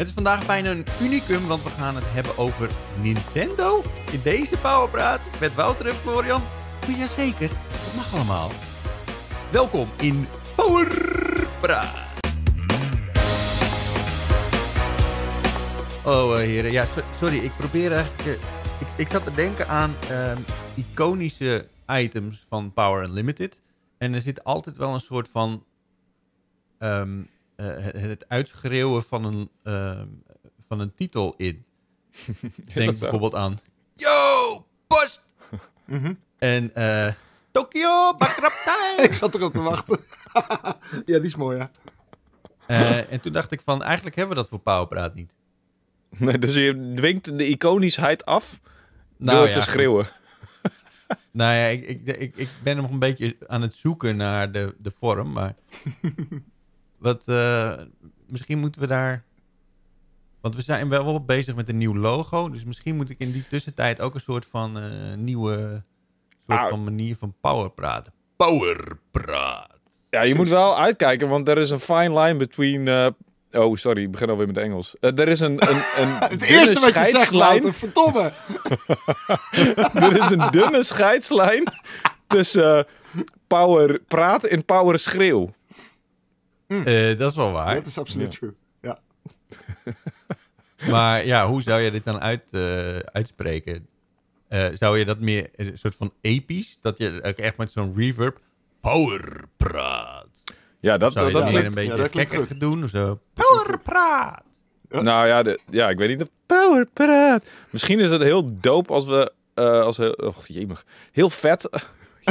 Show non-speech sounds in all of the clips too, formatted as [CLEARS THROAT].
Het is vandaag bijna een unicum, want we gaan het hebben over Nintendo in deze Powerpraat met Wouter en Florian. Oh, jazeker, dat mag allemaal. Welkom in Powerpraat. Oh, eh, heren. Ja, so- sorry. Ik probeer eigenlijk... eh, ik, ik zat te denken aan ehm, iconische items van Power Unlimited. En er zit altijd wel een soort van... eh, het, het uitschreeuwen van een, ehm, van een titel in. [LAUGHS] Denk bijvoorbeeld aan... Yo, post! Mhm. En eh Tokyo, bakraptij! [LAUGHS] Ik zat erop te wachten. [LAUGHS] ja, die is mooi, ja. Eh, en toen dacht ik van, eigenlijk hebben we dat voor Powerpraat niet. Nee, dus je dwingt de iconischheid af Nou door ja, te schreeuwen. Nou ja, ik, ik, ik, ik ben nog een beetje aan het zoeken naar de, de vorm, maar... wat, eh, misschien moeten we daar... Want we zijn wel, wel bezig met een nieuw logo, dus misschien moet ik in die tussentijd ook een soort van eh, nieuwe soort Ah. van manier van power praten. Power praat. Ja, je moet wel uitkijken, want er is een fine line between... eh, oh, sorry, ik begin alweer met Engels. Er is een, een, [LAUGHS] een Het eerste wat je zegt. Wouter, verdomme. [LAUGHS] Er is een dunne scheidslijn tussen power praat en power schreeuw. Eh, dat is wel waar. Dat is absoluut Ja. true. Ja. [LAUGHS] Maar ja, hoe zou je dit dan uit, eh, uitspreken? Eh, zou je dat meer een soort van episch, dat je echt met zo'n reverb power praat? Ja, dat, Zou je dat, meer klinkt- een ja, beetje klinkt gekker doen of zo? Power praat! Nou ja, de, ja, ik weet niet of power praat. Misschien is het heel dope als we... eh als heel, och, jemig. Heel vet.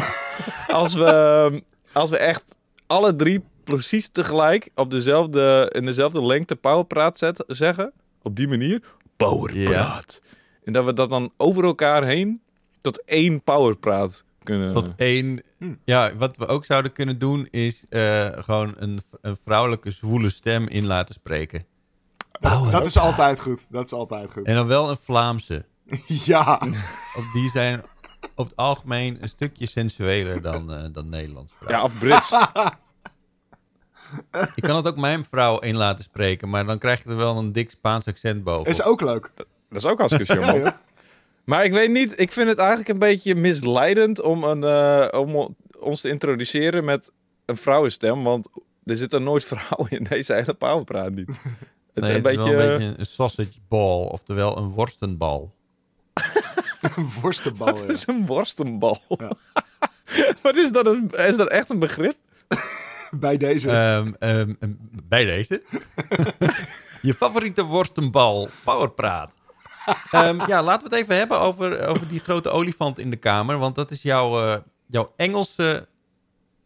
[LAUGHS] als, we, als we echt alle drie precies tegelijk op dezelfde, in dezelfde lengte powerpraat zet, zeggen. Op die manier. Powerpraat. En dat we dat dan over elkaar heen tot één powerpraat kunnen... Tot één. Hm. Ja, wat we ook zouden kunnen doen is eh, gewoon een, een vrouwelijke zwoele stem in laten spreken. Dat, dat is altijd goed. Dat is altijd goed. En dan wel een Vlaamse. [LAUGHS] Ja. Op die zijn over het algemeen een stukje sensueler dan, eh, dan Nederlands. ja, of Brits. [LAUGHS] Ik kan het ook mijn vrouw in laten spreken, maar dan krijg je er wel een dik Spaans accent boven. Is ook leuk. Dat is ook hartstikke charmant. [LAUGHS] ja. Maar ik weet niet, ik vind het eigenlijk een beetje misleidend om, een, eh, om ons te introduceren met een vrouwenstem. Want er zitten nooit [LAUGHS] vrouwen in deze hele powerpraat niet. Het nee, is een het beetje... is een beetje een sausage ball, oftewel een worstenbal. [LAUGHS] Een worstenbal. Wat ja. is een worstenbal? Ja. Wat is dat? een- Is dat echt een begrip? [LAUGHS] Bij deze. Ehm, ehm, ehm, bij deze. [LAUGHS] Je favoriete worstenbal, powerpraat. Ehm, ja, laten we het even hebben over, over die grote olifant in de kamer. Want dat is jouw, eh, jouw Engelse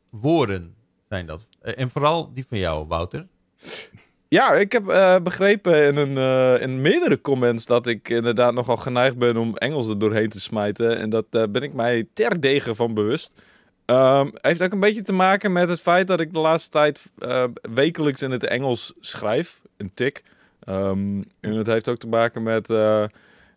woorden, zijn dat. Eh, en vooral die van jou, Wouter. Ja, ik heb eh, begrepen in, een, eh, in meerdere comments dat ik inderdaad nogal geneigd ben om Engels er doorheen te smijten. En dat eh, ben ik mij terdege van bewust. Ehm heeft ook een beetje te maken met het feit dat ik de laatste tijd eh, wekelijks in het Engels schrijf. Een tik. Ehm, en het heeft ook te maken met... eh,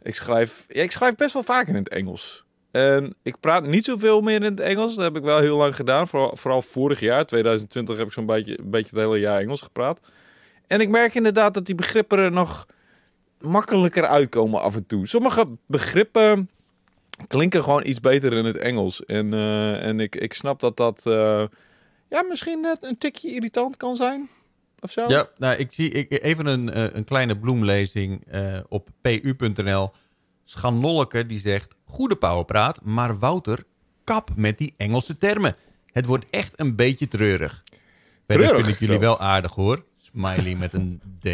ik, schrijf, ja, ik schrijf best wel vaak in het Engels. En ik praat niet zoveel meer in het Engels. Dat heb ik wel heel lang gedaan. Vooral, vorig jaar, 2020, heb ik zo'n beetje, beetje het hele jaar Engels gepraat. En ik merk inderdaad dat die begrippen er nog makkelijker uitkomen af en toe. Sommige begrippen klinken gewoon iets beter in het Engels. En, eh, en ik, ik snap dat dat eh, ja, misschien net een tikje irritant kan zijn. Of zo. Ja, nou, ik zie ik, even een, eh, een kleine bloemlezing op pu.nl. Schannolleke die zegt... Goede powerpraat, maar Wouter, kap met die Engelse termen. Het wordt echt een beetje treurig. Verder vind ik jullie wel aardig hoor. Smiley met een D.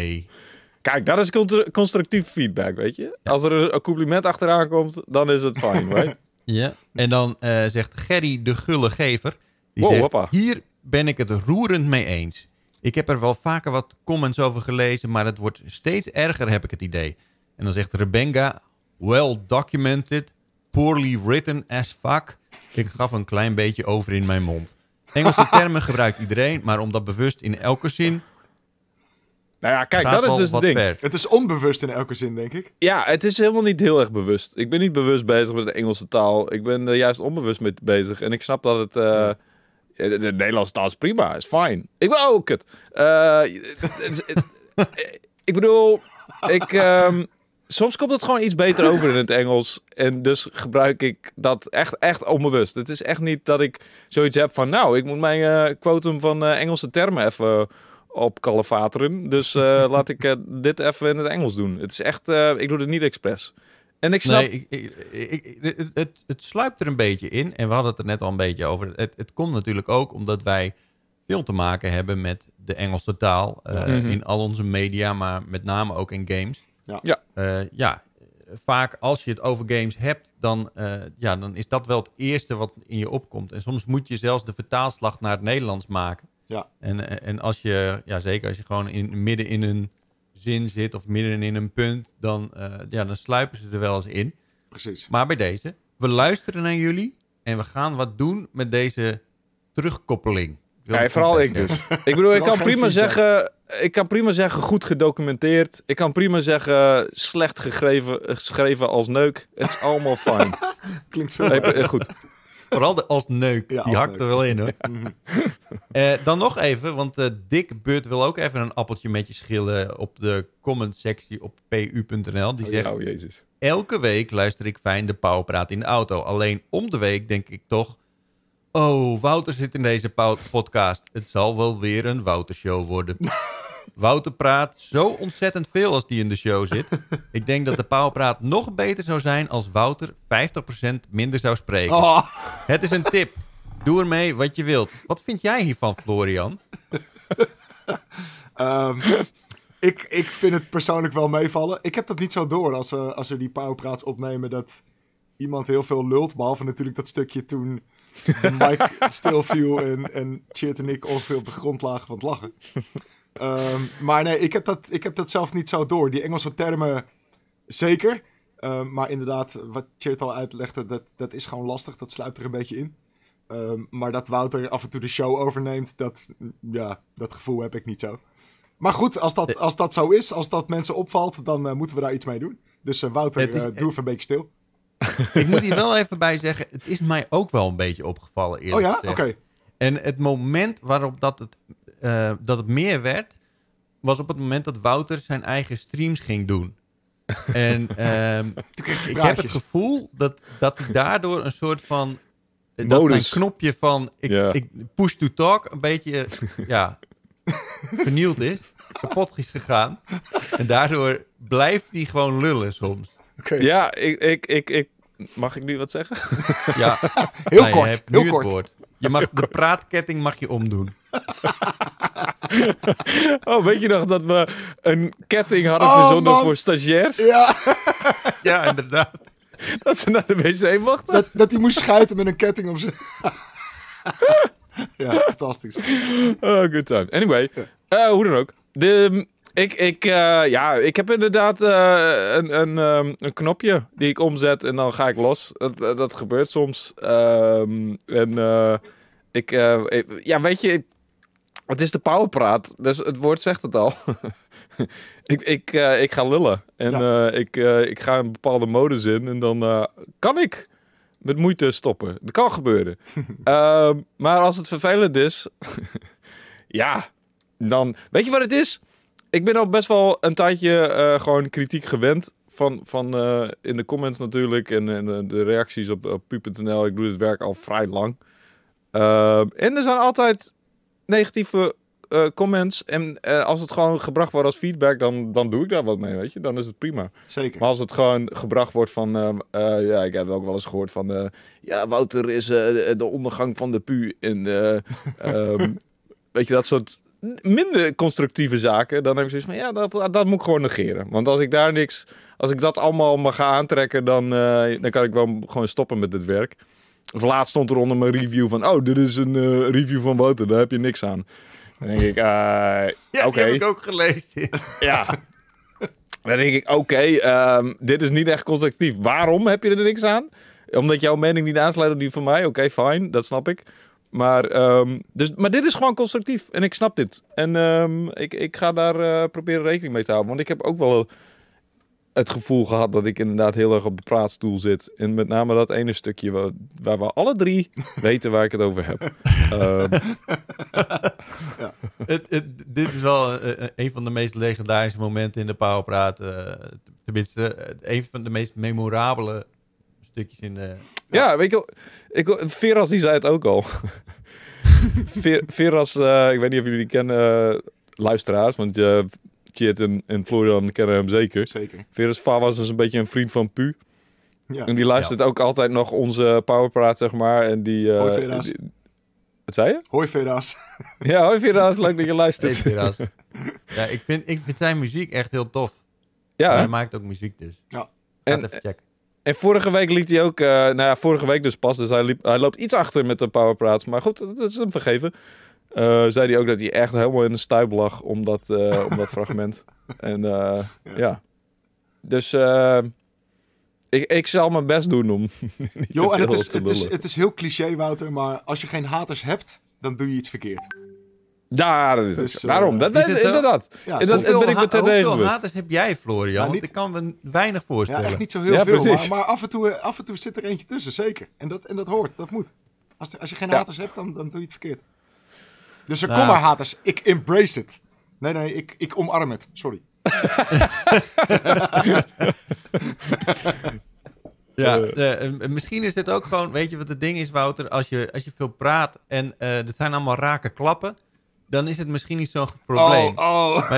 Kijk, dat is constructief feedback, weet je. Als er een compliment achteraan komt, dan is het fijn, [LAUGHS] right? Ja. En dan eh, zegt Gerry de Gulle Gever... Die Wow, zegt, hoppa. hier ben ik het roerend mee eens. Ik heb er wel vaker wat comments over gelezen... maar het wordt steeds erger, heb ik het idee. En dan zegt Rebenga... Well documented, poorly written as fuck. Ik gaf een klein beetje over in mijn mond. Engelse [LAUGHS] termen gebruikt iedereen... maar om dat bewust in elke zin... Nou ja, kijk, gaat dat is dus het ding. ver. Het is onbewust in elke zin, denk ik. Ja, het is helemaal niet heel erg bewust. Ik ben niet bewust bezig met de Engelse taal. Ik ben er juist onbewust mee bezig. En ik snap dat het... eh, de, de Nederlandse taal is prima, is fijn. Ik wil ook het. Eh, [LAUGHS] ik bedoel, ik, ehm, soms komt het gewoon iets beter over in het Engels. En dus gebruik ik dat echt, echt onbewust. Het is echt niet dat ik zoiets heb van... Nou, ik moet mijn eh quotum van eh, Engelse termen even op kalefateren. Dus eh, [LAUGHS] laat ik eh, dit even in het Engels doen. Het is echt... eh, ik doe het niet expres. En ik snap... Nee, ik, ik, ik- ik- het, het, sluipt er een beetje in. En we hadden het er net al een beetje over. Het, het komt natuurlijk ook omdat wij veel te maken hebben met de Engelse taal. eh, Mhm. In al onze media, maar met name ook in games. Ja. Ja. Eh, ja, vaak als je het over games hebt, dan, eh, ja, dan is dat wel het eerste wat in je opkomt. En soms moet je zelfs de vertaalslag naar het Nederlands maken. Ja. En, eh, en als je, ja, zeker als je gewoon in, midden in een zin zit of midden in een punt, dan, eh, ja, dan sluipen ze er wel eens in. Precies. Maar bij deze, we luisteren naar jullie en we gaan wat doen met deze terugkoppeling. Ja, vooral ik dus. Ik bedoel, [LAUGHS] ik kan, prima zeggen, ik kan prima zeggen goed gedocumenteerd. Ik kan prima zeggen slecht gegeven, geschreven als neuk. Het is allemaal fijn. [LAUGHS] Klinkt veel eh, goed. Vooral de als neuk, Ja, die hakt er wel in hoor. Mhm. [LAUGHS] Eh, dan nog even, want eh Dick But wil ook even een appeltje met je schillen op de comment sectie op pu.nl. Die Oh, zegt, Oh, jezus. elke week luister ik fijn de Pauwpraat in de auto. Alleen om de week denk ik toch, oh, Wouter zit in deze pau- podcast. Het zal wel weer een Wouter show worden. [LAUGHS] Wouter praat zo ontzettend veel als die in de show zit. [LAUGHS] Ik denk dat de Pauwpraat nog beter zou zijn als Wouter 50% minder zou spreken. Oh, Het is een tip. Doe ermee wat je wilt. Wat vind jij hiervan, Florian? [LAUGHS] ehm, ik, ik vind het persoonlijk wel meevallen. Ik heb dat niet zo door als we, als we die powerpraats opnemen dat iemand heel veel lult. Behalve natuurlijk dat stukje toen de mic [LAUGHS] stilviel en, en Cheert en ik ongeveer op de grond lagen van het lachen. Ehm, maar nee, ik heb, dat, ik heb dat zelf niet zo door. Die Engelse termen zeker. Ehm, maar inderdaad, wat Cheert al uitlegde, dat, dat is gewoon lastig. Dat sluipt er een beetje in. Ehm, maar dat Wouter af en toe de show overneemt, dat, ja, dat gevoel heb ik niet zo. Maar goed, als dat, als dat zo is, als dat mensen opvalt, dan eh, moeten we daar iets mee doen. Dus eh, Wouter, is- eh, doe even een beetje stil. [LAUGHS] Ik moet hier wel even bij zeggen, het is mij ook wel een beetje opgevallen Oh eerlijk ja? Oké. En het moment waarop dat het, eh, dat het meer werd, was op het moment dat Wouter zijn eigen streams ging doen. [LAUGHS] En ehm, ik heb het gevoel dat, dat hij daardoor een soort van... Dat mijn Modus. knopje van ik, push to talk een beetje [LAUGHS] ja, vernield is. Kapot is gegaan. En daardoor blijft hij gewoon lullen soms. Oké. Ja, ik, ik, ik, ik... Mag ik nu wat zeggen? Ja, [LAUGHS] Heel nou, je kort, hebt nu heel het kort. Je mag, de praatketting mag je omdoen. [LAUGHS] Oh, weet je nog dat we een ketting hadden Oh, verzonnen man. voor stagiairs? Ja, [LAUGHS] Ja, inderdaad. Dat ze naar de wc mochten? dat, dat hij moest schuiten met een ketting om zijn... [LAUGHS] ja, fantastisch. Oh, good time. Anyway, eh, hoe dan ook. De, ik, ik, eh, ja, ik heb inderdaad eh, een, een, ehm, een knopje die ik omzet en dan ga ik los. Dat, dat, gebeurt soms. Ehm, en eh, ik, ik- ja, weet je, ik- het is de powerpraat, dus het woord zegt het al. [LAUGHS] ik, ik, ik ga lullen en ik, ik ga een bepaalde modus in en dan kan ik met moeite stoppen. Dat kan gebeuren. [LAUGHS] Ehm, maar als het vervelend is, [LAUGHS] ja, dan... Weet je wat het is? Ik ben al best wel een tijdje eh, gewoon kritiek gewend. Van, van eh, in de comments natuurlijk en, en eh, de reacties op, op pu.nl. Ik doe dit werk al vrij lang. Ehm, en er zijn altijd negatieve eh, comments. En eh, als het gewoon gebracht wordt als feedback, dan, dan doe ik daar wat mee, weet je. Dan is het prima. Zeker. Maar als het gewoon gebracht wordt van... eh, eh, ja, ik heb ook wel eens gehoord van... eh, ja, Wouter is eh, de ondergang van de pu. En eh, [LAUGHS] ehm, weet je, dat soort minder constructieve zaken. Dan heb ik zoiets van... Ja, dat, dat moet ik gewoon negeren. Want als ik daar niks... Als ik dat allemaal maar ga aantrekken... Dan, eh, dan kan ik wel gewoon stoppen met dit werk. Of laatst stond er onder mijn review van... Oh, dit is een eh, review van Wouter. Daar heb je niks aan. Dan denk ik... eh, [LAUGHS] Ja, Oké. heb ik ook gelezen. ja. Dan denk ik, oké, ehm, dit is niet echt constructief. Waarom heb je er niks aan? Omdat jouw mening niet aansluit op die van mij? Oké, fijn, dat snap ik. Maar, ehm, dus, maar dit is gewoon constructief en ik snap dit. En ehm, ik, ik ga daar eh, proberen rekening mee te houden. Want ik heb ook wel het gevoel gehad dat ik inderdaad heel erg op de praatstoel zit. En met name dat ene stukje waar, waar we alle drie [LAUGHS] weten waar ik het over heb. Ehm, [LAUGHS] Het, het, dit is wel eh, eh, een van de meest legendarische momenten in de Powerpraat. eh tenminste, een van de meest memorabele stukjes in de... Ja, weet je, wel, ik, Veras die zei het ook al. [LAUGHS] Ver, Veras, eh, ik weet niet of jullie die kennen, eh, luisteraars, want je Chit en, en Florian kennen hem zeker. Zeker. Veras Va was dus een beetje een vriend van Pu. Ja. En die luistert ook altijd nog onze Powerpraat, zeg maar. En die... eh, Hoi, Veras. die- wat zei je? Hoi Veras. [LAUGHS] Ja, hoi Veras, leuk dat je luistert. Weer als. [LAUGHS] Ja, ik vind, ik vind zijn muziek echt heel tof. Ja? Hij maakt ook muziek dus. Ja. En- even checken. En vorige week liet hij ook, eh, nou ja, vorige week dus pas, dus hij, liep, hij loopt iets achter met de powerpraats. Maar goed, dat is hem vergeven. Eh, zei hij ook dat hij echt helemaal in de stuip lag om dat, eh, om dat [LAUGHS] fragment. En eh, ja. Dus ik, ik zal mijn best doen om [LAUGHS] Jo, en het is, het, is, het is heel cliché, Wouter, maar als je geen haters hebt, dan doe je iets verkeerd. Ja, dat is Dus, eh, Daarom, dat, is het inderdaad. Ja, En dat- ben ik me hoeveel haters heb jij, Florian? Want niet- ik kan me weinig ja, voorstellen. echt niet zo heel Ja, veel, precies. maar, maar af, en toe, af en toe zit er eentje tussen, zeker. En dat, en dat hoort, dat moet. Als, de- als je geen Ja. haters hebt, dan, dan doe je het verkeerd. Dus er Nou. kom maar haters, ik embrace it. Nee, nee, ik, ik omarm het, sorry. [LAUGHS] Ja, Eh. eh, eh, misschien is dit ook gewoon, weet je wat het ding is, Wouter? Als je, als je veel praat en eh er zijn allemaal rake klappen, dan is het misschien niet zo'n probleem. Oh, oh.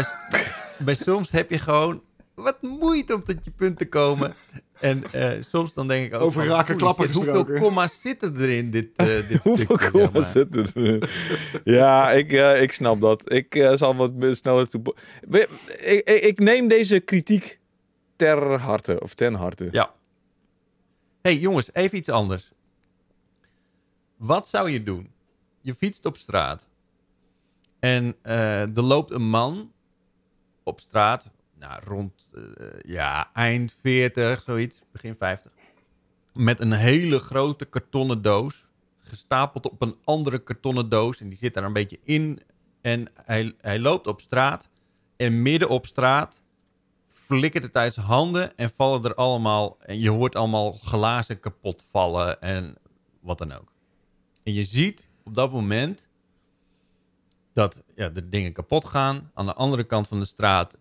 Maar, soms heb je gewoon wat moeite om tot je punt te komen. En eh, soms dan denk ik ook Over van, rake holy klappen Hoeveel komma's zitten er in dit, eh dit [LAUGHS] Hoeveel stukje, zeg kommas maar? zitten er? Ja, ik, eh, ik snap dat. Ik eh, zal wat sneller toe... Ik, ik, ik neem deze kritiek ter harte, of ten harte. Ja. hey, jongens, even iets anders. Wat zou je doen? Je fietst op straat. En eh, er loopt een man op straat. Nou, rond eh, ja, eind 40, zoiets, begin 50. Met een hele grote kartonnen doos. Gestapeld op een andere kartonnen doos. En die zit daar een beetje in. En hij, hij loopt op straat. En midden op straat flikkert het uit zijn handen en vallen er allemaal... En je hoort allemaal glazen kapot vallen en wat dan ook. En je ziet op dat moment dat ja, de dingen kapot gaan. Aan de andere kant van de straat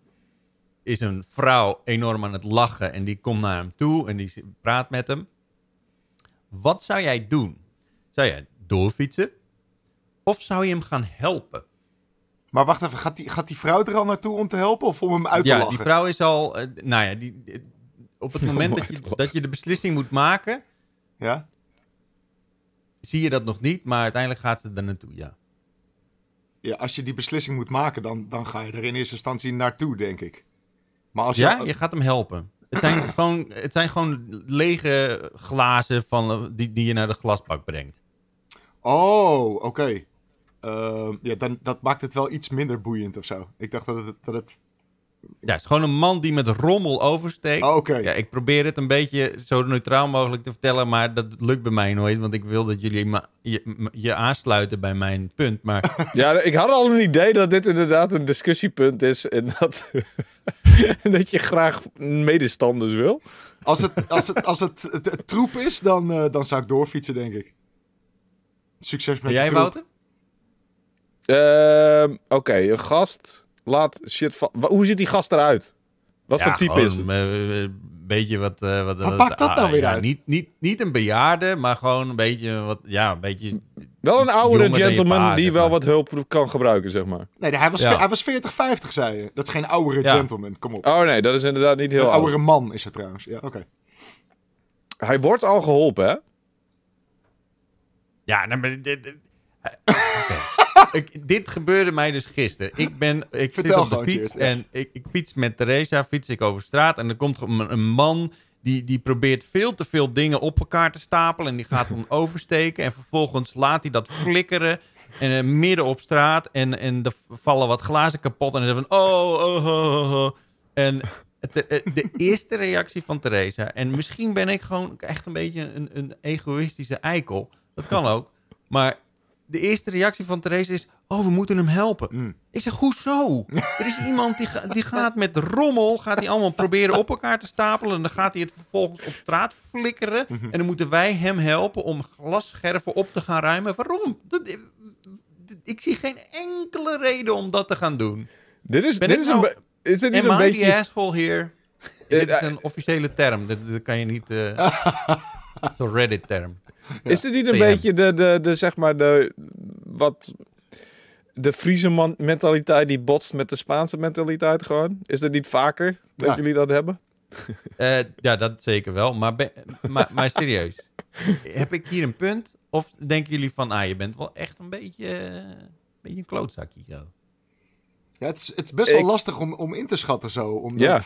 is een vrouw enorm aan het lachen en die komt naar hem toe en die praat met hem. Wat zou jij doen? Zou jij doorfietsen? Of zou je hem gaan helpen? Maar wacht even, gaat die, gaat die vrouw er al naartoe om te helpen of om hem uit te ja, lachen? die vrouw is al... eh, nou ja, die, op het [LAUGHS] moment Om dat je, dat je de beslissing moet maken... Ja? zie je dat nog niet, maar uiteindelijk gaat ze er naartoe, ja. Ja, als je die beslissing moet maken, dan, dan ga je er in eerste instantie naartoe, denk ik. Maar als Ja, je... je gaat hem helpen. Het zijn [CLEARS THROAT] gewoon, het zijn gewoon lege glazen van, die, die je naar de glasbak brengt. Oh, oké. Ehm, ja, dan, dat maakt het wel iets minder boeiend of zo. Ik dacht dat het... Dat het... Ja, het is gewoon een man die met rommel oversteekt. Oh, oké. Ja, ik probeer het een beetje zo neutraal mogelijk te vertellen, maar dat lukt bij mij nooit, want ik wil dat jullie je, je aansluiten bij mijn punt. Maar [LAUGHS] Ja, ik had al een idee dat dit inderdaad een discussiepunt is. En dat, en [LAUGHS] dat je graag medestanders wil. Als het, als het, als het, het, het troep is, dan, eh, dan zou ik doorfietsen, denk ik. Succes met je jij, troep. Wouter? Ehm, Oké, een gast laat shit va- Wa- Hoe ziet die gast eruit? Wat Ja, voor type gewoon, is het? eh, Een beetje wat... eh, wat, Wat maakt dat nou weer ja, uit? Niet, niet, niet een bejaarde, maar gewoon een beetje wat... Ja, een beetje... Wel een oudere gentleman pa, die wel maar. wat hulp kan gebruiken, zeg maar. Nee, hij was, Ja. hij was 40, 50, zei je. Dat is geen oudere Ja. gentleman, kom op. Oh nee, dat is inderdaad niet heel een oud. oudere man is het trouwens. Ja, oké. Hij wordt al geholpen, hè? Ja, nou, maar dit, eh. [LAUGHS] Ik- dit gebeurde mij dus gisteren. Ik, ben, ik zit op de fiets en ik, ik fiets met Theresa, fiets ik over straat. En er komt een, een man die, die probeert veel te veel dingen op elkaar te stapelen en die gaat dan [LAUGHS] oversteken. En vervolgens laat hij dat flikkeren en eh, midden op straat en, en er vallen wat glazen kapot en dan zegt van oh, oh, oh, oh, oh. En het- eh, de eerste reactie van Theresa, en misschien ben ik gewoon echt een beetje een, een egoïstische eikel, dat kan ook, maar de eerste reactie van Theresa is, oh, we moeten hem helpen. Mm. Ik zeg, hoezo? [LAUGHS] Er is iemand die, ga- die gaat met rommel, gaat hij allemaal proberen op elkaar te stapelen. En dan gaat hij het vervolgens op straat flikkeren. Mhm. En dan moeten wij hem helpen om glasscherven op te gaan ruimen. Waarom? Dat, dit- ik zie geen enkele reden om dat te gaan doen. Dit is, Ben dit is, een, nou- be- is dit niet Am een I beetje... the asshole here? Dit is eh, een officiële term. Dat, dat kan je niet... eh [LAUGHS] [LAUGHS] Zo'n Reddit-term. Is dit niet een PM. beetje de, de, de, zeg maar, de, wat, de Friese mentaliteit die botst met de Spaanse mentaliteit gewoon? Is dat niet vaker dat Ja. jullie dat hebben? [LAUGHS] Eh, ja, dat zeker wel. Maar, ben- maar, maar serieus. Heb ik hier een punt? Of denken jullie van, ah, je bent wel echt een beetje, eh, een beetje een klootzakje zo? Ja, het, is, het is best wel Ik- lastig om, om in te schatten zo. Omdat, Ja.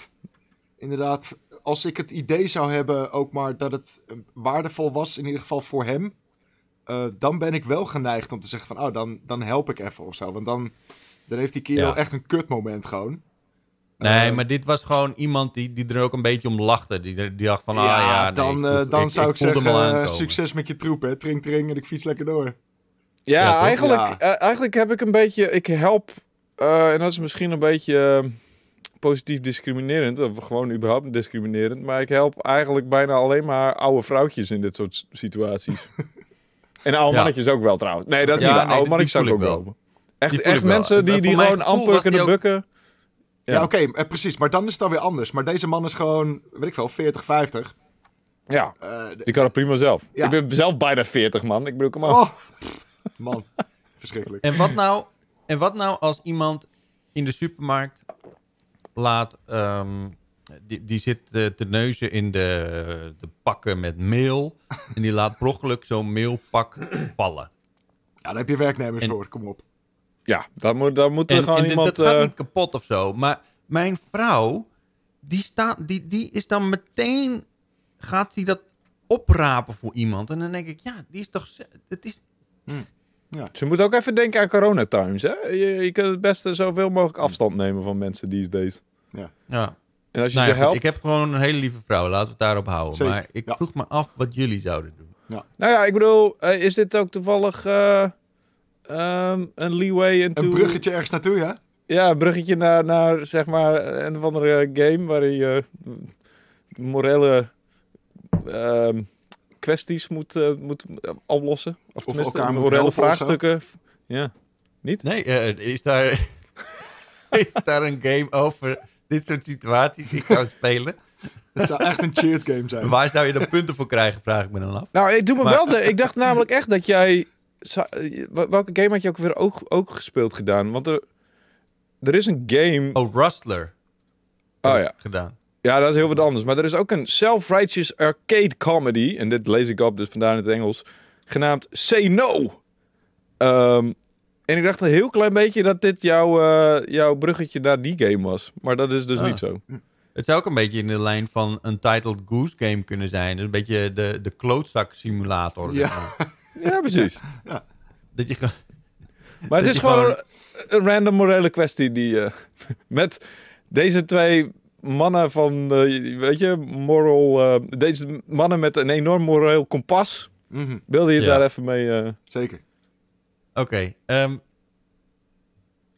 inderdaad, als ik het idee zou hebben ook maar dat het eh, waardevol was, in ieder geval voor hem, eh, dan ben ik wel geneigd om te zeggen van, oh, dan, dan help ik even of zo. Want dan, dan heeft die kerel Ja. echt een kutmoment gewoon. Nee, Eh, maar dit was gewoon iemand die, die er ook een beetje om lachte. Die, die dacht van, ah ja, nee, dan, ik dan zou ik, zeggen, succes met je troep, hè. Tring, tring en ik fiets lekker door. Ja, Ja, eigenlijk, Ja. eigenlijk heb ik een beetje... Ik help, eh, en dat is misschien een beetje positief discriminerend, of gewoon überhaupt discriminerend, maar ik help eigenlijk bijna alleen maar oude vrouwtjes in dit soort situaties. [LAUGHS] en oude Ja. mannetjes ook wel trouwens. Nee, dat is Ja, niet nee, oude mannetjes zou ik ook wel. Echt, Die echt mensen die, die gewoon amper kunnen ook- bukken. Ja, Ja. oké, eh, precies. Maar dan is het dan weer anders. Maar deze man is gewoon, weet ik veel, 40, 50. Ja, Eh, die kan het prima zelf. Ja. Ik ben zelf bijna 40 man. Ik bedoel, kom maar. oh, [LAUGHS] man. Verschrikkelijk. En wat nou, en wat nou als iemand in de supermarkt laat... ehm, die, die zit eh, te neuzen in de, de pakken met meel. [LAUGHS] en die laat per ongeluk zo'n meelpak [CLEARS THROAT] vallen. Ja, daar heb je werknemers En- voor, kom op. Ja, dan moet, dan moet er En, gewoon en iemand... dat gaat eh, niet kapot of zo. Maar mijn vrouw, die, staat, die, die is dan meteen... Gaat die dat oprapen voor iemand? En dan denk ik, ja, die is toch... Het is, Ze moet ook even denken aan coronatimes, hè? Je, je kunt het beste zoveel mogelijk afstand nemen van mensen these days. ja. En als je Nou ze ja, helpt... ik heb gewoon een hele lieve vrouw. Laten we het daarop houden. Zeker, Maar ik ja. vroeg me af wat jullie zouden doen. Nou ja, ik bedoel, eh, is dit ook toevallig eh, ehm, een leeway into... Een bruggetje ergens naartoe, ja? Ja, een bruggetje naar, naar zeg maar een of andere game waarin je eh, morele ehm, kwesties moet, eh, moet oplossen. Of, tenminste, elkaar morele of vraagstukken. Ja. Niet? Nee, eh, is, daar, [LAUGHS] is daar een game over dit soort situaties? Ik zou spelen. Het zou echt een cheered game zijn. Waar zou je dan punten voor krijgen, vraag ik me dan af. Nou, ik doe me Maar- wel. De, ik dacht namelijk echt dat jij. eh, Welke game had je ook weer ook, ook gespeeld gedaan? Want er, er is een game. Oh, Rustler. Oh ja. Gedaan. Ja, dat is heel wat anders. Maar er is ook een self-righteous arcade comedy. En dit lees ik op, dus vandaar in het Engels. Genaamd Say No. Ehm, en ik dacht een heel klein beetje dat dit jouw, eh, jouw bruggetje naar die game was. Maar dat is dus Ah. niet zo. Het zou ook een beetje in de lijn van een Titled Goose Game kunnen zijn. Dus een beetje de, de klootzak simulator. [LAUGHS] Ja. Ja, precies. Dat je, Maar het is gewoon gewoon- een random morele kwestie die eh, [LAUGHS] met deze twee mannen van, eh, weet je, moral, eh, deze mannen met een enorm moreel kompas, Mhm, wilde je Ja. daar even mee... eh, zeker. Oké. ehm,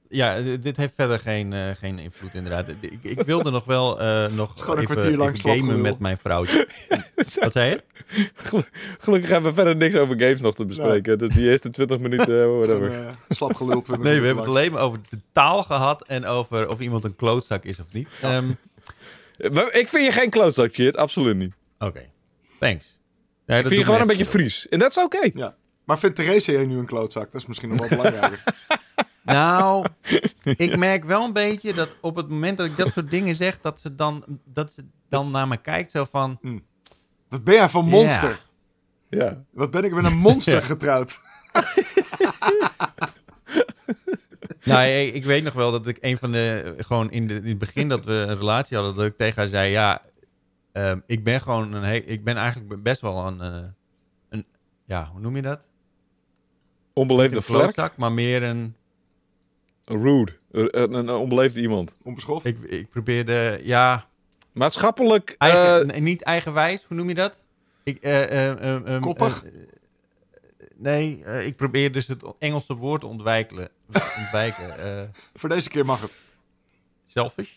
ja, dit heeft verder geen, eh, geen invloed inderdaad. Ik, ik wilde nog wel eh, nog is gewoon een even, kwartier lang even gamen met mijn vrouwtje. [LAUGHS] Wat zei je? Gelukkig hebben we verder niks over games nog te bespreken. Dus die eerste 20 minuten, eh, [LAUGHS] whatever. slap geluld. Nee, we hebben het alleen maar over de taal gehad en over of iemand een klootzak is of niet. Ehm, Maar Ik vind je geen klootzak shit, absoluut niet. Oké, thanks. Nee, Ik dat vind je gewoon een beetje. Fries. En dat is oké. Ja. Maar vindt Therese jij nu een klootzak? Dat is misschien nog wel [LAUGHS] belangrijker. Nou, ik merk wel een beetje dat op het moment dat ik dat soort dingen zeg, dat ze dan, dat ze dan naar me kijkt zo van... Wat ben jij voor monster? Ja. Ja. Wat ben ik met een monster [LAUGHS] Ja. getrouwd? [LAUGHS] Nou, ik, ik weet nog wel dat ik een van de... Gewoon in, de, in het begin dat we een relatie hadden, dat ik tegen haar zei... Ja, ehm, ik ben gewoon een... he- ik ben eigenlijk best wel een... eh, een ja, hoe noem je dat? Onbeleefde klootzak, maar meer een... Rude. Een, een, een onbeleefde iemand. Onbeschoft? Ik, ik probeerde... Ja, Maatschappelijk... eigen, eh, niet eigenwijs, hoe noem je dat? Ik, eh, Koppig? Nee, eh, ik probeer dus het Engelse woord te ontwijken. [LAUGHS] ontwijken. eh, Voor deze keer mag het. selfish?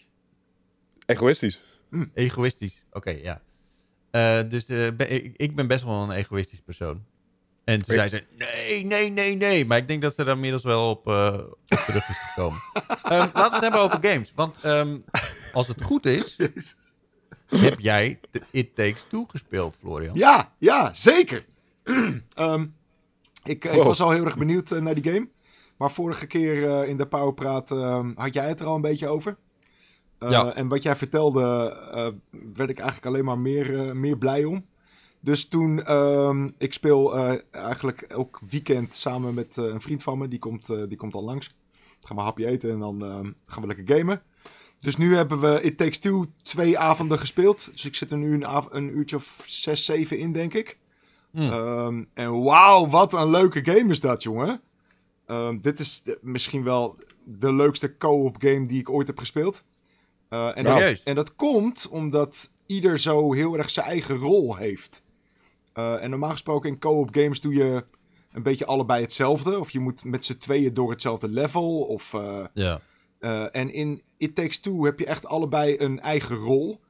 egoïstisch. Egoïstisch. Oké, ja. Eh, dus eh, ben- ik, ik ben best wel een egoïstisch persoon. En toen zei ze, nee, nee, nee, nee. Maar ik denk dat ze daar inmiddels wel op, eh, op terug is gekomen. [LAUGHS] Ehm, laten we het hebben over games. Want ehm, als het goed is, [LAUGHS] heb jij de It Takes Two gespeeld, Florian. Ja, ja, zeker. [CLEARS THROAT] Ehm, ik, ik was al heel erg benieuwd eh, naar die game. Maar vorige keer eh, in de Powerpraat ehm had jij het er al een beetje over. Eh, Ja. En wat jij vertelde, werd ik eigenlijk alleen maar meer, meer blij om. Dus toen, ehm, ik speel eigenlijk elk weekend samen met een vriend van me. Die komt, die komt dan langs. Dan gaan we hapje eten en dan ehm, gaan we lekker gamen. Dus nu hebben we It Takes Two twee avonden gespeeld. Dus ik zit er nu een, een uurtje of zes, zeven in, denk ik. Hm. Ehm, en wauw, wat een leuke game is dat, jongen. Ehm, dit is de- misschien wel de leukste co-op game die ik ooit heb gespeeld. Eh, en, dat, en dat komt omdat ieder zo heel erg zijn eigen rol heeft. Eh, en normaal gesproken in co-op games doe je een beetje allebei hetzelfde. Of je moet met z'n tweeën door hetzelfde level. Of, eh, Ja. en in It Takes Two heb je echt allebei een eigen rol.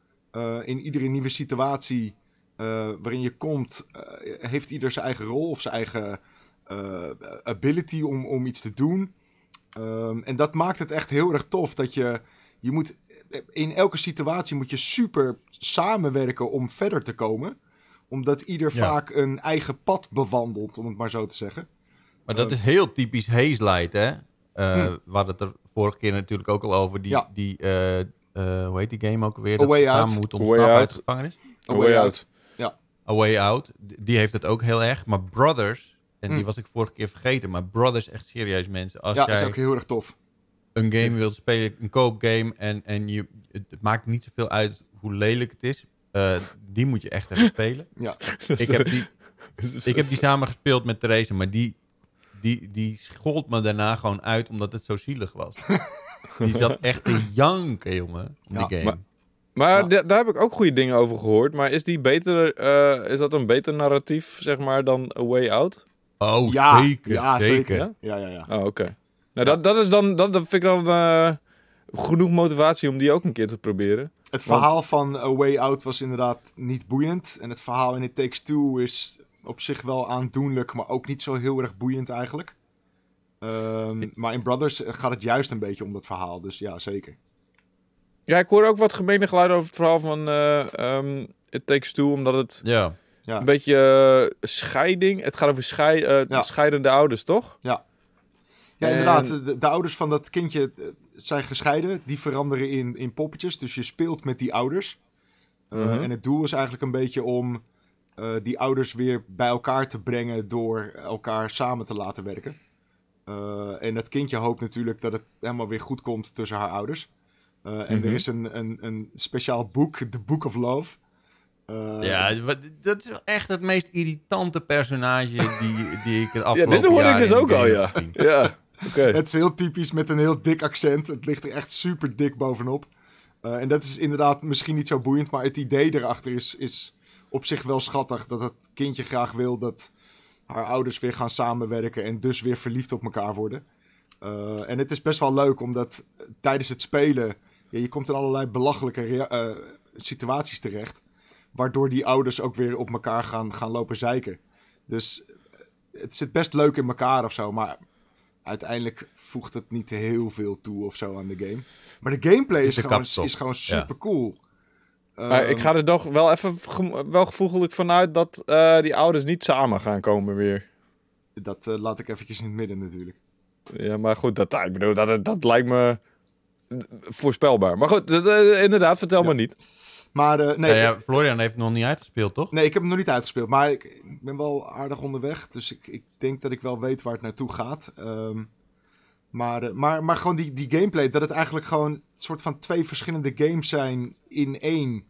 In iedere nieuwe situatie eh, waarin je komt, eh, heeft ieder zijn eigen rol of zijn eigen eh, ability om, om iets te doen. Ehm, en dat maakt het echt heel erg tof dat je, je moet, in elke situatie moet je super samenwerken om verder te komen. Omdat ieder Ja. vaak een eigen pad bewandelt, om het maar zo te zeggen. Maar dat Eh, is heel typisch Haze Light, hè? Eh Hm. We hadden het er vorige keer natuurlijk ook al over. Die, Ja. die eh, eh, hoe heet die game ook alweer? A Dat Way je samen Out. moet ontsnappen uit de Out. gevangenis. A Way Out. A Way Out, die heeft het ook heel erg. Maar Brothers, en die Hm. was ik vorige keer vergeten. Maar Brothers, echt serieus mensen. Als Ja, jij is ook heel erg tof. een game wilt spelen, een koop game... en, en je, het, maakt niet zoveel uit hoe lelijk het is... eh, die moet je echt even [LAUGHS] spelen. Ja. Ik heb die, ik heb die samen gespeeld met Therese, maar die, die, die schold me daarna gewoon uit omdat het zo zielig was. [LAUGHS] die zat echt te janken, jongen, om Ja, die game. maar- Maar Ja. daar heb ik ook goede dingen over gehoord. Maar is, die beter, eh, is dat een beter narratief, zeg maar, dan A Way Out? oh, ja, zeker, ja, zeker. Ja? Ja, ja, ja. Oh, oké. Nou, dat, dat is dan, dat, dat vind ik dan eh, genoeg motivatie om die ook een keer te proberen. Het verhaal van A Way Out was inderdaad niet boeiend. En het verhaal in It Takes Two is op zich wel aandoenlijk, maar ook niet zo heel erg boeiend eigenlijk. Ehm, maar in Brothers gaat het juist een beetje om dat verhaal, dus ja, zeker. Ja, ik hoor ook wat gemene geluiden over het verhaal van eh em, It Takes Two, omdat het Ja, Ja. een beetje eh, scheiding... Het gaat over schei, eh, Ja. scheidende ouders, toch? Ja, En- inderdaad. De, de ouders van dat kindje zijn gescheiden. Die veranderen in, in poppetjes. Dus je speelt met die ouders. Eh, Mhm. En het doel is eigenlijk een beetje om eh, die ouders weer bij elkaar te brengen door elkaar samen te laten werken. Eh, en dat kindje hoopt natuurlijk dat het helemaal weer goed komt tussen haar ouders. Eh, en Mhm. er is een, een, een speciaal boek, The Book of Love. Eh, ja wat- dat is wel echt het meest irritante personage die, die ik het Ja, afgelopen dit hoor ik dus ook al, ja. Ja, oké. [LAUGHS] Het is heel typisch met een heel dik accent. Het ligt er echt super dik bovenop. Eh, en dat is inderdaad misschien niet zo boeiend, maar het idee erachter is, is op zich wel schattig. Dat het kindje graag wil dat haar ouders weer gaan samenwerken en dus weer verliefd op elkaar worden. Eh, en het is best wel leuk, omdat tijdens het spelen, ja, je komt in allerlei belachelijke eh, situaties terecht. Waardoor die ouders ook weer op elkaar gaan, gaan lopen zeiken. Dus eh, het zit best leuk in elkaar of zo, maar uiteindelijk voegt het niet heel veel toe of zo aan de game. Maar de gameplay Is de gewoon, is gewoon Ja. super cool. Maar ik ga er toch wel even gem- wel gevoegelijk vanuit dat eh, die ouders niet samen gaan komen weer. Dat eh, laat ik eventjes in het midden natuurlijk. Ja, maar goed, dat, ik bedoel, dat, dat lijkt me voorspelbaar. Maar goed, dat, eh, inderdaad, vertel Ja. me niet. Maar eh, nee, Ja, ja, Florian heeft het nog niet uitgespeeld, toch? nee, ik heb hem nog niet uitgespeeld. Maar ik, ik ben wel aardig onderweg. Dus ik, ik denk dat ik wel weet waar het naartoe gaat. Ehm, maar, eh, maar, maar gewoon die, die gameplay, dat het eigenlijk gewoon een soort van twee verschillende games zijn in één.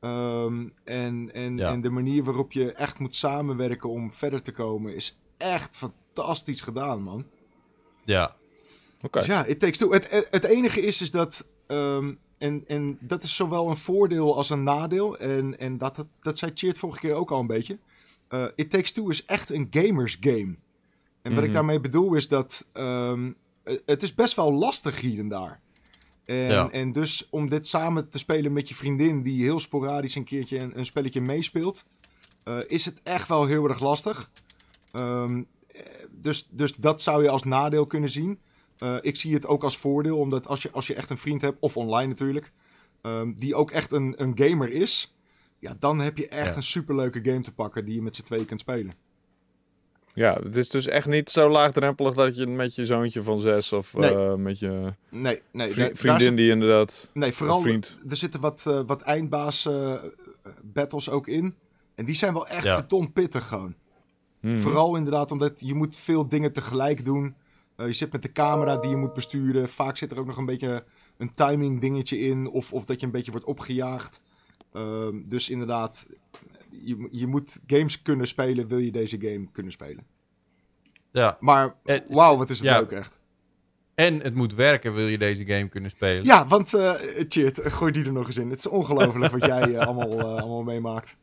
Ehm, en, en, Ja. en de manier waarop je echt moet samenwerken om verder te komen is echt fantastisch gedaan, man. Ja. Dus ja, it takes two. Het, het, het enige is, is dat... ehm, en, en dat is zowel een voordeel als een nadeel. En, en dat, dat, dat zei Cheert vorige keer ook al een beetje. Eh, it Takes Two is echt een gamers game. En wat ik Mhm. daarmee bedoel is dat... ehm, eh, het is best wel lastig hier en daar. En, Ja. en dus om dit samen te spelen met je vriendin... die heel sporadisch een keertje een, een spelletje meespeelt... eh, is het echt wel heel erg lastig. Ehm, eh, dus, dus dat zou je als nadeel kunnen zien. Eh, ik zie het ook als voordeel, omdat als je, als je echt een vriend hebt, of online natuurlijk, ehm, die ook echt een, een gamer is, ja, dan heb je echt Ja. een superleuke game te pakken die je met z'n tweeën kunt spelen. Ja, het is dus echt niet zo laagdrempelig dat je met je zoontje van zes of Nee. eh, met je Nee, nee, vri- vriendin zit- die inderdaad... nee vooral vriend. er zitten wat, eh, wat eindbaas battles ook in. En die zijn wel echt Ja. verdomd pittig gewoon. Mhm. Vooral inderdaad omdat je moet veel dingen tegelijk doen. Eh, je zit met de camera die je moet besturen. Vaak zit er ook nog een beetje een timing dingetje in. Of, of dat je een beetje wordt opgejaagd. Ehm, dus inderdaad, je, je moet games kunnen spelen. Wil je deze game kunnen spelen. Ja. Maar Eh, wauw, wat is het ja. leuk echt. En het moet werken, wil je deze game kunnen spelen. Ja, want uh, Cheert, gooi die er nog eens in. Het is ongelooflijk wat jij eh, allemaal, eh, allemaal meemaakt.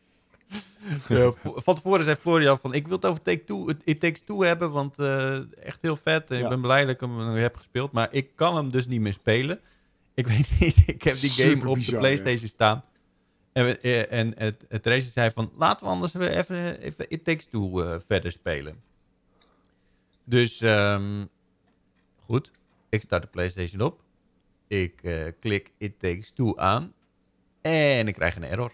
[LAUGHS] Ja, vo- van tevoren zei Florian van, ik wil het over Take Two, It Takes Two hebben, want eh, echt heel vet. En Ja. Ik ben blij dat ik hem nu heb gespeeld, maar ik kan hem dus niet meer spelen. Ik [LAUGHS] weet niet, ik heb die game op bizar, de Playstation staan. En, we- eh, en het, het race zei van, laten we anders even, even It Takes Two eh, verder spelen. Dus, ehm, goed, ik start de Playstation op. Ik eh, klik It Takes Two aan. En ik krijg een error.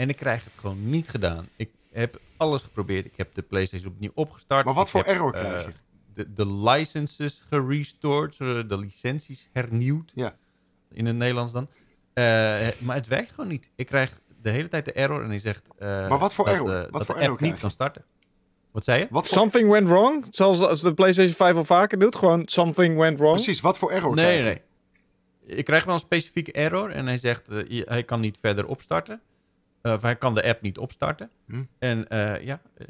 En ik krijg het gewoon niet gedaan. Ik heb alles geprobeerd. Ik heb de PlayStation opnieuw opgestart. Maar wat Ik voor heb, error eh, krijg je? De, de licenses gerestored, de licenties hernieuwd. Ja. In het Nederlands dan. Eh, maar het werkt gewoon niet. Ik krijg de hele tijd de error en die zegt eh, Maar wat voor dat, error? eh, Wat dat voor de error app niet kan starten. Wat zei je? Wat voor, Something went wrong? Zoals als de PlayStation 5 al vaker doet. Gewoon something went wrong. precies, wat voor error Nee, krijg nee, je? nee. Ik krijg wel een specifieke error en hij zegt hij kan niet verder opstarten. Eh, of hij kan de app niet opstarten. Hm. En eh, ja, eh,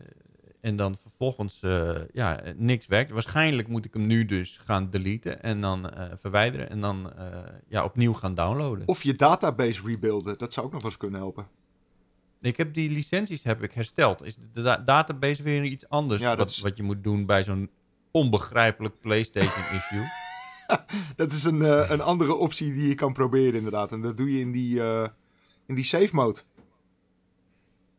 en dan vervolgens eh, ja, eh, niks werkt. Waarschijnlijk moet ik hem nu dus gaan deleten en dan eh, verwijderen en dan eh, ja, opnieuw gaan downloaden. Of je database rebuilden, dat zou ook nog wel eens kunnen helpen. Ik heb die licenties heb ik hersteld. Is de da- database weer iets anders Ja, wat, is- wat je moet doen bij zo'n onbegrijpelijk PlayStation [LAUGHS] issue? Dat is een, eh, een andere optie die je kan proberen inderdaad. En dat doe je in die, eh, in die save mode.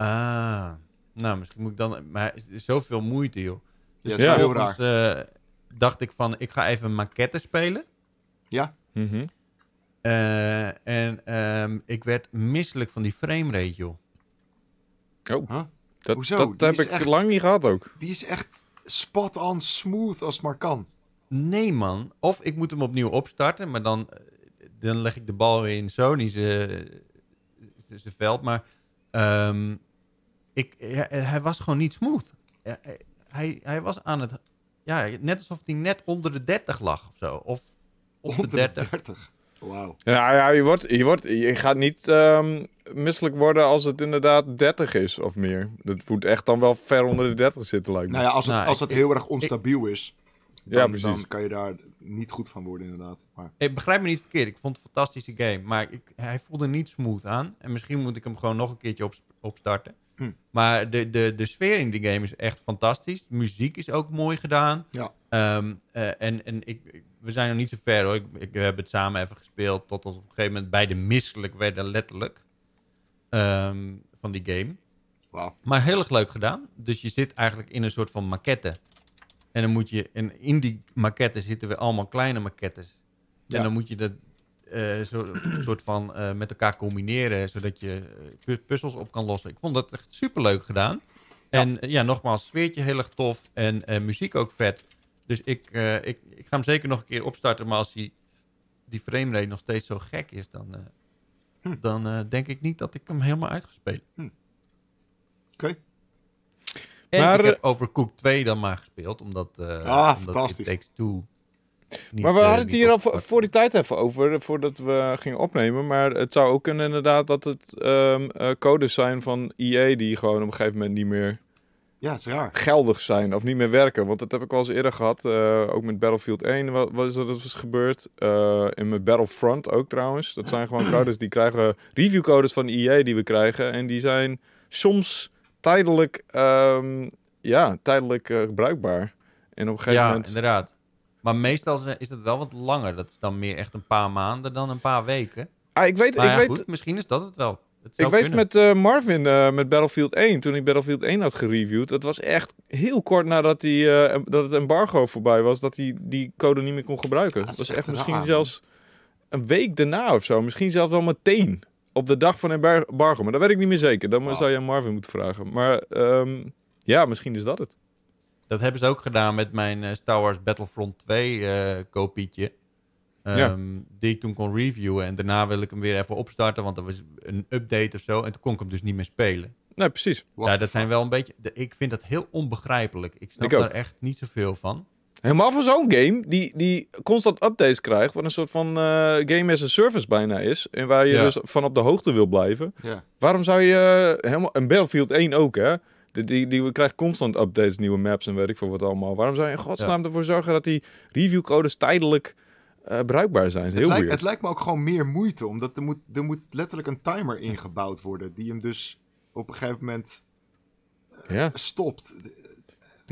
Ah, nou misschien moet ik dan... Maar het is zoveel moeite, joh. Ja, dat Ja. is wel heel raar. eh, dacht ik van, ik ga even maquette spelen. Ja, Mhm. Eh, en ehm, ik werd misselijk van die framerate, joh. Oh, Huh? dat, Hoezo? dat Die heb is ik echt- lang niet gehad ook. die is echt spot on smooth als het maar kan. Nee, man. Of ik moet hem opnieuw opstarten, maar dan, eh, dan leg ik de bal weer in Sony's zijn veld. Maar ehm, ik, hij, hij was gewoon niet smooth. Ja, hij- hij, was aan het... Ja, net alsof hij net onder de 30 lag of zo. Of op de Onder 30. 30. Wauw. Ja, ja je, wordt, je, wordt, je gaat niet ehm, misselijk worden als het inderdaad 30 is of meer. Dat moet echt dan wel ver onder de 30 zitten, lijkt me. Nou ja, als het, Nou, als ik- het heel erg onstabiel is, dan, Ja, precies. dan kan je daar niet goed van worden inderdaad. Maar, Ik begrijp me niet verkeerd. Ik vond het een fantastische game. Maar ik, hij voelde niet smooth aan. En misschien moet ik hem gewoon nog een keertje op, opstarten. Hm. Maar de, de, de sfeer in die game is echt fantastisch. De muziek is ook mooi gedaan. ja. Ehm, eh, en en ik, ik- we zijn nog niet zo ver hoor. Ik, ik, we hebben het samen even gespeeld. Tot we op een gegeven moment beide misselijk werden, letterlijk. ehm, van die game. Wauw. Maar heel erg leuk gedaan. Dus je zit eigenlijk in een soort van maquette. En dan moet je, en in die maquette zitten weer allemaal kleine maquettes. Ja. En dan moet je dat eh, zo, een [CLEARS THROAT] soort van eh, met elkaar combineren, zodat je eh, pu- puzzels op kan lossen. Ik vond dat echt super leuk gedaan. En eh, ja, nogmaals, sfeertje heel erg tof en eh, muziek ook vet. Dus ik, eh, ik, ik ga hem zeker nog een keer opstarten, maar als die, die framerate nog steeds zo gek is, dan, eh, Hm. dan eh, denk ik niet dat ik hem helemaal uitgespeeld. Oké. En Maar, ik heb Overcooked 2 dan maar gespeeld, omdat, eh Ah, omdat fantastisch. It Takes Two niet, maar we eh, hadden het hier al voor, die tijd even over, eh, voordat we gingen opnemen. Maar het zou ook kunnen inderdaad dat het ehm, eh, codes zijn van EA die gewoon op een gegeven moment niet meer Ja, het is raar. geldig zijn of niet meer werken. Want dat heb ik wel eens eerder gehad. eh, ook met Battlefield 1 wat, wat is dat eens gebeurd. Eh en met Battlefront ook trouwens. Dat zijn gewoon [CLEARS THROAT] codes die krijgen... Reviewcodes van EA die we krijgen. En die zijn soms tijdelijk... ehm, ja, tijdelijk bruikbaar. En op een gegeven Ja, moment... inderdaad. Maar meestal is- het wel wat langer. Dat is dan meer echt een paar maanden dan een paar weken. Ah, ik weet, Maar ik ja, weet, goed, misschien is dat het wel. Dat Ik weet kunnen. met eh, Marvin, eh, met Battlefield 1, toen hij Battlefield 1 had gereviewd, dat was echt heel kort nadat die, eh, dat het embargo voorbij was, dat hij die code niet meer kon gebruiken. Ah, Dat was is echt echt misschien raar, zelfs een week daarna of zo. Misschien zelfs wel meteen. Op de dag van embar- embargo. Maar dat weet ik niet meer zeker. Dan Wauw. zou je aan Marvin moeten vragen. Maar ehm, ja, misschien is dat het. Dat hebben ze ook gedaan met mijn eh, Star Wars Battlefront 2 eh kopietje. Ja. Ehm, Die ik toen kon reviewen. En daarna wil ik hem weer even opstarten, want er was een update of zo. En toen kon ik hem dus niet meer spelen. Nee, precies. What ja, dat zijn wel een beetje... de- Ik vind dat heel onbegrijpelijk. Ik snap Ik daar echt niet zoveel van. Helemaal voor zo'n game die, die constant updates krijgt. Wat een soort van eh, game as a service bijna is. En waar je Ja. dus van op de hoogte wil blijven. Ja. Waarom zou je helemaal... En Battlefield 1 ook, hè? Die, die, die krijgt constant updates, nieuwe maps en weet ik veel wat allemaal. Waarom zou je in godsnaam ervoor zorgen dat die reviewcodes tijdelijk eh, bruikbaar zijn? Is Het, heel lijkt, het lijkt me ook gewoon meer moeite, omdat er moet, er moet letterlijk een timer ingebouwd worden, die hem dus op een gegeven moment Ja, stopt.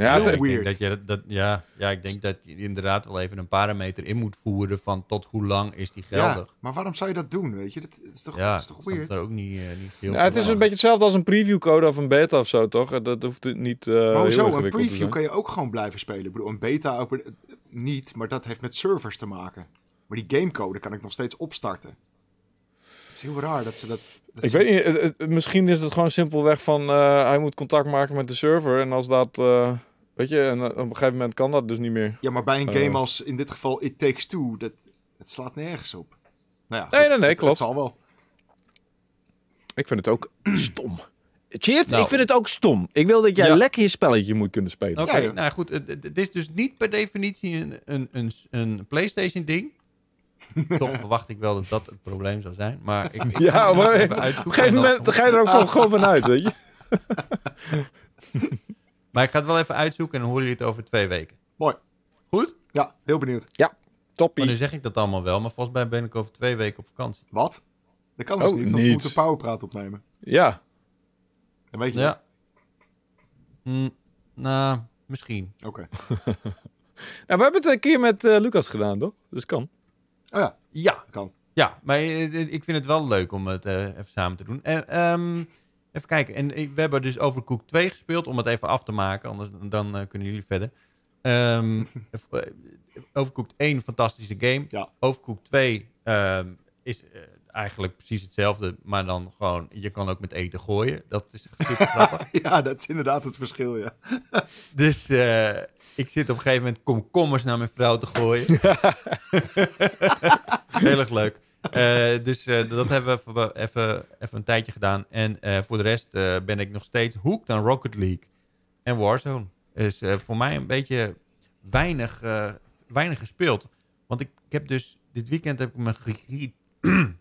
Ja Heel ik denk weird. dat je dat, dat- ja, ja, ik denk dat je inderdaad wel even een parameter in moet voeren van tot hoe lang is die Ja, geldig. maar waarom zou je dat doen, weet je? Dat, dat is toch, Ja, dat is toch weird? ook niet, eh, niet veel ja, het is een beetje hetzelfde als een previewcode of een beta of zo, toch? Dat hoeft niet eh Maar hoezo? Een preview kan je ook gewoon blijven spelen. Ik bedoel, een beta ook eh, niet, maar dat heeft met servers te maken. Maar die gamecode kan ik nog steeds opstarten. Het is heel raar dat ze dat... dat Ik ze- weet niet, misschien is het gewoon simpelweg van eh, hij moet contact maken met de server. En als dat, eh, weet je, en eh, op een gegeven moment kan dat dus niet meer. Ja, maar bij een Eh. game als in dit geval It Takes Two, dat, dat slaat nergens op. Nou ja, Nee, goed, nee, nee, het- klopt. Het zal wel. Ik vind het ook [CLEARS THROAT] stom. Cheers, Nou. ik vind het ook stom. Ik wil dat jij Ja. lekker je spelletje moet kunnen spelen. Oké, Ja, nou goed, het, is dus niet per definitie een, een, een, een PlayStation-ding. [LAUGHS] Toch verwacht ik wel dat dat het probleem zou zijn. Maar ik, ik [LAUGHS] Ja, maar even op een gegeven moment ga je er ook gewoon vanuit, weet je. [LAUGHS] Maar ik ga het wel even uitzoeken en dan horen jullie het over twee weken. Mooi. Goed? Ja, heel benieuwd. Toppie. Maar nu zeg ik dat allemaal wel, maar volgens mij ben ik over twee weken op vakantie. Wat? Dat kan dus Oh, niet, want we moeten powerpraat opnemen. Ja. Dan weet je. Ja. Hm, nou, misschien. Oké. [LAUGHS] Nou, we hebben het een keer met eh, Lucas gedaan, toch? Dus kan. Oh ja, Ja, kan. ja, maar eh, ik vind het wel leuk om het eh, even samen te doen. Eh, ehm, even kijken. En eh, we hebben dus Overcooked 2 gespeeld, om het even af te maken. Anders dan eh, kunnen jullie verder. Ehm [LAUGHS] eh, Overcooked 1, fantastische game. Ja. Overcooked 2 ehm, is eigenlijk precies hetzelfde, maar dan gewoon, je kan ook met eten gooien. Dat is super [LAUGHS] grappig. Ja, dat is inderdaad het verschil, ja. [LAUGHS] Dus ik zit op een gegeven moment komkommers naar mijn vrouw te gooien. Heel erg leuk. Eh, dus eh, dat hebben we even, even, even een tijdje gedaan. En eh, voor de rest eh, ben ik nog steeds hooked aan Rocket League en Warzone. Dus eh, voor mij een beetje weinig, eh, weinig gespeeld. Want ik, ik heb dus dit weekend heb ik mijn, [CLEARS THROAT]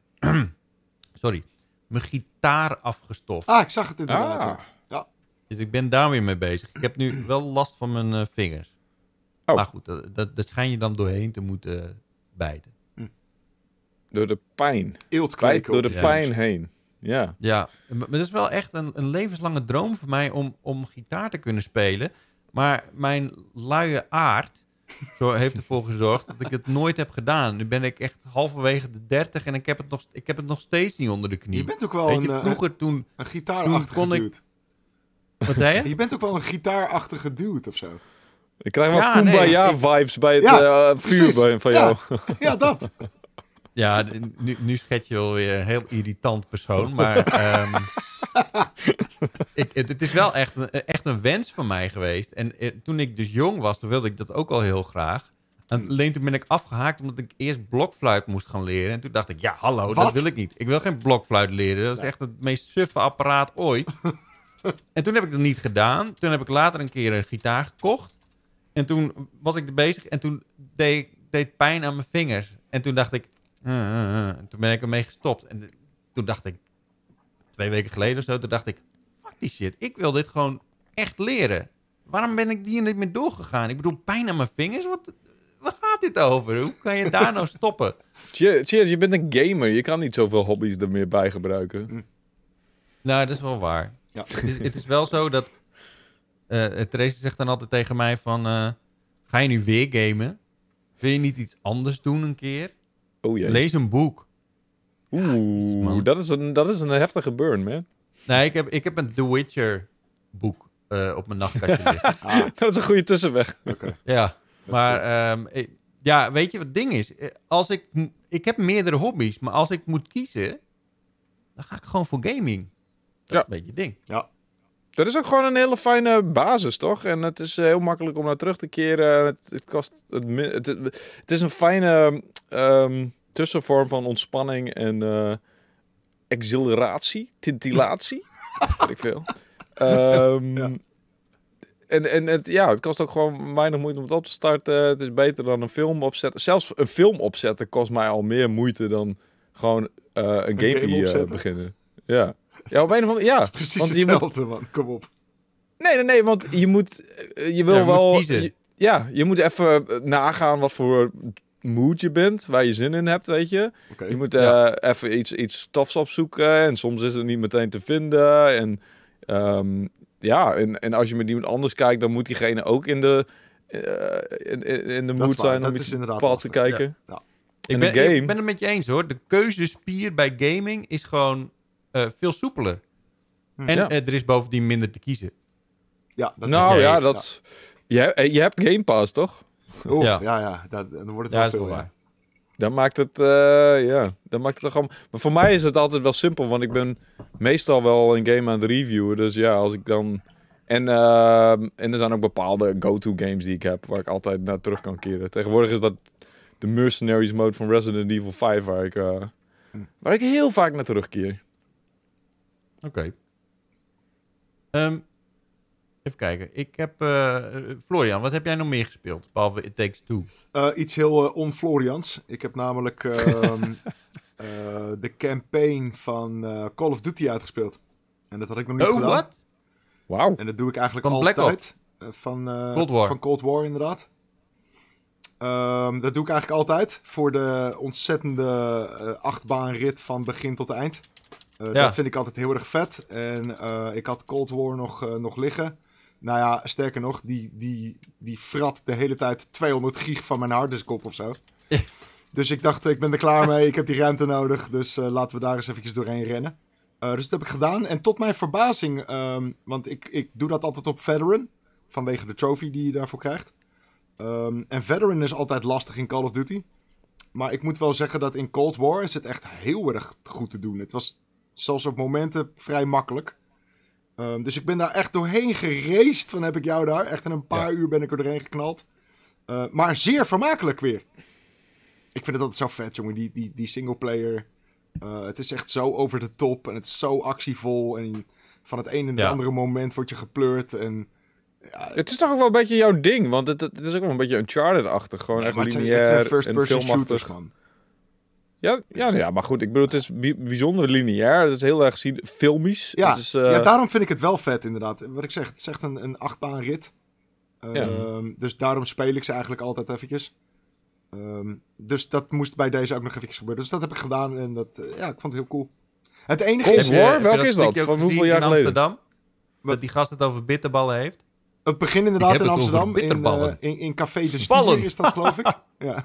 Sorry, mijn gitaar afgestoft. Ah, ik zag het inderdaad. Ah. ja. Dus ik ben daar weer mee bezig. Ik heb nu wel last van mijn eh, vingers. Oh. Maar goed, dat, dat, dat schijn je dan doorheen te moeten bijten. Door de pijn. Eelt door de pijn vingers. heen. Ja. Ja, maar het is wel echt een, een levenslange droom voor mij om, om gitaar te kunnen spelen. Maar mijn luie aard zo heeft ervoor gezorgd dat ik het nooit heb gedaan. Nu ben ik echt halverwege de 30 en ik heb het nog, ik heb het nog steeds niet onder de knie. Je bent ook wel Weet een, je, eh, vroeger toen... een gitaarachtige toen kon ik- dude. Wat zei je? Je bent ook wel een gitaarachtige dude of zo. Ik krijg wel Ja, nee, Kumbaya-vibes bij het Ja, eh, vuur bij, van Ja. jou. Ja, dat. [LAUGHS] Ja, nu, nu schets je wel weer een heel irritant persoon. Maar [LAUGHS] ehm, ik, het, het is wel echt een, echt een wens van mij geweest. En eh, toen ik dus jong was, toen wilde ik dat ook al heel graag. En alleen toen ben ik afgehaakt omdat ik eerst blokfluit moest gaan leren. En toen dacht ik, ja hallo, dat wil ik niet. Ik wil geen blokfluit leren. Dat is echt het meest suffe apparaat ooit. [LAUGHS] en toen heb ik dat niet gedaan. Toen heb ik later een keer een gitaar gekocht. En toen was ik er bezig en toen deed, deed pijn aan mijn vingers. En toen dacht ik, uh, uh, uh. En toen ben ik ermee gestopt. En de- toen dacht ik, twee weken geleden of zo, toen dacht ik, fuck die shit. Ik wil dit gewoon echt leren. Waarom ben ik hier niet meer doorgegaan? Ik bedoel, pijn aan mijn vingers? Wat, waar gaat dit over? Hoe kan je daar nou stoppen? [LAUGHS] Che- Cheers, je bent een gamer. Je kan niet zoveel hobby's er meer bij gebruiken. Nou, dat is wel waar. Ja. Het, is, het is wel zo dat... eh Therese zegt dan altijd tegen mij van... eh, ga je nu weer gamen? Wil je niet iets anders doen een keer? Oh jee. Lees een boek. Oeh, man. dat is, een, dat is een heftige burn, man. Nee, ik heb, ik heb een The Witcher boek eh, op mijn nachtkastje [LAUGHS] liggen. Ah, Dat is een goede tussenweg. oké. Ja, maar ehm, ik- ja, weet je wat het ding is? Eh, Als ik, ik heb meerdere hobby's, maar als ik moet kiezen, dan ga ik gewoon voor gaming. Dat Ja. is een beetje het ding. Ja, Dat is ook gewoon een hele fijne basis, toch? En het is eh, heel makkelijk om naar terug te keren. Het, het, kost, het, het, het, is een fijne ehm, tussenvorm van ontspanning en eh exhilaratie, tintillatie. [LAUGHS] weet ik veel. Ehm, Ja. En, en het, ja, het kost ook gewoon weinig moeite om het op te starten. Het is beter dan een film opzetten. Zelfs een film opzetten kost mij al meer moeite dan gewoon eh, een game gamepje eh, opzetten? beginnen. Ja. Ja, op een of andere ja. dat is precies want moet- hetzelfde, man. Kom op. Nee, nee, nee, want je moet, eh, je wil Ja, je moet wel, je- ja, je moet even eh, nagaan wat voor mood je bent, waar je zin in hebt, weet je. Je moet eh, Ja. even iets, iets tofs opzoeken en soms is het niet meteen te vinden. En ehm, ja, en, en als je met iemand anders kijkt, dan moet diegene ook in de, eh, in, in de mood zijn om iets bepaald te kijken. Ja. Ik En ben, de game- ik ben het met je eens hoor. De keuzespier bij gaming is gewoon veel soepeler. Hm. En Ja. eh, er is bovendien minder te kiezen. Ja, dat is nou ja, ja. dat. Je, hebt- je hebt Game Pass, toch? Oeh, Ja. ja, ja, dat, dan wordt het Ja, wel veel, waar. Dan maakt het, eh, ja, dan maakt het toch gewoon... Maar voor mij is het altijd wel simpel, want ik ben meestal wel een game aan het reviewen. Dus ja, als ik dan... En, ehm, en er zijn ook bepaalde go-to games die ik heb, waar ik altijd naar terug kan keren. Tegenwoordig is dat de Mercenaries mode van Resident Evil 5, waar ik, eh, Hm. waar ik heel vaak naar terugkeer. Oké. Ehm, even kijken. Ik heb... eh, Florian, wat heb jij nog meer gespeeld? Behalve It Takes Two. Eh, iets heel eh on-Florians. Ik heb namelijk ehm, [LAUGHS] eh, de campaign van eh, Call of Duty uitgespeeld. En dat had ik nog niet Oh, gedaan. wat? Wauw. En dat doe ik eigenlijk Van Black altijd. Van, eh, Cold War. Van Cold War, inderdaad. Ehm, dat doe ik eigenlijk altijd. Voor de ontzettende achtbaanrit van begin tot eind. Eh, Ja. Dat vind ik altijd heel erg vet. En eh, ik had Cold War nog, eh, nog liggen. Nou ja, sterker nog, die, die, die frat de hele tijd 200 gig van mijn harddiskkop of zo. dus ik dacht, ik ben er klaar mee. Ik heb die ruimte nodig. Dus laten we daar eens eventjes doorheen rennen. Dus dat heb ik gedaan. En tot mijn verbazing, ehm, want ik, ik doe dat altijd op Veteran. Vanwege de trophy die je daarvoor krijgt. Ehm, en Veteran is altijd lastig in Call of Duty. Maar ik moet wel zeggen dat in Cold War is het echt heel erg goed te doen. Het was zelfs op momenten vrij makkelijk. Ehm, dus ik ben daar echt doorheen geraced. Van heb ik jou daar. Echt in een paar uur ben ik er doorheen geknald. Eh, maar zeer vermakelijk weer. Ik vind het altijd zo vet, jongen. Die, die, die singleplayer. Eh, het is echt zo over de top. En het is zo actievol. En van het ene en het Ja. andere moment word je gepleurd. En ja, Het is toch ook wel een beetje jouw ding, want het, het is ook wel een beetje Uncharted-achtig. Gewoon echt maar het zijn, lineair het zijn en first-person filmachtig. shooters, man. Ja, ja, nou ja, maar goed, ik bedoel, het is bi- bijzonder lineair. Het is heel erg filmisch. Ja, het is, eh, ja, daarom vind ik het wel vet, inderdaad. Wat ik zeg, het is echt een, een achtbaanrit. Ehm, Dus daarom speel ik ze eigenlijk altijd eventjes. Ehm, dus dat moest bij deze ook nog eventjes gebeuren. Dus dat heb ik gedaan en dat, eh, ja, ik vond het heel cool. Het enige is, je Welke is dat? Van hoeveel jaar in geleden? Amsterdam? Dat die gast het over bitterballen heeft? het begin inderdaad in Amsterdam, in, bitterballen. eh, in, in Café de. Stier is dat, geloof ik. [LAUGHS] ja.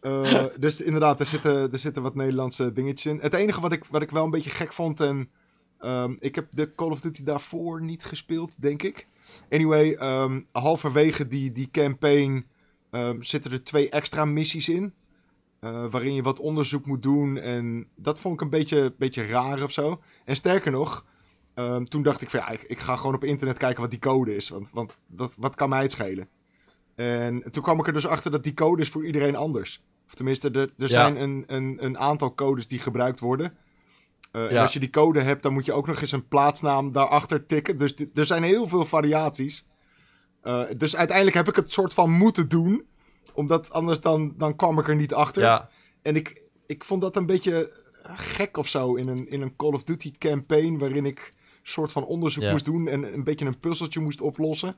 Eh, dus inderdaad, er zitten, er zitten wat Nederlandse dingetjes in. Het enige wat ik, wat ik wel een beetje gek vond, en ehm, ik heb de Call of Duty daarvoor niet gespeeld, denk ik. Anyway, ehm, halverwege die, die campaign ehm, zitten er twee extra missies in. eh, waarin je wat onderzoek moet doen. En dat vond ik een beetje, beetje raar of zo. En sterker nog, toen dacht ik van ja, ik, ik ga gewoon op internet kijken wat die code is. Want, want dat, wat kan mij het schelen? En toen kwam ik er dus achter dat die code is voor iedereen anders. Of tenminste, er, er Ja. zijn een, een, een aantal codes die gebruikt worden. Eh, En als je die code hebt, dan moet je ook nog eens een plaatsnaam daarachter tikken. Dus er zijn heel veel variaties. Eh, dus uiteindelijk heb ik het soort van moeten doen. Omdat anders dan, dan kwam ik er niet achter. Ja. En ik, ik vond dat een beetje gek of zo in een, in een Call of Duty campaign. Waarin ik een soort van onderzoek moest doen en een beetje een puzzeltje moest oplossen.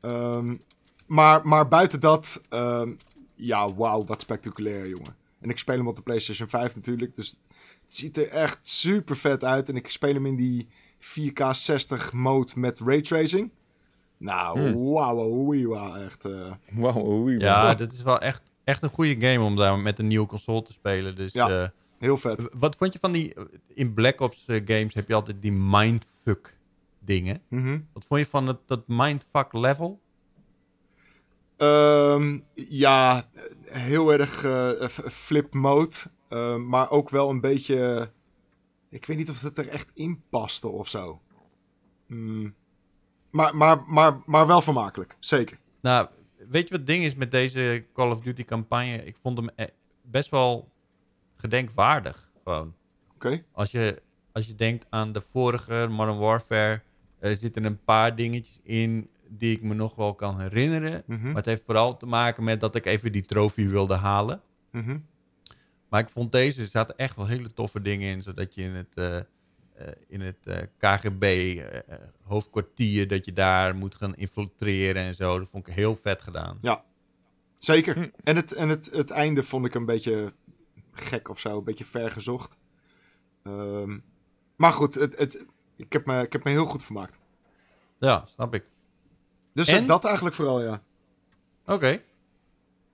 Ehm, maar, maar buiten dat, ehm, ja, wauw, wat spectaculair, jongen. En ik speel hem op de PlayStation 5 natuurlijk. Dus het ziet er echt super vet uit. En ik speel hem in die 4K 60 mode met raytracing. Nou, Hmm. wauw, wauw, wauw, echt. eh, Wauw, oei, Ja, dit is wel echt, echt een goede game om daar met een nieuwe console te spelen. Dus Ja. eh, Heel vet. Wat vond je van die... In Black Ops eh, games heb je altijd die mindfuck dingen. Mhm. Wat vond je van het, dat mindfuck level? Ehm, ja, heel erg eh, f- flip mode. Ehm, maar ook wel een beetje... Ik weet niet of het er echt in paste of zo. Mm. Maar, maar, maar, maar wel vermakelijk. Zeker. Nou, weet je wat het ding is met deze Call of Duty campagne? Ik vond hem eh, best wel gedenkwaardig. Gewoon. Oké. Als je, als je denkt aan de vorige Modern Warfare, er zitten een paar dingetjes in die ik me nog wel kan herinneren. Mhm. Maar het heeft vooral te maken met dat ik even die trofee wilde halen. Mhm. Maar ik vond deze, er zaten echt wel hele toffe dingen in, zodat je in het, eh, eh, in het eh, KGB hoofdkwartier, dat je daar moet gaan infiltreren en zo. Dat vond ik heel vet gedaan. Zeker. Hm. En, het, en het, het einde vond ik een beetje gek of zo. Een beetje ver gezocht. Ehm, maar goed, het, het, ik, heb me, ik heb me heel goed vermaakt. Ja, snap ik. Dus En? eh, dat eigenlijk vooral, ja. Oké.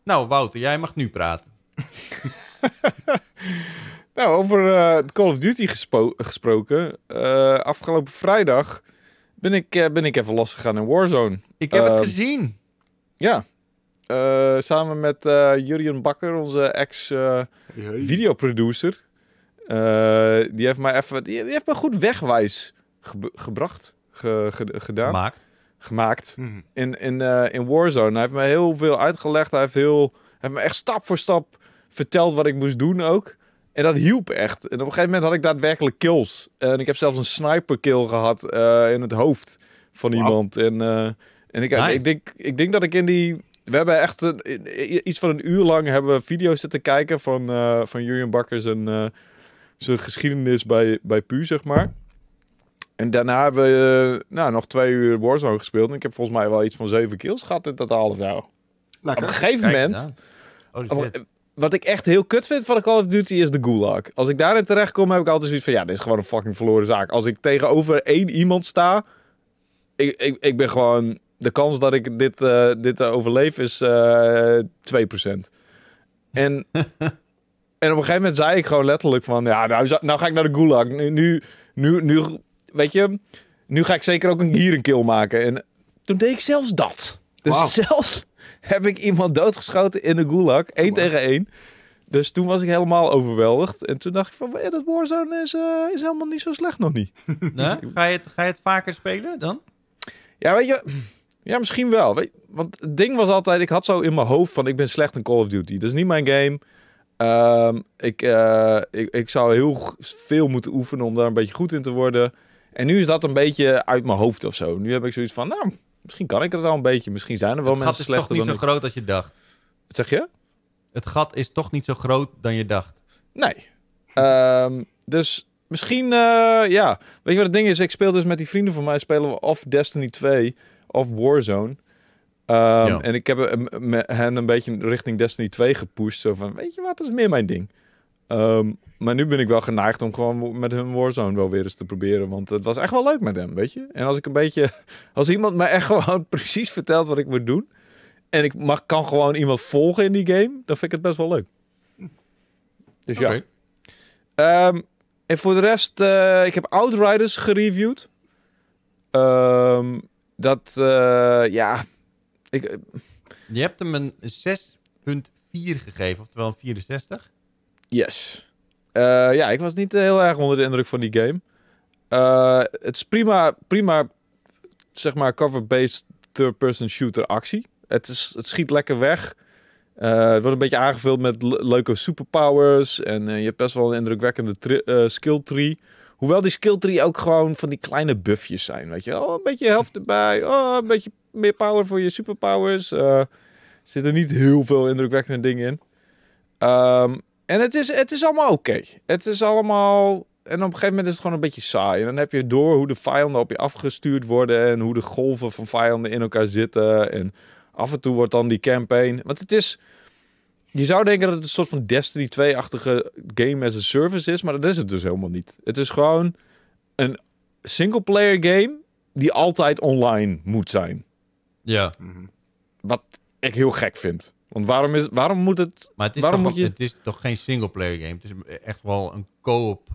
Nou, Wouter, jij mag nu praten. [LAUGHS] Nou, over eh, Call of Duty gespo- gesproken. Eh, afgelopen vrijdag ben ik, eh, ben ik even losgegaan in Warzone. Ik heb het Ehm, gezien. Ja. Eh, samen met eh Jurjen Bakker, onze ex-videoproducer. Die heeft mij even... Die, die heeft me goed wegwijs ge- gebracht. Ge- ge- gedaan. Maakt. Gemaakt. Mhm. in, in, eh, in Warzone. Hij heeft me heel veel uitgelegd. Hij heeft, heel, hij heeft me echt stap voor stap verteld wat ik moest doen ook. En dat hielp echt. En op een gegeven moment had ik daadwerkelijk kills. En ik heb zelfs een sniper kill gehad eh, in het hoofd van iemand. En, eh, en ik, Nice. ik, denk, ik denk dat ik in die... We hebben echt een, iets van een uur lang hebben we video's zitten kijken van, van Jurjen Bakker zijn, zijn geschiedenis bij, bij PU, zeg maar. En daarna hebben we eh, nou, nog twee uur Warzone gespeeld. En ik heb volgens mij wel iets van zeven kills gehad in totaal of. Op Lekker. een gegeven Kijk moment, op- wat ik echt heel kut vind van de Call of Duty is de gulag. Als ik daarin terecht kom, heb ik altijd zoiets van, ja, dit is gewoon een fucking verloren zaak. Als ik tegenover één iemand sta, ik, ik, ik ben gewoon, de kans dat ik dit, eh, dit overleef is eh 2%. En, [LAUGHS] en op een gegeven moment zei ik gewoon letterlijk van, ja, nou, nou ga ik naar de gulag. Nu, nu, nu, weet je, nu ga ik zeker ook een, hier een kill maken. En toen deed ik zelfs dat. Dus [LAUGHS] zelfs heb ik iemand doodgeschoten in de gulag, één tegen één. Dus toen was ik helemaal overweldigd. En toen dacht ik van, ja, dat Warzone is, eh, is helemaal niet zo slecht nog niet. [LAUGHS] Nee? Ga, je het, ga je het vaker spelen dan? Ja, weet je, ja, misschien wel. Weet, want het ding was altijd, ik had zo in mijn hoofd van, ik ben slecht in Call of Duty. Dat is niet mijn game. Ehm, ik, eh, ik, ik zou heel veel moeten oefenen om daar een beetje goed in te worden. En nu is dat een beetje uit mijn hoofd of zo. Nu heb ik zoiets van, nou, misschien kan ik het wel een beetje. Misschien zijn er wel het gat mensen is toch slechter niet dan zo ik. groot als je dacht. Wat zeg je? Het gat is toch niet zo groot dan je dacht. Nee. Ehm, dus misschien, eh, ja. Weet je wat het ding is? Ik speel dus met die vrienden van mij, spelen we of Destiny 2 of Warzone. Ehm, Ja. En ik heb hen een beetje richting Destiny 2 gepusht. Zo van, weet je wat, dat is meer mijn ding. Ehm, maar nu ben ik wel geneigd om gewoon met hun Warzone wel weer eens te proberen. Want het was echt wel leuk met hem, weet je. En als ik een beetje... [LAUGHS] Als iemand mij echt [LAUGHS] gewoon precies vertelt wat ik moet doen... En ik mag, kan gewoon iemand volgen in die game... Dan vind ik het best wel leuk. Dus ja. Ehm, en voor de rest, eh, ik heb Outriders gereviewd. Ehm, dat, eh, ja, ik, Je hebt hem een 6.4 gegeven, oftewel een 64. yes. Eh, ja, ik was niet heel erg onder de indruk van die game. Eh, het is prima, prima, zeg maar, cover-based third-person shooter actie. Het, is, het schiet lekker weg. Eh, het wordt een beetje aangevuld met le- leuke superpowers. En eh, je hebt best wel een indrukwekkende eh, skill tree. Hoewel die skill tree ook gewoon van die kleine buffjes zijn. Weet je, oh, een beetje helft erbij. Oh, een beetje meer power voor je superpowers. Eh, er zitten niet heel veel indrukwekkende dingen in. Ehm, en het is, het is allemaal oké. Het is allemaal... En op een gegeven moment is het gewoon een beetje saai. En dan heb je door hoe de vijanden op je afgestuurd worden. En hoe de golven van vijanden in elkaar zitten. En af en toe wordt dan die campaign... Want het is... Je zou denken dat het een soort van Destiny 2-achtige game as a service is. Maar dat is het dus helemaal niet. Het is gewoon een single-player game... die altijd online moet zijn. Ja. Mhm. Wat ik heel gek vind. Want waarom, is, waarom moet het... Maar het is, Waarom toch, moet je- het is toch geen singleplayer game? Het is echt wel een co-op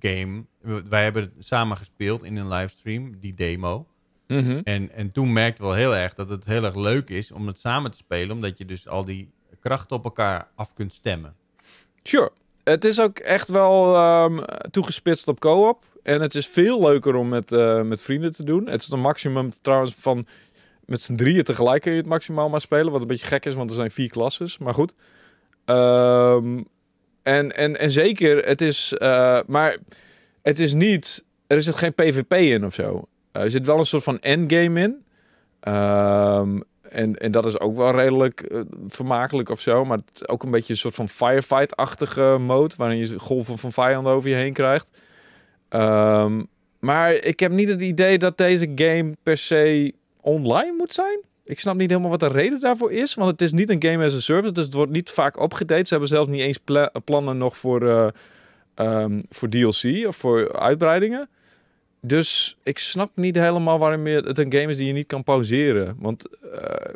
game. Wij hebben het samen gespeeld in een livestream, die demo. Mhm. En, en toen merkte wel heel erg dat het heel erg leuk is om het samen te spelen. Omdat je dus al die krachten op elkaar af kunt stemmen. Sure. Het is ook echt wel ehm, toegespitst op co-op. En het is veel leuker om met, eh, met vrienden te doen. Het is een maximum trouwens van... Met z'n drieën tegelijk kun je het maximaal maar spelen. Wat een beetje gek is, want er zijn vier klasses. Maar goed. Ehm, en, en, en zeker, het is... eh, maar het is niet... Er zit geen PvP in of zo. Eh, er zit wel een soort van endgame in. Ehm, en, en dat is ook wel redelijk eh, vermakelijk of zo. Maar het is ook een beetje een soort van firefight-achtige mode. Waarin je golven van vijanden over je heen krijgt. Ehm, maar ik heb niet het idee dat deze game per se online moet zijn. Ik snap niet helemaal wat de reden daarvoor is. Want het is niet een game as a service. Dus het wordt niet vaak opgedate. Ze hebben zelfs niet eens pla- plannen nog voor, eh, ehm, voor DLC of voor uitbreidingen. Dus ik snap niet helemaal waarom het een game is die je niet kan pauzeren. Want, eh,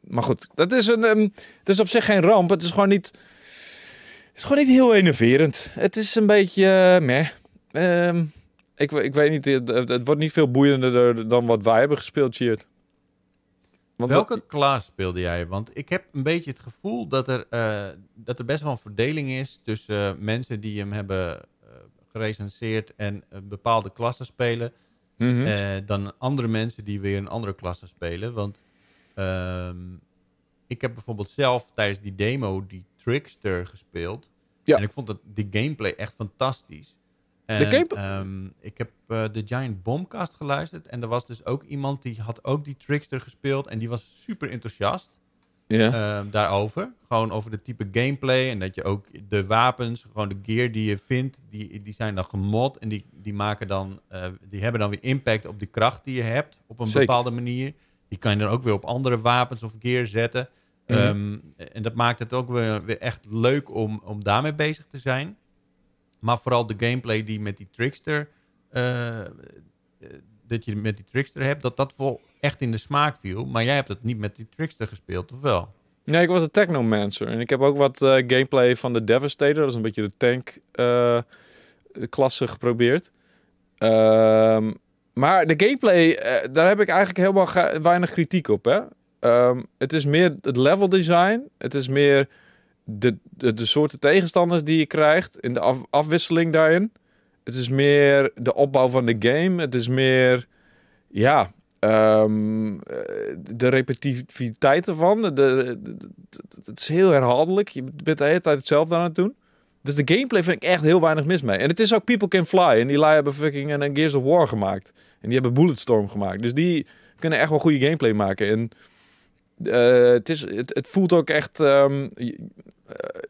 maar goed, dat is, een, ehm, het is op zich geen ramp. Het is gewoon niet, het is gewoon niet heel enerverend. Het is een beetje eh, meh. Ehm, ik, ik weet niet, het, wordt niet veel boeiender dan wat wij hebben gespeeld, Cheert. Want Welke klas speelde jij? Want ik heb een beetje het gevoel dat er, eh, dat er best wel een verdeling is tussen eh, mensen die hem hebben eh, gerecenseerd en bepaalde klassen spelen. Mhm. dan andere mensen die weer een andere klasse spelen. Want ehm, ik heb bijvoorbeeld zelf tijdens die demo die Trickster gespeeld. Ja. En ik vond dat die gameplay echt fantastisch. En, De game- ehm, ik heb eh, de Giant Bombcast geluisterd. En er was dus ook iemand die had ook die Trickster gespeeld. En die was super enthousiast ehm, daarover. Gewoon over de type gameplay. En dat je ook de wapens, gewoon de gear die je vindt, die, die zijn dan gemod. En die, die, maken dan, eh, die hebben dan weer impact op de kracht die je hebt. Op een Zeker. bepaalde manier. Die kan je dan ook weer op andere wapens of gear zetten. Mhm. Ehm, en dat maakt het ook weer, weer echt leuk om, om daarmee bezig te zijn. Maar vooral de gameplay die met die trickster. eh, eh, dat je met die trickster hebt, dat dat wel echt in de smaak viel. Maar jij hebt het niet met die trickster gespeeld, of wel? Nee, ik was een Technomancer. En ik heb ook wat eh, gameplay van de Devastator. Dat is een beetje de tank eh, klasse geprobeerd. Ehm, maar de gameplay, daar heb ik eigenlijk helemaal weinig kritiek op. Hè? Ehm, het is meer het level design. Het is meer de, de, de soorten tegenstanders die je krijgt. In de af- afwisseling daarin. Het is meer de opbouw van de game. Het is meer, ja, ehm, eh, de repetitiviteit ervan. De, het is heel herhaaldelijk. Je bent de hele tijd hetzelfde aan het doen. Dus de gameplay vind ik echt heel weinig mis mee. En het is ook People Can Fly. En die lui hebben fucking een, een Gears of War gemaakt. En die hebben Bulletstorm gemaakt. Dus die kunnen echt wel goede gameplay maken. En eh, het, is, het, het voelt ook echt ehm, eh,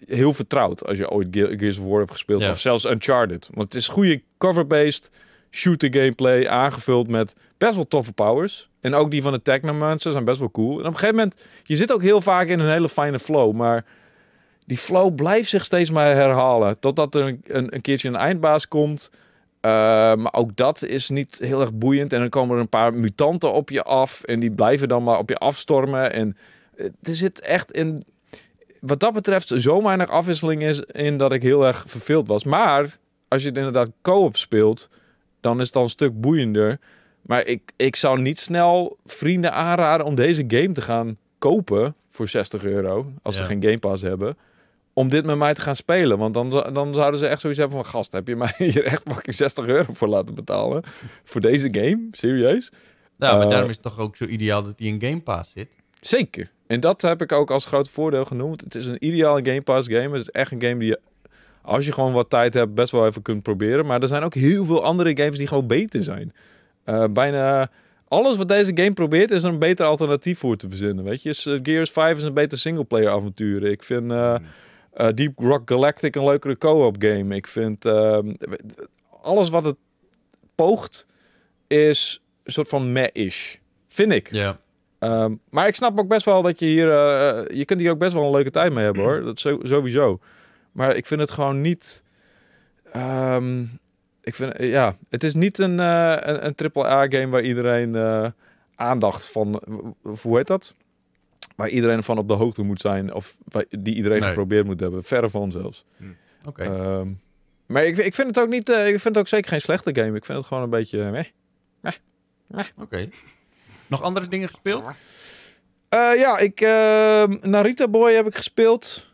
heel vertrouwd als je ooit Ge- Gears of War hebt gespeeld. Ja. Of zelfs Uncharted. Want het is goede cover-based shooter gameplay aangevuld met best wel toffe powers. En ook die van de Technomancer zijn best wel cool. En op een gegeven moment, je zit ook heel vaak in een hele fijne flow, maar die flow blijft zich steeds maar herhalen. Totdat er een, een, een keertje een eindbaas komt. Uh, maar ook dat is niet heel erg boeiend. En dan komen er een paar mutanten op je af. En die blijven dan maar op je afstormen. En eh, er zit echt in. Wat dat betreft, zo weinig afwisseling is in dat ik heel erg verveeld was. Maar als je het inderdaad co-op speelt, dan is het al een stuk boeiender. Maar ik, ik zou niet snel vrienden aanraden om deze game te gaan kopen voor 60 euro. Als Ja. ze geen Game Pass hebben. Om dit met mij te gaan spelen. Want dan, dan zouden ze echt zoiets hebben van... Gast, heb je mij [LAUGHS] hier echt fucking 60 euro voor laten betalen? Voor deze game? Serieus? Nou, maar Eh, daarom is het toch ook zo ideaal dat hij in Game Pass zit. Zeker. En dat heb ik ook als groot voordeel genoemd. Het is een ideale Game Pass game. Het is echt een game die je, als je gewoon wat tijd hebt, best wel even kunt proberen. Maar er zijn ook heel veel andere games die gewoon beter zijn. Eh, bijna alles wat deze game probeert, is er een beter alternatief voor te verzinnen. Weet je, Gears 5 is een beter singleplayer avontuur. Ik vind eh, eh, Deep Rock Galactic een leukere co-op game. Ik vind ehm, alles wat het poogt, is een soort van meh-ish. Vind ik. Ja. Ehm, maar ik snap ook best wel dat je hier... eh, je kunt hier ook best wel een leuke tijd mee hebben, hoor. Dat sowieso. Maar ik vind het gewoon niet... ehm, ik vind... eh, Ja, het is niet een, eh een, een AAA-game waar iedereen eh, aandacht van... Hoe heet dat? Waar iedereen van op de hoogte moet zijn. Of die iedereen Nee. geprobeerd moet hebben. Verre van zelfs. Oké. Ehm, maar ik, ik vind het ook niet. eh, ik vind het ook zeker geen slechte game. Ik vind het gewoon een beetje. eh, meh. Oké. Nog andere dingen gespeeld? Eh, ja, ik. ehm, Naruto Boy heb ik gespeeld.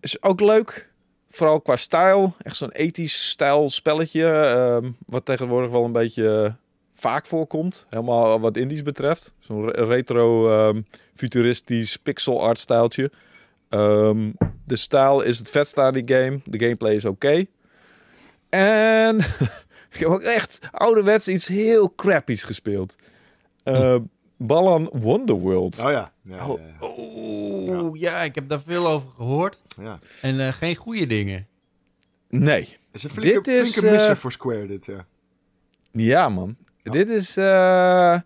Is ook leuk. Vooral qua stijl. Echt zo'n ethisch stijl spelletje. ehm, wat tegenwoordig wel een beetje vaak voorkomt. Helemaal wat indies betreft. Zo'n re- retro ehm, futuristisch pixel art stijltje. Ehm, de stijl is het vetste aan die game. De gameplay is oké. En ik heb ook echt ouderwets iets heel crappies gespeeld. Balan Wonderworld. Oh ja. ja, Oh. ja, ik heb daar veel over gehoord. En eh, geen goede dingen. Nee. is een flinke, Dit is, flinke misser eh, voor Square, dit, ja. Ja, man. Dit is. eh,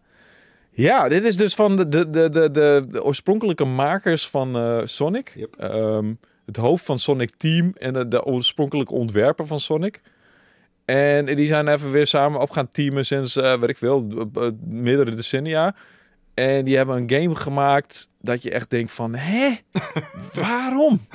Ja, dit is dus van de, de, de, de, de, oorspronkelijke makers van eh, Sonic. Yep. Ehm, het hoofd van Sonic Team en de, de oorspronkelijke ontwerper van Sonic. En die zijn even weer samen op gaan teamen sinds, eh weet ik veel, meerdere decennia. En die hebben een game gemaakt dat je echt denkt van, hè? [LAUGHS] Waarom?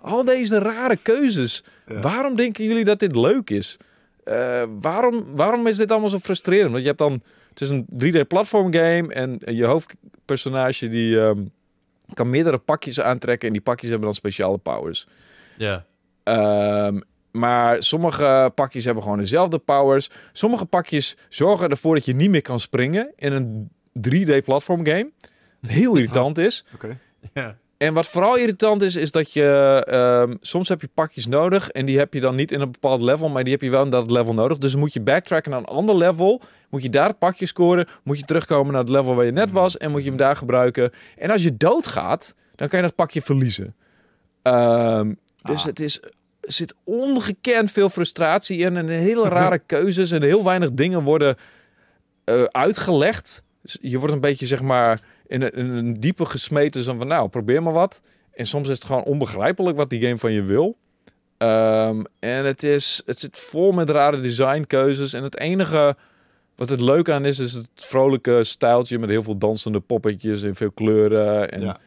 Al deze rare keuzes. Ja. Waarom denken jullie dat dit leuk is? Eh, waarom, waarom is dit allemaal zo frustrerend? Want je hebt dan, het is een 3D platform game en je hoofdpersonage die ehm, kan meerdere pakjes aantrekken en die pakjes hebben dan speciale powers. Ja. Ehm, maar sommige pakjes hebben gewoon dezelfde powers. Sommige pakjes zorgen ervoor dat je niet meer kan springen in een 3D platform game. Wat heel irritant is. Oké. ja. En wat vooral irritant is, is dat je ehm, soms heb je pakjes nodig en die heb je dan niet in een bepaald level, maar die heb je wel in dat level nodig. Dus dan moet je backtracken naar een ander level, moet je daar het pakje scoren, moet je terugkomen naar het level waar je net was en moet je hem daar gebruiken. En als je doodgaat, dan kan je dat pakje verliezen. Ehm, dus Ah. het is, er zit ongekend veel frustratie in en hele [LAUGHS] rare keuzes en heel weinig dingen worden eh, uitgelegd. Dus je wordt een beetje zeg maar in een, in een diepe gesmeten zo van nou probeer maar wat. En soms is het gewoon onbegrijpelijk wat die game van je wil. Ehm, en het, is, het zit vol met rare designkeuzes. En het enige wat het leuk aan is, is het vrolijke stijltje met heel veel dansende poppetjes en veel kleuren. En, Ja.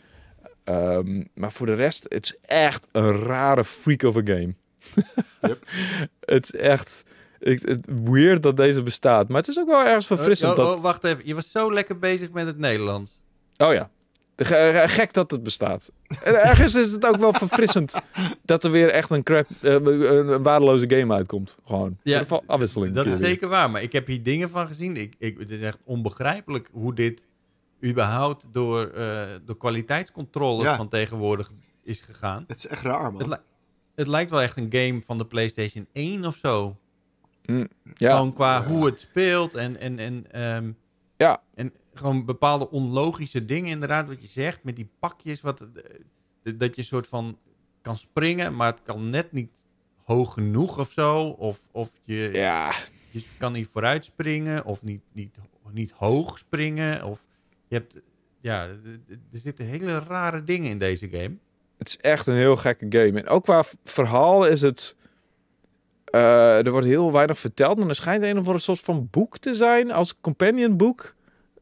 ehm, maar voor de rest, het is echt een rare freak of a game. Yep. [LAUGHS] het is echt ik, het, weird dat deze bestaat. Maar het is ook wel ergens verfrissend. Oh, dat, oh, wacht even, je was zo lekker bezig met het Nederlands. Oh ja. Eh, Gek dat het bestaat. En ergens is het ook wel verfrissend [LAUGHS] dat er weer echt een, crap, eh, een, waardeloze game uitkomt. Gewoon. Ja, In ieder geval afwisseling. Dat is zeker waar, maar ik heb hier dingen van gezien. Ik, ik, het is echt onbegrijpelijk hoe dit überhaupt door eh, de kwaliteitscontroles Ja. van tegenwoordig is gegaan. Het is echt raar, man. Het, li- het lijkt wel echt een game van de PlayStation 1 of zo. Ja, Gewoon qua Ja. hoe het speelt en, en, en, ehm, Ja. en gewoon bepaalde onlogische dingen inderdaad, wat je zegt met die pakjes. Wat, eh, dat je soort van kan springen, maar het kan net niet hoog genoeg of zo. Of, of je, ja. je kan niet vooruit springen of niet, niet, niet hoog springen. Of je hebt, ja, er zitten hele rare dingen in deze game. Het is echt een heel gekke game. En ook qua verhaal is het... eh, er wordt heel weinig verteld, maar er schijnt een of andere soort van boek te zijn als companion boek.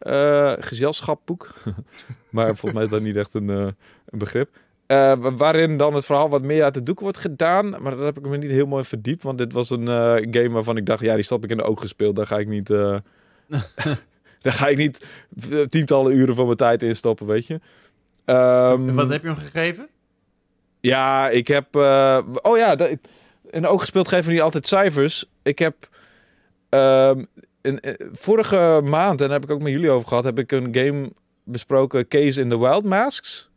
Eh, gezelschapboek. [LAUGHS] maar volgens mij is dat niet echt een, eh, een begrip. Eh, wa- waarin dan het verhaal wat meer uit de doek wordt gedaan. Maar dat heb ik me niet heel mooi verdiept. Want dit was een game waarvan ik dacht, ja, die stap ik in de oog gespeeld. Daar ga ik niet... [LAUGHS] [LAUGHS] daar ga ik niet tientallen uren van mijn tijd in stoppen, weet je. Ehm, Wat heb je hem gegeven? ja, ik heb. oh ja, dat, in de oog gespeeld geven die altijd cijfers. Ik heb. ehm, eh, vorige maand, en daar heb ik ook met jullie over gehad, heb ik een game besproken, Case in the Wild Masks.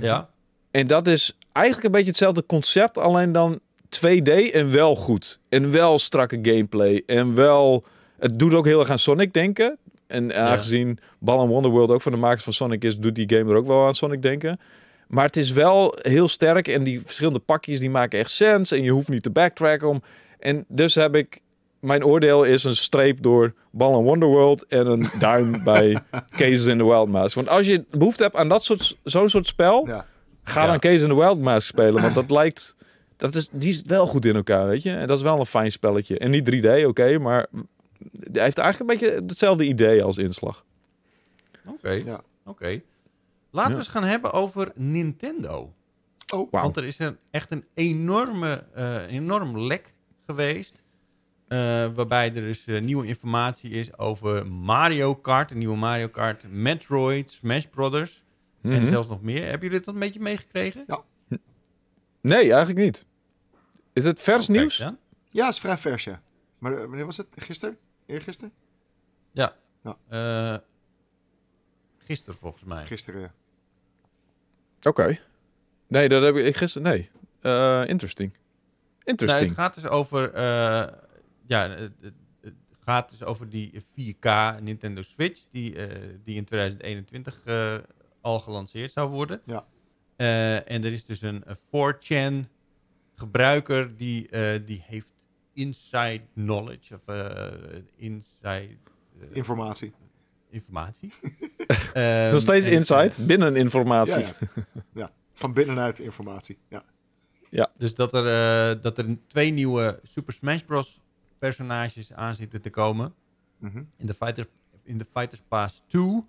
Ja. En dat is eigenlijk een beetje hetzelfde concept, alleen dan 2D en wel goed. En wel strakke gameplay. En wel. Het doet ook heel erg aan Sonic denken. En aangezien Ball Wonderworld ook van de makers van Sonic is, doet die game er ook wel aan Sonic denken. Maar het is wel heel sterk en die verschillende pakjes die maken echt sens en je hoeft niet te backtracken om. En dus heb ik, mijn oordeel is een streep door Ball Wonderworld en een [LAUGHS] duim bij Cases in the Wild Mouse. Want als je behoefte hebt aan dat soort, zo'n soort spel, Ja. ga Ja. dan Cases in the Wild Mouse spelen, want dat [LAUGHS] lijkt, dat is, die is wel goed in elkaar, weet je. En dat is wel een fijn spelletje. En niet 3D, oké, maar hij heeft eigenlijk een beetje hetzelfde idee als inslag. Oké. Ja. Oké. laten Ja. we eens gaan hebben over Nintendo. Oh. Want er is een, echt een enorme, eh, enorm lek geweest. Eh, waarbij er dus eh, nieuwe informatie is over Mario Kart. Een nieuwe Mario Kart, Metroid, Smash Brothers. En Mhm. zelfs nog meer. Hebben jullie dat een beetje meegekregen? Nee, eigenlijk niet. Is het vers nieuws? dan. ja, is vrij vers, ja. Maar eh, wanneer was het? Gisteren? Eergisteren? Eh, gisteren volgens mij. Gisteren, ja. Oké. Nee, dat heb ik, gisteren... Nee. Eh, interesting. Nou, Interesting. het gaat dus over, eh, ja, het, het- het gaat dus over die 4K Nintendo Switch, die, eh, die in 2021 eh, al gelanceerd zou worden. Ja. Eh, en er is dus een, een 4chan gebruiker die, eh, die heeft inside knowledge of eh, inside Informatie. informatie. [LAUGHS] Ehm, Nog steeds en, eh, binnen informatie. Ja, ja. ja. Van binnenuit informatie. Ja. Dus dat er, eh, dat er twee nieuwe Super Smash Bros. Personages aan zitten te komen. Mhm. in de, Fighter, in de Fighters Pass 2.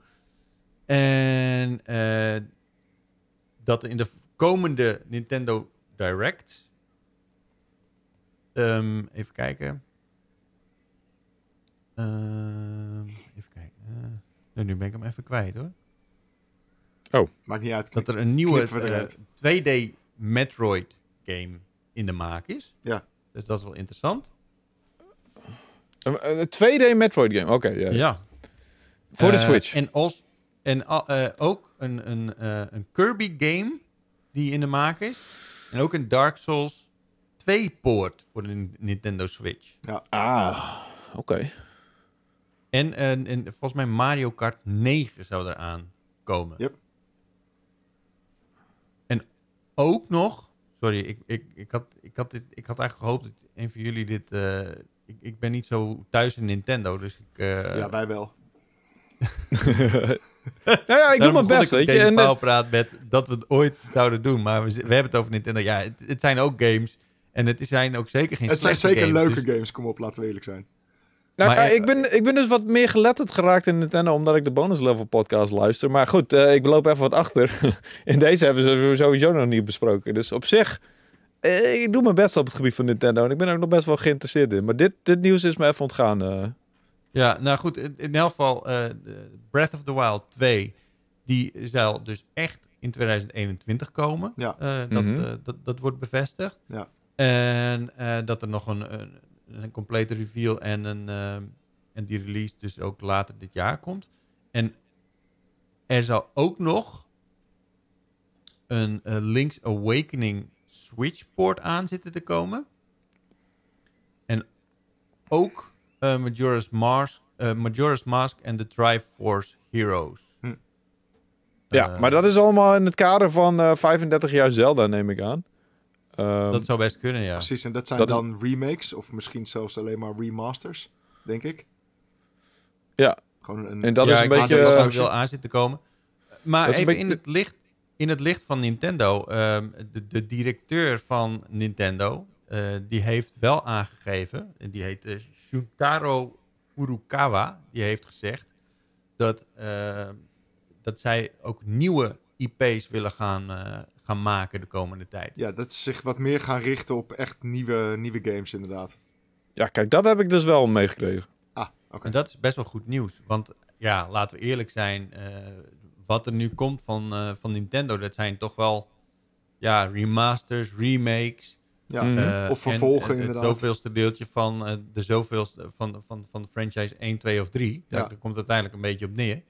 En eh, dat in de komende Nintendo Direct. ehm, even kijken. Ehm, even kijken. eh, nou, nu ben ik hem even kwijt hoor. Maakt niet uit. Dat er een nieuwe knippen we eruit. eh, 2D Metroid game in de maak is. Ja. Dus dat is wel interessant. Een, een 2D Metroid game, oké. ja. Ja. Voor de Eh, Switch. En, als, en al- eh, ook een, een, eh, een Kirby game die in de maak is. En ook een Dark Souls 2 poort voor de Nin- Nintendo Switch. Ah, oké. En, en, en volgens mij Mario Kart 9 zou eraan komen. Yep. En ook nog... Sorry, ik, ik, ik, had, ik, had dit, ik had eigenlijk gehoopt dat een van jullie dit... eh, ik, ik ben niet zo thuis in Nintendo, dus ik... eh, ja, wij wel. [LAUGHS] nou ja, ik doe mijn best, ik weet je. Deze En, eh, pauwpraat met dat we het ooit zouden doen. Maar we, hebben het over Nintendo. Ja, het, het zijn ook games. En het zijn ook zeker geen Het zijn zeker games, leuke dus- games, kom op, laten we eerlijk zijn. Nou, Maar, eh, ik, ben, ik ben dus wat meer geletterd geraakt in Nintendo omdat ik de bonus level podcast luister. Maar goed, eh, ik loop even wat achter. [LAUGHS] in deze hebben ze sowieso nog niet besproken. Dus op zich, ik doe mijn best op het gebied van Nintendo. En ik ben er ook nog best wel geïnteresseerd in. Maar dit, dit nieuws is me even ontgaan. eh. Ja, nou goed. In, in elk geval, eh, Breath of the Wild 2... die zal dus echt in 2021 komen. Ja. Eh, dat, Mhm. eh, dat, dat wordt bevestigd. Ja. En eh, dat er nog een, een, een complete reveal en, een, eh, en die release dus ook later dit jaar komt. En er zal ook nog een eh, Link's Awakening Switch port aan zitten te komen. En ook eh, Majora's, Mask, eh, Majora's Mask en de Triforce Heroes. ja, Eh, maar dat is allemaal in het kader van eh 35 jaar Zelda, neem ik aan. Ehm, Dat zou best kunnen, ja. Precies, en dat zijn Dat is- dan remakes of misschien zelfs alleen maar remasters, denk ik. Ja. Gewoon een... En dat ja, is een beetje, dat ook wel aan zit te komen. Maar even in, het licht, in het licht van Nintendo. ehm, de, de directeur van Nintendo, eh, die heeft wel aangegeven, en die heet Shuntaro Furukawa, die heeft gezegd dat, eh, dat zij ook nieuwe IP's willen gaan, eh, gaan maken de komende tijd. Ja, dat ze zich wat meer gaan richten op echt nieuwe, nieuwe games inderdaad. Ja, kijk, dat heb ik dus wel meegekregen. Ah, oké. En dat is best wel goed nieuws. Want ja, laten we eerlijk zijn. eh, wat er nu komt van, eh, van Nintendo, dat zijn toch wel ja, remasters, remakes. Ja, Mhm. eh, Of vervolgen, en, inderdaad. Het zoveelste deeltje van eh, de zoveelste van, van, van de franchise 1, 2 of 3. Daar, Ja. daar komt het uiteindelijk een beetje op neer.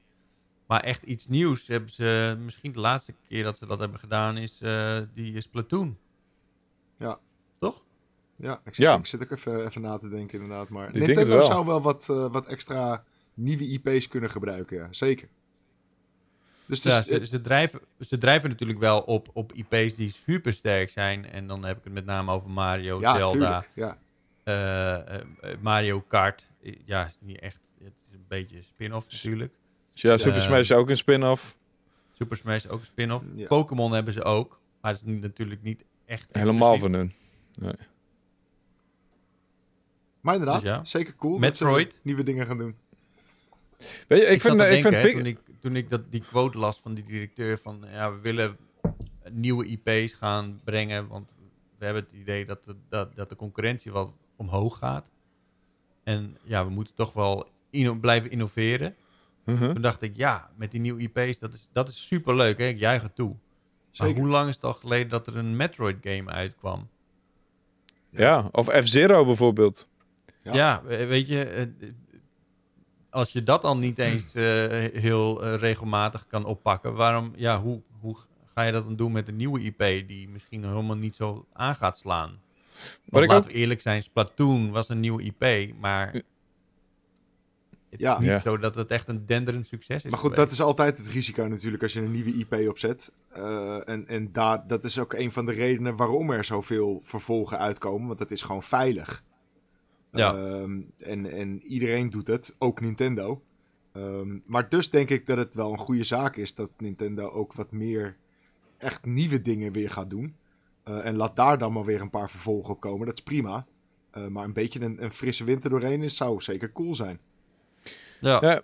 Maar echt iets nieuws hebben ze... Misschien de laatste keer dat ze dat hebben gedaan is eh, die Splatoon. Ja. Toch? ja, ik zit, Ja. ik zit ook even, even na te denken inderdaad. Maar Nintendo wel. zou wel wat, eh, wat extra nieuwe IP's kunnen gebruiken, ja. Zeker. Dus Ja, ze, ze, drijven, ze drijven natuurlijk wel op, op IP's die super sterk zijn. En dan heb ik het met name over Mario, ja, Zelda, tuurlijk. Ja. eh, eh, eh, Mario Kart. Eh, Ja, is niet echt. Het is een beetje spin-off natuurlijk. Dus ja, Super Eh, Smash is ook een spin-off. Super Smash ook een spin-off. Ja. Pokémon hebben ze ook. Maar het is natuurlijk niet echt. Helemaal van hun. Maar inderdaad, Dus ja. zeker cool Metroid. dat ze nieuwe dingen gaan doen. Weet je, ik, Ik, vind, zat te ik denken, vind hè, Pik- toen, ik, toen ik dat, die quote las van die directeur van... Ja, we willen nieuwe IP's gaan brengen, want we hebben het idee dat de, dat, dat de concurrentie wat omhoog gaat. En ja, we moeten toch wel inno- blijven innoveren. Mhm. Toen dacht ik, ja, met die nieuwe IP's, dat is, dat is superleuk, hè? ik juich het toe. Maar Zeker. hoe lang is het al geleden dat er een Metroid-game uitkwam? Ja, of F-Zero bijvoorbeeld. Ja. Ja, we- weet je, eh, als je dat al niet eens eh, heel eh, regelmatig kan oppakken, waarom, ja, hoe, hoe ga je dat dan doen met een nieuwe IP die misschien helemaal niet zo aan gaat slaan? Wat Want ik laten ook... we eerlijk zijn, Splatoon was een nieuwe IP, maar het Ja. is niet Ja. zo dat het echt een denderend succes is Maar goed, dat is altijd het risico natuurlijk als je een nieuwe IP opzet. Eh, en en daar, dat is ook een van de redenen waarom er zoveel vervolgen uitkomen. Want het is gewoon veilig. Ja. Ehm, en, en iedereen doet het, ook Nintendo. Ehm, maar dus denk ik dat het wel een goede zaak is dat Nintendo ook wat meer echt nieuwe dingen weer gaat doen. Eh, en laat daar dan maar weer een paar vervolgen op komen. Dat is prima. Eh, maar een beetje een, een frisse winter doorheen is, zou zeker cool zijn. Ja. Ja.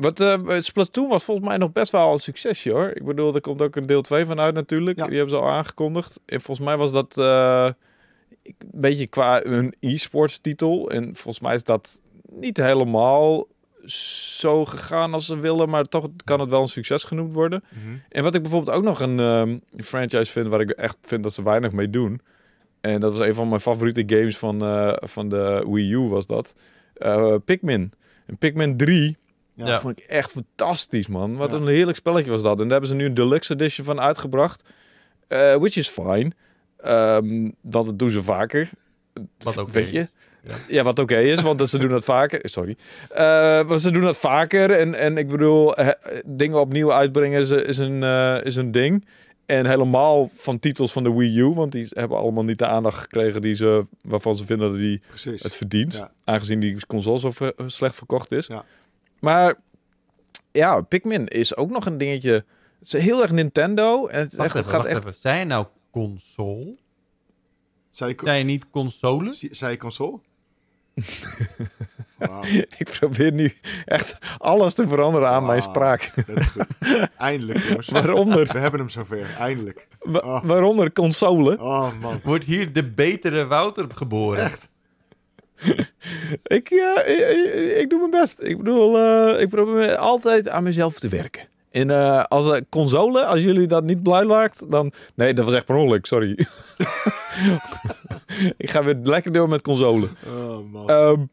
Wat, eh, Splatoon was volgens mij nog best wel een succesje hoor. Ik bedoel, er komt ook een deel 2 van uit natuurlijk. Ja. Die hebben ze al aangekondigd. En volgens mij was dat eh, een beetje qua een e-sports titel. En volgens mij is dat niet helemaal zo gegaan als ze willen. Maar toch kan het wel een succes genoemd worden. En wat ik bijvoorbeeld ook nog een ehm, franchise vind waar ik echt vind dat ze weinig mee doen. En dat was een van mijn favoriete games van, eh, van de Wii U was dat. Eh, Pikmin. En Pikmin 3 Ja. Ja. vond ik echt fantastisch, man. Wat Ja. een heerlijk spelletje was dat. En daar hebben ze nu een deluxe edition van uitgebracht. Eh, which is fine. Want dat doen ze vaker. Wat ook Weet je? Ja. Ja, wat oké is, want dat ze doen dat vaker. Sorry. Eh, maar ze doen dat vaker. En, en ik bedoel, eh, dingen opnieuw uitbrengen is, is, een, eh, is een ding. En helemaal van titels van de Wii U. Want die hebben allemaal niet de aandacht gekregen die ze, waarvan ze vinden dat die Precies. het verdient. Ja. Aangezien die console zo ver- slecht verkocht is. Ja. Maar ja, Pikmin is ook nog een dingetje. Het is heel erg Nintendo. En het, echt, het gaat echt... even. Zei je nou console? Zei je, niet console? zei je console? [LAUGHS] Wauw, Ik probeer nu echt alles te veranderen aan mijn spraak. dat is goed. Eindelijk, jongens. Waaronder, We hebben hem zover, eindelijk. wa- Oh. waaronder console. Oh man. Wordt hier de betere Wouter geboren? Echt? Ik, ik- ik doe mijn best. Ik bedoel, eh, ik probeer altijd aan mezelf te werken. En eh, als een console, als jullie dat niet blij maakt, dan... Nee, dat was echt per ongeluk, sorry. [LAUGHS] ik ga weer lekker door met console. Oh man. Ehm,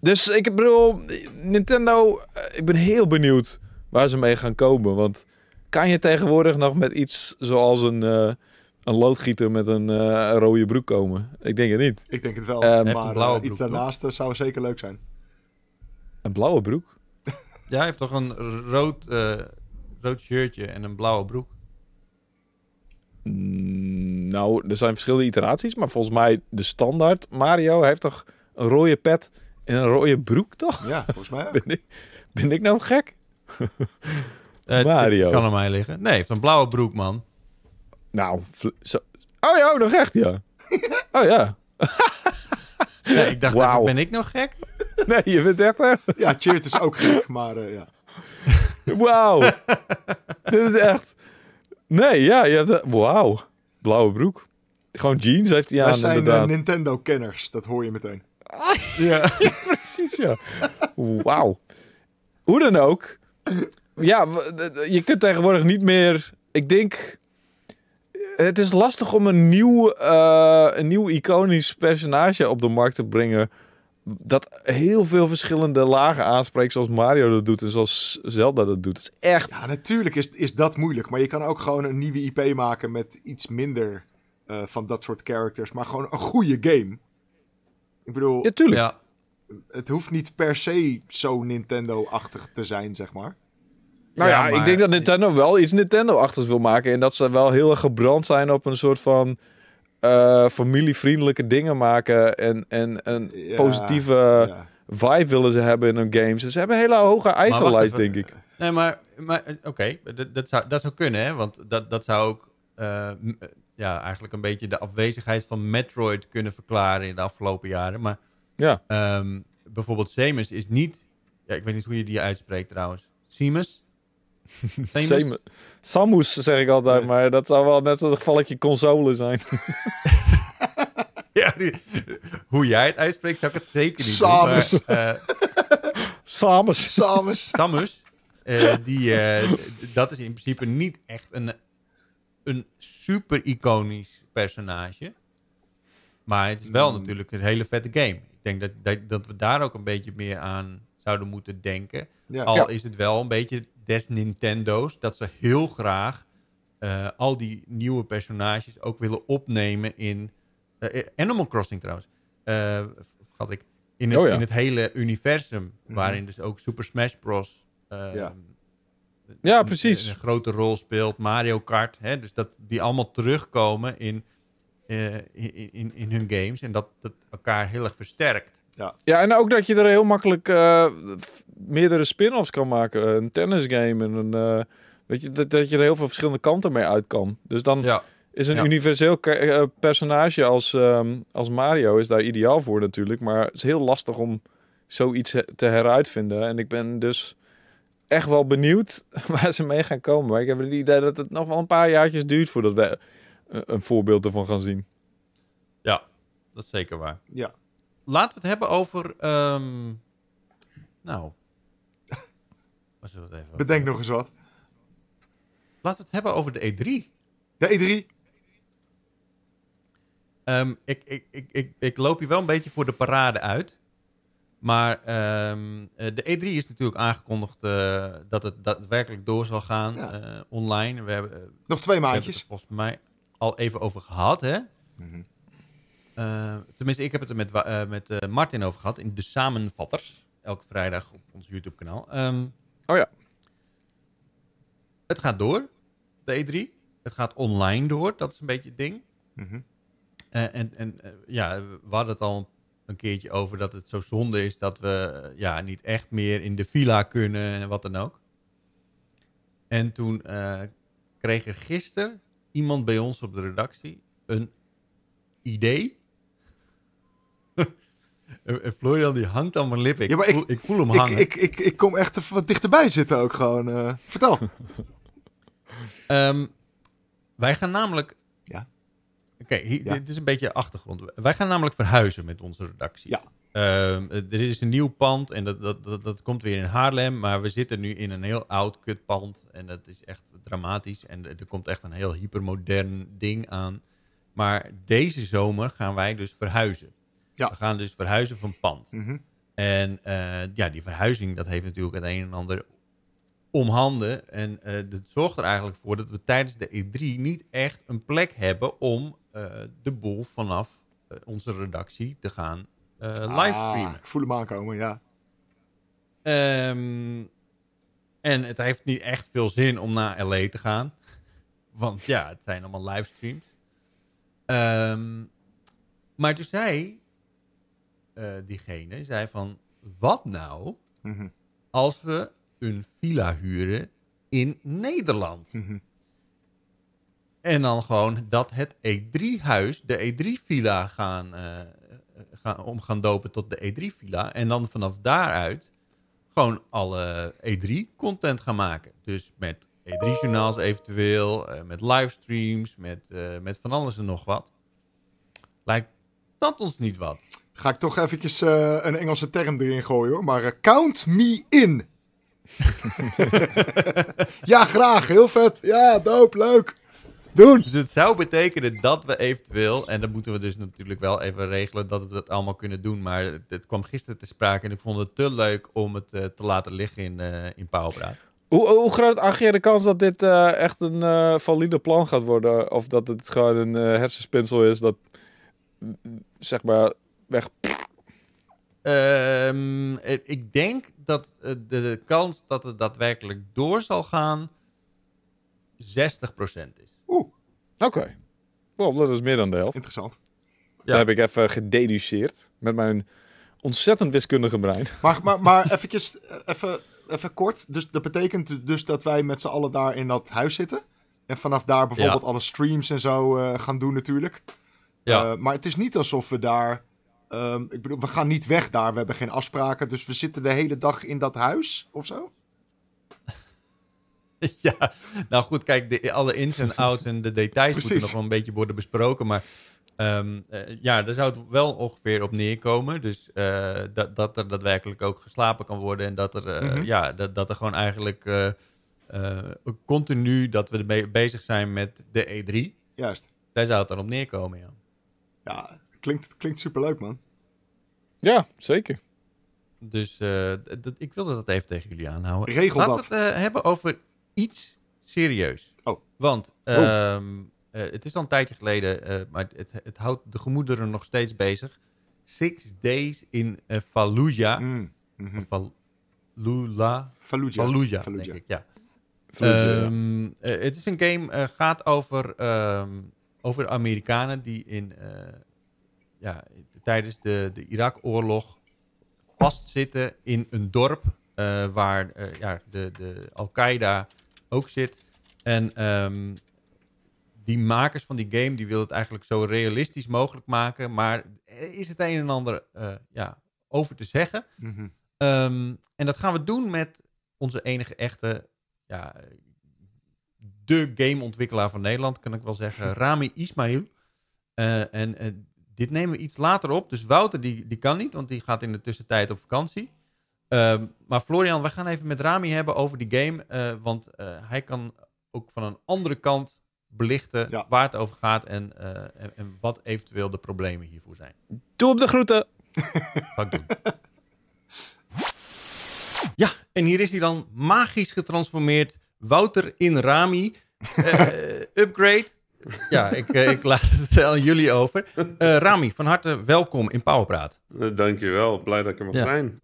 dus ik bedoel, Nintendo, eh, ik ben heel benieuwd waar ze mee gaan komen. Want kan je tegenwoordig nog met iets zoals een, eh, een loodgieter met een eh, rode broek komen? Ik denk het niet. ik denk het wel. ehm, maar blauwe iets daarnaast zou zeker leuk zijn. Een blauwe broek? Ja, hij heeft toch een rood, eh, rood shirtje en een blauwe broek. Mm, nou, er zijn verschillende iteraties, maar volgens mij de standaard Mario heeft toch een rode pet en een rode broek, toch? Ja, volgens mij [LAUGHS] ook. Ben ik, ben ik nou gek? [LAUGHS] Eh, Mario. het Kan aan mij liggen. Nee, hij heeft een blauwe broek, man. Nou, zo... Oh ja, oh, nog echt, ja. [LAUGHS] Oh ja. Nee, ik dacht, even, ben ik nog gek? [LAUGHS] Nee, je bent echt... hè? Ja, Cheert is ook gek, maar eh, ja. Wauw. Dit is echt... Nee, ja, je hebt... Wauw. Blauwe broek. Gewoon jeans heeft hij Wij aan, zijn eh. Nintendo-kenners, dat hoor je meteen. [LAUGHS] Ja. Precies, ja. Wauw. Hoe dan ook. Ja, je kunt tegenwoordig niet meer... Ik denk... Het is lastig om een nieuw, eh, een nieuw iconisch personage op de markt te brengen... dat heel veel verschillende lagen aanspreekt... zoals Mario dat doet en zoals Zelda dat doet. Het is echt... Ja, natuurlijk is, is dat moeilijk. Maar je kan ook gewoon een nieuwe IP maken met iets minder eh, van dat soort characters. Maar gewoon een goede game. Ik bedoel, Ja, tuurlijk. ja. het hoeft niet per se zo Nintendo-achtig te zijn, zeg maar. Nou ja, maar- ik denk dat Nintendo wel iets Nintendo-achtigs wil maken. En dat ze wel heel erg gebrand zijn op een soort van eh, familievriendelijke dingen maken. En, en een Ja, positieve ja. vibe willen ze hebben in hun games. Dus ze hebben een hele hoge eisenlijst, denk ik. Nee, maar, maar eh, oké, dat, dat, zou, dat zou kunnen, hè? Want dat, dat zou ook eh, ja, eigenlijk een beetje de afwezigheid van Metroid kunnen verklaren in de afgelopen jaren. Maar Ja, ehm, bijvoorbeeld Samus is niet Ja, ik weet niet hoe je die uitspreekt trouwens. Seamus? [LAUGHS] Seamus? Samus. Zeg ik altijd, Ja. maar dat zou wel net zo'n gevalletje console zijn. [LAUGHS] Ja, die- hoe jij het uitspreekt zou ik het zeker niet Samus. doen. Maar, eh, Samus. Samus. Samus, eh, die, eh, dat is in principe niet echt een, een super iconisch personage. Maar het is wel Mm. natuurlijk een hele vette game. Ik denk dat, dat, dat we daar ook een beetje meer aan zouden moeten denken. Ja. Al Ja. is het wel een beetje des Nintendo's dat ze heel graag eh, al die nieuwe personages ook willen opnemen in eh, Animal Crossing trouwens. Eh had ik in het, Oh ja. in het hele universum, Mhm. waarin dus ook Super Smash Bros. eh, Ja. Ja, een- precies. Een, grote rol speelt. Mario Kart, hè, dus dat die allemaal terugkomen in, eh, in, in, in hun games en dat dat elkaar heel erg versterkt. Ja, en ook dat je er heel makkelijk eh, meerdere spin-offs kan maken. Een tennisgame en een... eh, weet je, dat, dat je er heel veel verschillende kanten mee uit kan. Dus dan Ja, is een Ja. universeel eh, personage als, ehm, als Mario is daar ideaal voor natuurlijk. Maar het is heel lastig om zoiets te heruitvinden. En ik ben dus echt wel benieuwd [LAUGHS] waar ze mee gaan komen. Maar ik heb het idee dat het nog wel een paar jaartjes duurt voordat we een voorbeeld ervan gaan zien. dat is zeker waar. Ja. Laten we het hebben over. ehm, nou. [LAUGHS] Even Bedenk nog eens wat. Laten we het hebben over de E3. De E3. Ehm, ik, ik, ik, ik, ik loop hier wel een beetje voor de parade uit. Maar ehm, eh, de E3 is natuurlijk aangekondigd eh, dat het daadwerkelijk door zal gaan Ja. eh, online. We hebben, eh, Nog twee hebben het maandjes. er volgens mij al even over gehad, hè? Mhm. Eh, tenminste, ik heb het er met, eh, met eh, Martin over gehad in de Samenvatters. Elke vrijdag op ons YouTube-kanaal. Ehm, Oh ja. Het gaat door, de E3. Het gaat online door, dat is een beetje het ding. Mhm. Eh, en en ja, we hadden het al een keertje over dat het zo zonde is dat we ja, niet echt meer in de villa kunnen en wat dan ook. En toen kreeg er gisteren iemand bij ons op de redactie een idee. En- Florian die hangt aan mijn lippen. Ik, Ja, maar ik- voel, ik voel hem hangen. ik, ik, ik kom echt even wat dichterbij zitten ook gewoon. eh. vertel. [LAUGHS] Ehm, wij gaan namelijk. Ja. Oké, Ja. dit is een beetje achtergrond. Wij gaan namelijk verhuizen met onze redactie. Ja. Ehm, er is een nieuw pand en dat, dat, dat, dat komt weer in Haarlem. Maar we zitten nu in een heel oud kutpand. En dat is echt dramatisch. En er komt echt een heel hypermodern ding aan. Maar deze zomer gaan wij dus verhuizen. Ja. We gaan dus verhuizen van pand. Mhm. En eh, ja, die verhuizing, dat heeft natuurlijk het een en ander om handen. En eh, dat zorgt er eigenlijk voor dat we tijdens de E3 niet echt een plek hebben om eh, de boel vanaf onze redactie te gaan eh livestreamen. Ah, ik voel hem aankomen, ja. Ehm, en het heeft niet echt veel zin om naar LA te gaan. Want ja, het zijn allemaal livestreams. Ehm, maar toen zei eh, diegene, zei van, wat nou Mhm. als we een villa huren in Nederland? Mhm. En dan gewoon dat het E3-huis, de E3-villa gaan, eh, gaan, om gaan dopen tot de E3-villa. En dan vanaf daaruit gewoon alle E3-content gaan maken. Dus met E3-journaals eventueel, eh, met livestreams, met, met van alles en nog wat. Lijkt dat ons niet wat? Ga ik toch eventjes eh, een Engelse term erin gooien hoor. Maar eh, count me in. [LAUGHS] ja, graag. Heel vet. Ja, dope. Leuk. Doen. Dus het zou betekenen dat we eventueel, en dan moeten we dus natuurlijk wel even regelen dat we dat allemaal kunnen doen. Maar het, het kwam gisteren te sprake en ik vond het te leuk om het eh, te laten liggen in, eh in Pauwpraat. Hoe, hoe groot acht je de kans dat dit eh, echt een eh, valide plan gaat worden? Of dat het gewoon een eh, hersenspinsel is dat, mm, zeg maar, weg... Ehm, eh, ik denk dat eh, de, de kans dat het daadwerkelijk door zal gaan 60% is. Oeh, Oké. Wel, dat is meer dan de helft. interessant. Dat heb ik even gededuceerd met mijn ontzettend wiskundige brein. Maar, maar, maar eventjes, eh, even, even kort. Dus dat betekent dus dat wij met z'n allen daar in dat huis zitten. En vanaf daar bijvoorbeeld alle streams en zo eh, gaan doen natuurlijk. Ja. Eh, maar het is niet alsof we daar Ehm, ik bedoel, we gaan niet weg daar. We hebben geen afspraken. Dus we zitten de hele dag in dat huis of zo. [LAUGHS] ja, nou goed, kijk, de, alle ins en outs en de details moeten nog wel een beetje worden besproken. Maar ehm, eh, ja, daar zou het wel ongeveer op neerkomen. Dus eh, dat, dat er daadwerkelijk ook geslapen kan worden. En dat er, eh, Mhm. ja, dat, dat er gewoon eigenlijk continu dat we bezig zijn met de E3. Juist. Daar zou het dan op neerkomen, ja. Ja, klinkt, klinkt superleuk, man. Ja, zeker. Dus eh, d- dat, ik wilde dat even tegen jullie aanhouden. Regel Laten dat. we het eh, hebben over iets serieus. Oh. Want ehm, eh, het is al een tijdje geleden, eh, maar het, het houdt de gemoederen nog steeds bezig. Six Days in eh, Fallujah. Mm, mhm. Fallujah. Fallujah. Fallujah, Fallujah. denk ik, ja. Fallujah, ja. Ehm, eh, het is een game, eh gaat over, ehm, over Amerikanen die in, eh, ja, tijdens de, de Irak-oorlog vastzitten in een dorp eh, waar eh, ja, de, de Al-Qaeda ook zit. En ehm, die makers van die game die willen het eigenlijk zo realistisch mogelijk maken, maar er is het een en ander eh, ja, over te zeggen. Mhm. Ehm, en dat gaan we doen met onze enige echte, ja, de gameontwikkelaar van Nederland, kan ik wel zeggen, [LAUGHS] Rami Ismail. En dit nemen we iets later op. Dus Wouter, die, die kan niet, want die gaat in de tussentijd op vakantie. Ehm, maar Florian, we gaan even met Rami hebben over die game. eh, want eh, hij kan ook van een andere kant belichten Ja. waar het over gaat en, eh, en, en wat eventueel de problemen hiervoor zijn. Doe op de groeten. [LAUGHS] Ga ik doen. Ja, en hier is hij dan magisch getransformeerd. Wouter in Rami. Eh, [LAUGHS] upgrade. Ja, ik, eh, ik laat het [LAUGHS] aan jullie over. Eh, Rami, van harte welkom in Powerpraat. Eh, Dankjewel, blij dat ik er mag Ja. zijn.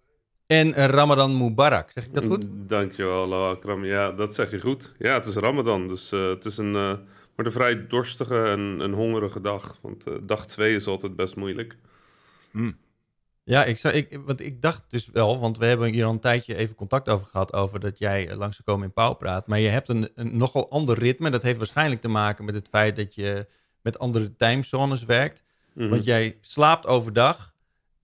En Ramadan Mubarak, zeg ik dat goed? Mm, Dankjewel, Laura Akram. Ja, dat zeg je goed. Ja, het is Ramadan, dus eh, het is een, eh, wordt een vrij dorstige en een hongerige dag. Want dag 2 is altijd best moeilijk. Ja, ik, zou, ik, want ik dacht dus wel, want we hebben hier al een tijdje even contact over gehad, over dat jij eh, langs zou komen in Pauwpraat. Maar je hebt een, een nogal ander ritme. Dat heeft waarschijnlijk te maken met het feit dat je met andere timezones werkt. Mhm. Want jij slaapt overdag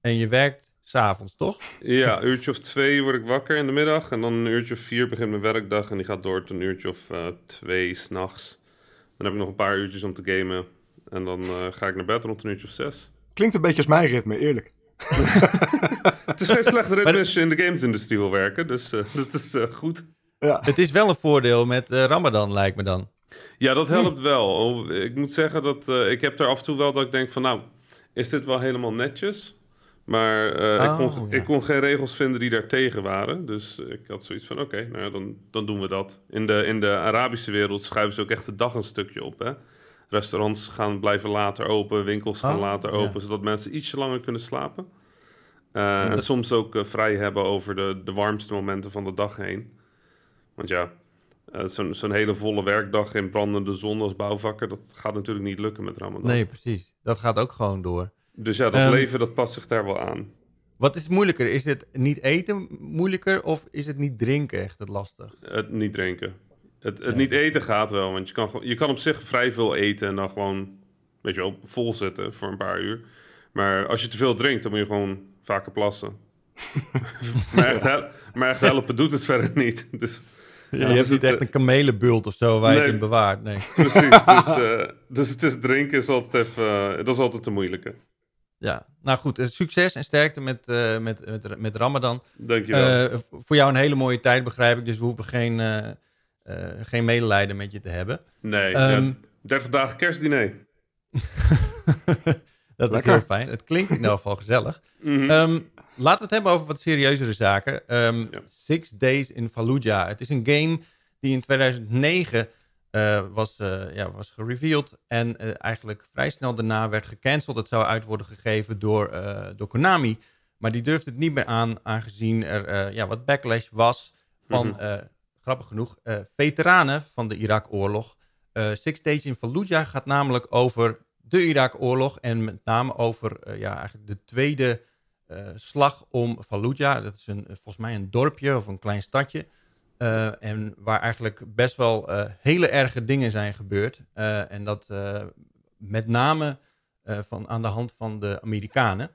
en je werkt s'avonds, toch? Ja, een uurtje of twee word ik wakker in de middag. En dan een uurtje of vier begint mijn werkdag. En die gaat door tot een uurtje of eh, twee s'nachts. Dan heb ik nog een paar uurtjes om te gamen. En dan eh, ga ik naar bed rond een uurtje of zes. Klinkt een beetje als mijn ritme, eerlijk. [LAUGHS] Het is geen slecht ritme als je in de gamesindustrie wil werken. Dus eh, [LAUGHS] dat is eh, goed. Ja. Het is wel een voordeel met eh, Ramadan, lijkt me dan. Ja, dat helpt wel. Oh, Ik moet zeggen dat eh, ik heb er af en toe wel dat ik denk van nou, is dit wel helemaal netjes? Maar eh, Oh, ik, kon, ja. ik kon geen regels vinden die daar tegen waren. Dus ik had zoiets van oké, nou ja, dan, dan doen we dat. In de, in de Arabische wereld schuiven ze ook echt de dag een stukje op. Hè? Restaurants gaan blijven later open, winkels gaan Oh, later ja. open, zodat mensen ietsje langer kunnen slapen. Eh, en soms ook eh, vrij hebben over de, de warmste momenten van de dag heen. Want ja, eh, zo'n zo'n hele volle werkdag in brandende zon als bouwvakker, dat gaat natuurlijk niet lukken met Ramadan. Nee, precies. Dat gaat ook gewoon door. Dus ja, dat Ehm, leven dat past zich daar wel aan. Wat is moeilijker? Is het niet eten moeilijker of is het niet drinken echt het lastig? Het niet drinken. Het, het Ja. niet eten gaat wel, want je kan, je kan op zich vrij veel eten en dan gewoon, weet je wel, vol zitten voor een paar uur. Maar als je te veel drinkt, dan moet je gewoon vaker plassen. [LAUGHS] maar, echt hel- maar echt helpen doet het verder niet. Dus, je dus hebt niet het, echt een kamelenbult of zo waar je het in bewaart. Nee. [LAUGHS] Precies, dus, [LAUGHS] eh, dus het is drinken is altijd even, eh, dat is altijd de moeilijke. Ja, nou goed. eh, Succes en sterkte met, eh, met, met, met Ramadan. Dankjewel. Eh, v- voor jou een hele mooie tijd, begrijp ik. Dus we hoeven geen, eh, eh, geen medelijden met je te hebben. nee, ehm, ja, 30 dagen kerstdiner. [LAUGHS] dat is heel fijn. Het klinkt in ieder geval gezellig. Ehm, laten we het hebben over wat serieuzere zaken. Ehm, Ja. Six Days in Fallujah. Het is een game die in 2009 eh, was, eh, ja, was gereveeld. En eh, eigenlijk vrij snel daarna werd gecanceld. Het zou uit worden gegeven door, eh, door Konami. Maar die durfde het niet meer aan, aangezien er eh, ja, wat backlash was van, Mhm. eh, grappig genoeg, eh, veteranen van de Irak-oorlog. Eh, Six Days in Fallujah gaat namelijk over de Irak-oorlog en met name over eh, ja, eigenlijk de tweede slag om Fallujah. Dat is een, volgens mij een dorpje of een klein stadje. en waar eigenlijk best wel hele erge dingen zijn gebeurd. En dat met name van, aan de hand van de Amerikanen.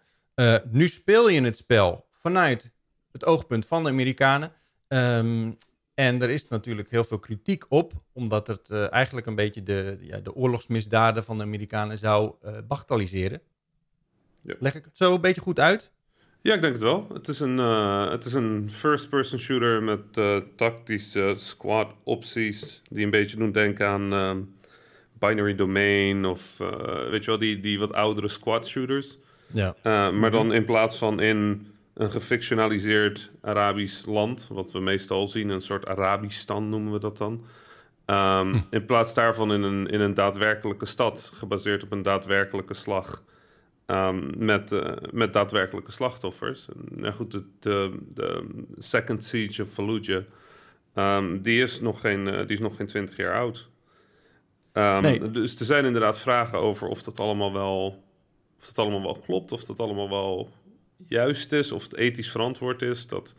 Nu speel je het spel vanuit het oogpunt van de Amerikanen. Ehm, en er is natuurlijk heel veel kritiek op, omdat het eh, eigenlijk een beetje de, ja, de oorlogsmisdaden van de Amerikanen zou eh bagatelliseren. Ja. Leg ik het zo een beetje goed uit? Ja, ik denk het wel. Het is een, eh, het is een first-person shooter met tactische squad opties die een beetje doen denken aan ehm, Binary Domain of weet je wel, die, die wat oudere squad shooters. Ja. Uh, maar dan in plaats van in een gefictionaliseerd Arabisch land, wat we meestal zien, een soort Arabistan noemen we dat dan. Um, in plaats daarvan in een, in een daadwerkelijke stad, gebaseerd op een daadwerkelijke slag. Um, met, uh, met daadwerkelijke slachtoffers. En, nou goed, de, de, de Second Siege of Fallujah, um, die, is nog geen, uh, die is nog geen twintig jaar oud. Um, Nee. Dus er zijn inderdaad vragen over of dat allemaal wel, of dat allemaal wel klopt, of dat allemaal wel juist is, of het ethisch verantwoord is dat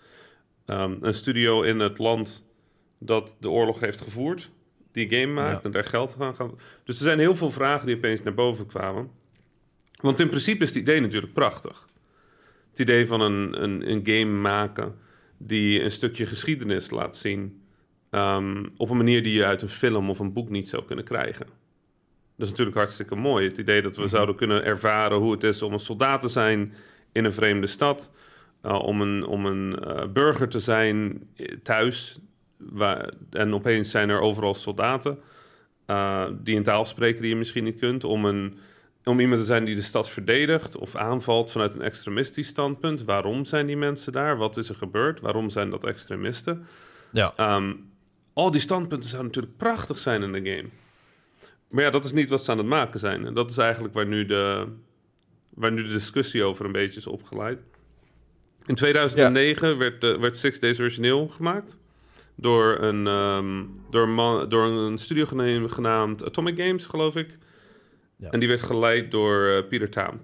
um, een studio in het land dat de oorlog heeft gevoerd, die game maakt Ja. en daar geld aan gaat. Dus er zijn heel veel vragen die opeens naar boven kwamen. Want in principe is het idee natuurlijk prachtig. Het idee van een, een, een game maken die een stukje geschiedenis laat zien. ehm, op een manier die je uit een film of een boek niet zou kunnen krijgen. Dat is natuurlijk hartstikke mooi. Het idee dat we zouden kunnen ervaren hoe het is om een soldaat te zijn in een vreemde stad. eh, om een, om een eh, burger te zijn eh, thuis. Waar, en opeens zijn er overal soldaten. die een taal spreken die je misschien niet kunt. Om, een, om iemand te zijn die de stad verdedigt of aanvalt vanuit een extremistisch standpunt. Waarom zijn die mensen daar? Wat is er gebeurd? Waarom zijn dat extremisten? Ja. Ehm, al die standpunten zouden natuurlijk prachtig zijn in de game. Maar ja, dat is niet wat ze aan het maken zijn. En dat is eigenlijk waar nu de, waar nu de discussie over een beetje is opgeleid. In 2009 werd, werd Six Days origineel gemaakt. Door een, ehm, door een, man, door een studio genaamd Atomic Games, geloof ik. Ja. En die werd geleid door eh, Peter.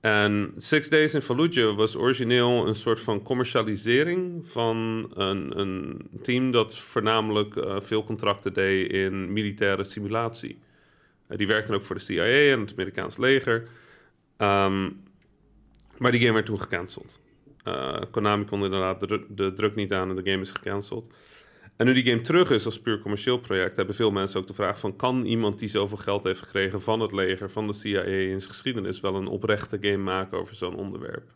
En Six Days in Fallujah was origineel een soort van commercialisering van een, een team dat voornamelijk eh, veel contracten deed in militaire simulatie. Eh, die werkten ook voor de CIA en het Amerikaans leger. Ehm, maar die game werd toen gecanceld. Eh, Konami kon inderdaad de, dru- de druk niet aan en de game is gecanceld. En nu die game terug is als puur commercieel project, hebben veel mensen ook de vraag van... kan iemand die zoveel geld heeft gekregen van het leger, van de CIA in zijn geschiedenis... wel een oprechte game maken over zo'n onderwerp?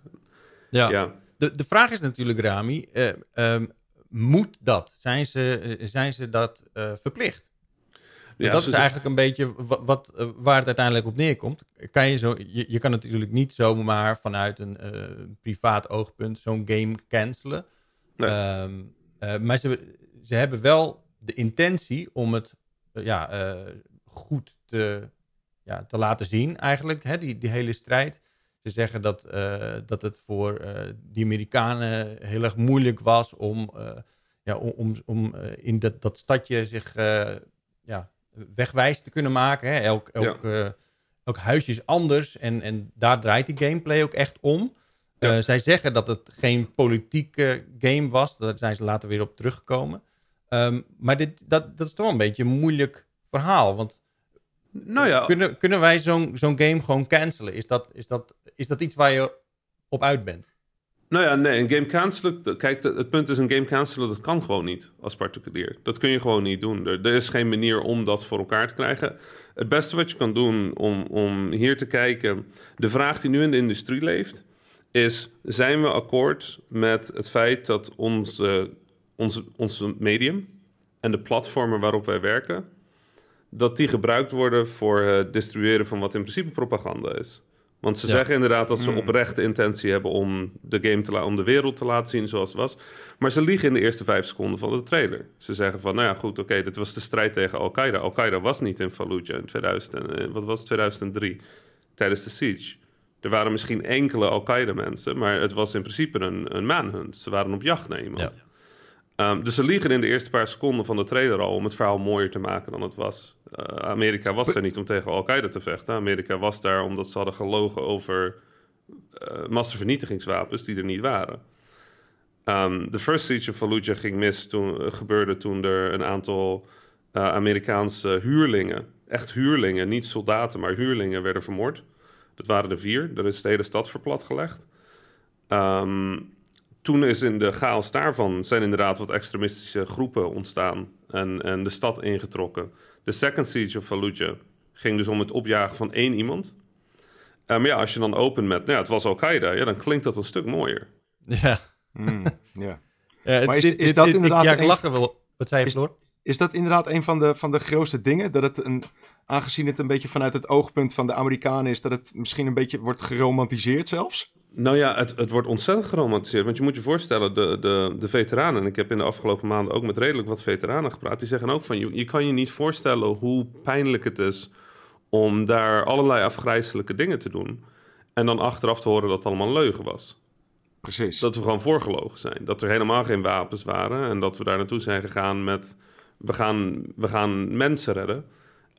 ja. Ja, De, de vraag is natuurlijk, Rami, eh, ehm, moet dat? Zijn ze, eh, zijn ze dat verplicht? Ja dat is eigenlijk een beetje wat, wat, eh, waar het uiteindelijk op neerkomt. Kan je, zo, je, je kan natuurlijk niet zomaar vanuit een eh, privaat oogpunt zo'n game cancelen. Nee. Ehm, eh, maar ze, ze hebben wel de intentie om het ja, goed te, ja, te laten zien, eigenlijk, hè, die, die hele strijd. Ze zeggen dat, dat het voor die Amerikanen heel erg moeilijk was om, ja, om, om, in dat, dat stadje zich ja, wegwijs te kunnen maken. Hè. Elk, elk, eh, elk huisje is anders en, en daar draait die gameplay ook echt om. Ja. Eh, zij zeggen dat het geen politieke game was. Daar zijn ze later weer op teruggekomen. Ehm, maar dit, dat, dat is toch wel een beetje een moeilijk verhaal. Want Nou ja, kunnen, kunnen wij zo'n zo'n game gewoon cancelen? Is dat, is, dat, is dat iets waar je op uit bent? Nou ja, nee, een game cancelen... Kijk, het punt is, een game cancelen, dat kan gewoon niet als particulier. Dat kun je gewoon niet doen. Er, is geen manier om dat voor elkaar te krijgen. Het beste wat je kan doen om, om hier te kijken... De vraag die nu in de industrie leeft, is... Zijn we akkoord met het feit dat onze, onze, onze medium... en de platformen waarop wij werken... dat die gebruikt worden voor het distribueren van wat in principe propaganda is. Want ze Ja. zeggen inderdaad dat ze Mm. oprechte intentie hebben om de game te om de wereld te laten zien zoals het was. Maar ze liegen in de eerste vijf seconden van de trailer. Ze zeggen van, nou ja, goed, oké, dit was de strijd tegen Al-Qaeda. Al-Qaeda was niet in Fallujah in 2000, en, eh, wat was het, 2003, tijdens de siege. Er waren misschien enkele Al-Qaeda mensen, maar het was in principe een, een manhunt. Ze waren op jacht naar iemand. Ja. Ehm, dus ze liegen in de eerste paar seconden van de trailer al om het verhaal mooier te maken dan het was. Eh, Amerika was er niet om tegen Al-Qaeda te vechten. Amerika was daar omdat ze hadden gelogen over eh massavernietigingswapens die er niet waren. Ehm, De first siege of Fallujah ging mis toen, eh, gebeurde toen er een aantal Amerikaanse huurlingen, echt huurlingen, niet soldaten, maar huurlingen werden vermoord Dat waren er vier. Er is de hele stad verplatgelegd. Ehm toen is in de chaos daarvan zijn inderdaad wat extremistische groepen ontstaan en, en de stad ingetrokken. De second siege of Fallujah ging dus om het opjagen van één iemand. Maar ja, als je dan opent met, nou ja, het was Al-Qaeda, ja, dan klinkt dat een stuk mooier. Ja. Mm, ja. [LAUGHS] Ja, Maar is- dit- is dit- dat dit- inderdaad Ja, ik lach er wel. Wat zei je, Is-? Is dat inderdaad een van de, van de grootste dingen? Dat het een, aangezien het een beetje vanuit het oogpunt van de Amerikanen is, dat het misschien een beetje wordt geromantiseerd zelfs? Nou ja, het, het wordt ontzettend geromantiseerd. Want je moet je voorstellen, de, de, de veteranen... en ik heb in de afgelopen maanden ook met redelijk wat veteranen gepraat... die zeggen ook van, je, je kan je niet voorstellen hoe pijnlijk het is... om daar allerlei afgrijzelijke dingen te doen... en dan achteraf te horen dat het allemaal leugen was. Precies. Dat we gewoon voorgelogen zijn. Dat er helemaal geen wapens waren... en dat we daar naartoe zijn gegaan met... we gaan, we gaan mensen redden...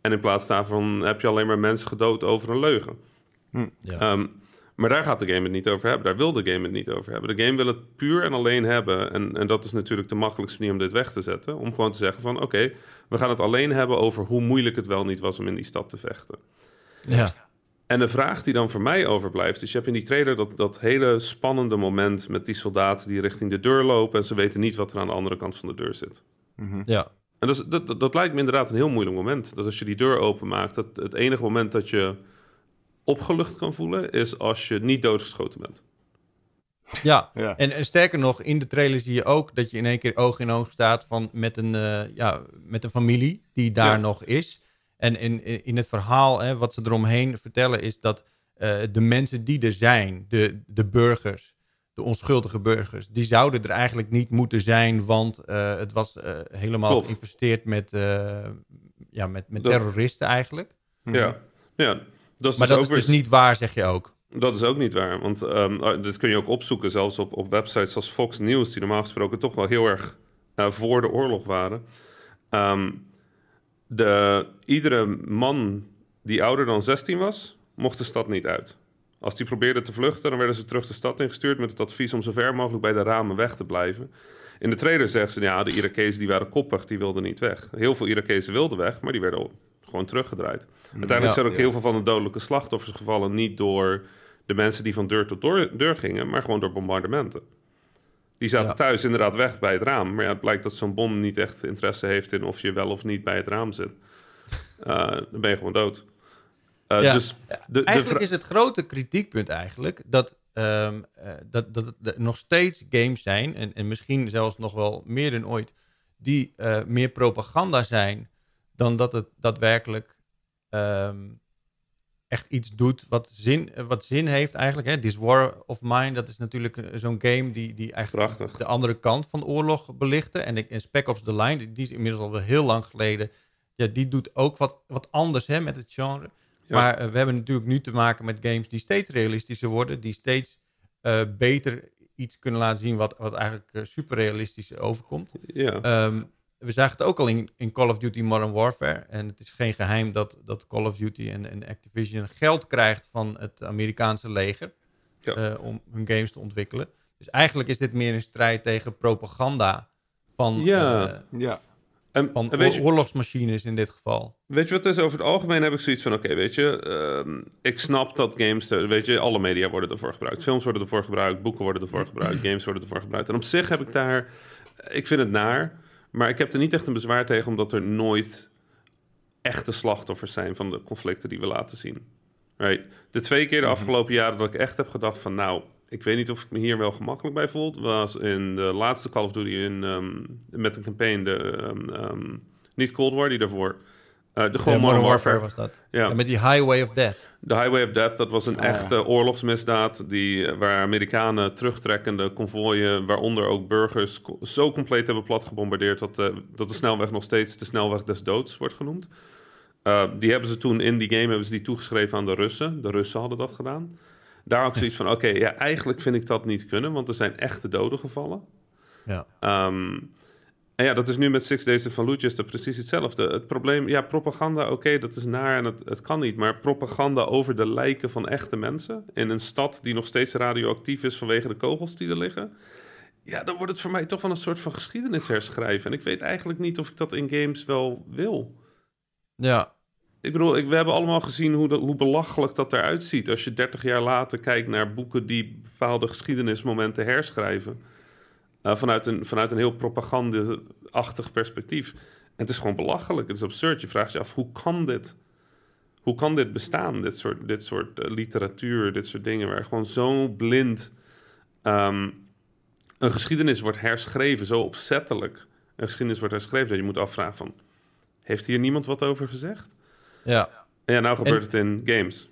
en in plaats daarvan heb je alleen maar mensen gedood over een leugen. Ja. Ehm, maar daar gaat de game het niet over hebben. Daar wil de game het niet over hebben. De game wil het puur en alleen hebben. En, en dat is natuurlijk de makkelijkste manier om dit weg te zetten. Om gewoon te zeggen van oké, we gaan het alleen hebben over hoe moeilijk het wel niet was om in die stad te vechten. ja. En de vraag die dan voor mij overblijft, is je hebt in die trailer dat, dat hele spannende moment met die soldaten die richting de deur lopen en ze weten niet wat er aan de andere kant van de deur zit. Mhm. ja. En dat, is, dat, dat, dat lijkt me inderdaad een heel moeilijk moment. Dat als je die deur openmaakt, dat het enige moment dat je opgelucht kan voelen, is als je niet doodgeschoten bent. Ja, Ja. en, en sterker nog, in de trailer zie je ook dat je in één keer oog in oog staat van met, een, eh, ja, met een familie die daar Ja. nog is. En in, in het verhaal, hè, wat ze eromheen vertellen, is dat eh, de mensen die er zijn, de, de burgers, de onschuldige burgers, die zouden er eigenlijk niet moeten zijn, want eh, het was eh, helemaal Klopt. geïnvesteerd met, eh, ja, met, met terroristen eigenlijk. Ja, ja. Dat is Maar dus dat ook is dus weer- niet waar, zeg je ook. Dat is ook niet waar. Want uh, dit kun je ook opzoeken, zelfs op, op websites als Fox News, die normaal gesproken toch wel heel erg eh, voor de oorlog waren. Ehm, de, iedere man die ouder dan 16 was, mocht de stad niet uit. Als die probeerden te vluchten, dan werden ze terug de stad ingestuurd met het advies om zo ver mogelijk bij de ramen weg te blijven. In de trailer zeggen ze, ja, de Irakezen die waren koppig, die wilden niet weg. Heel veel Irakezen wilden weg, maar die werden gewoon teruggedraaid. Uiteindelijk zijn ook heel veel van de dodelijke slachtoffers gevallen niet door de mensen die van deur tot deur, deur gingen, maar gewoon door bombardementen. Die zaten Ja. thuis inderdaad weg bij het raam. Maar ja, het blijkt dat zo'n bom niet echt interesse heeft in of je wel of niet bij het raam zit. [LAUGHS] Eh, dan ben je gewoon dood. Eh, Ja. Dus de, Eigenlijk is het grote kritiekpunt eigenlijk dat, ehm, eh, dat, dat er nog steeds games zijn, en, en misschien zelfs nog wel meer dan ooit, die meer propaganda zijn dan dat het daadwerkelijk ehm, echt iets doet wat zin, wat zin heeft eigenlijk. Hè? This War of Mine, dat is natuurlijk eh, zo'n game die, die eigenlijk Prachtig. de andere kant van de oorlog belichten. En, ik- en Spec Ops The Line, die- die is inmiddels al wel heel lang geleden. Ja, die doet ook wat, wat anders hè, met het genre. Ja. Maar eh, we hebben natuurlijk nu te maken met games die steeds realistischer worden, die steeds eh, beter iets kunnen laten zien wat, wat eigenlijk eh, super realistisch overkomt. ja. Ehm, we zagen het ook al in, in Call of Duty Modern Warfare. En het is geen geheim dat, dat Call of Duty en, en Activision geld krijgt van het Amerikaanse leger Ja. eh, om hun games te ontwikkelen. Dus eigenlijk is dit meer een strijd tegen propaganda van, Ja. eh, Ja. en, van en je, oorlogsmachines in dit geval. weet je wat het is? Over het algemeen heb ik zoiets van... Oké, weet je, ehm, ik snap dat games... er- Weet je, alle media worden ervoor gebruikt. Films worden ervoor gebruikt, boeken worden ervoor gebruikt, [CLEARS THROAT] games worden ervoor gebruikt. En op zich heb ik daar... Ik vind het naar, maar ik heb er niet echt een bezwaar tegen... omdat er nooit echte slachtoffers zijn van de conflicten die we laten zien. Right? De twee keer de afgelopen jaren dat ik echt heb gedacht van... nou, ik weet niet of ik me hier wel gemakkelijk bij voel... was in de laatste Call of Duty in, ehm, met een campaign... De, ehm, ehm, niet Cold War, die daarvoor... eh, de gewoon Ja, Modern Warfare. was dat. Ja. Ja, met die Highway of Death. De Highway of Death, dat was een Ah, ja. echte oorlogsmisdaad... Die, eh, waar Amerikanen terugtrekkende konvooien... waaronder ook burgers zo compleet hebben platgebombardeerd... Dat, eh, dat de snelweg nog steeds de snelweg des doods wordt genoemd. Eh, die hebben ze toen in die game hebben ze die toegeschreven aan de Russen. De Russen hadden dat gedaan. Daar ook zoiets van, oké, ja, eigenlijk vind ik dat niet kunnen... want er zijn echte doden gevallen. Ja. Ehm, en ja, dat is nu met Six Days of Fallujah precies hetzelfde. Het probleem, ja, propaganda, oké, dat is naar en het, het kan niet. Maar propaganda over de lijken van echte mensen... in een stad die nog steeds radioactief is vanwege de kogels die er liggen... ja, dan wordt het voor mij toch wel een soort van geschiedenis herschrijven. En ik weet eigenlijk niet of ik dat in games wel wil. Ja. ik bedoel, ik, we hebben allemaal gezien hoe, de, hoe belachelijk dat eruit ziet. Als je 30 jaar later kijkt naar boeken die bepaalde geschiedenismomenten herschrijven. Uh, vanuit, een, vanuit een heel propagandeachtig perspectief. En het is gewoon belachelijk. Het is absurd. Je vraagt je af, hoe kan dit? Hoe kan dit bestaan? Dit soort, dit soort uh, literatuur, dit soort dingen. Waar gewoon zo blind um, een geschiedenis wordt herschreven. Zo opzettelijk een geschiedenis wordt herschreven. Dat je moet afvragen van... Heeft hier niemand wat over gezegd? Ja. En ja, nou gebeurt het in games.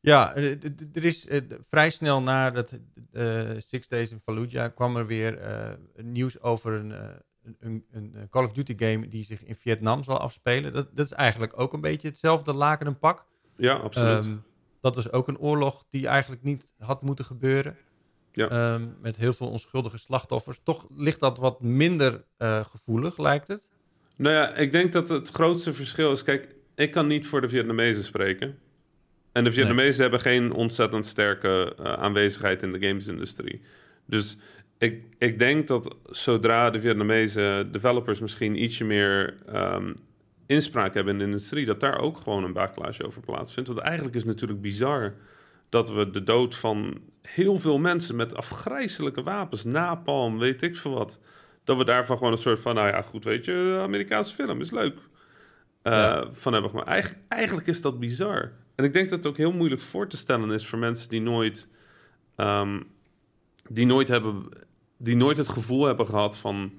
Ja, er is vrij snel na dat Six Days in Fallujah kwam er weer uh, nieuws over een, uh, een, een, Call of Duty game die zich in Vietnam zal afspelen. Dat, dat is eigenlijk ook een beetje hetzelfde laken en pak. Ja, absoluut. Um, dat was ook een oorlog die eigenlijk niet had moeten gebeuren. Ja. Um, met heel veel onschuldige slachtoffers. Toch ligt dat wat minder gevoelig, lijkt het. Nou ja, ik denk dat het grootste verschil is... Kijk, ik kan niet voor de Vietnamezen spreken. En de Vietnamezen nee. hebben geen ontzettend sterke uh, aanwezigheid in de gamesindustrie. Dus ik, ik denk dat zodra de Vietnamese developers misschien ietsje meer um, inspraak hebben in de industrie, dat daar ook gewoon een backlash over plaatsvindt. Want eigenlijk is het natuurlijk bizar dat we de dood van heel veel mensen met afgrijzelijke wapens, napalm, weet ik veel wat, dat we daarvan gewoon een soort van, nou ja, goed, weet je, Amerikaanse film is leuk. Uh, ja. Van hebben gemaakt. Eigen, eigenlijk is dat bizar. En ik denk dat het ook heel moeilijk voor te stellen is voor mensen die nooit, um, die nooit hebben, die nooit het gevoel hebben gehad van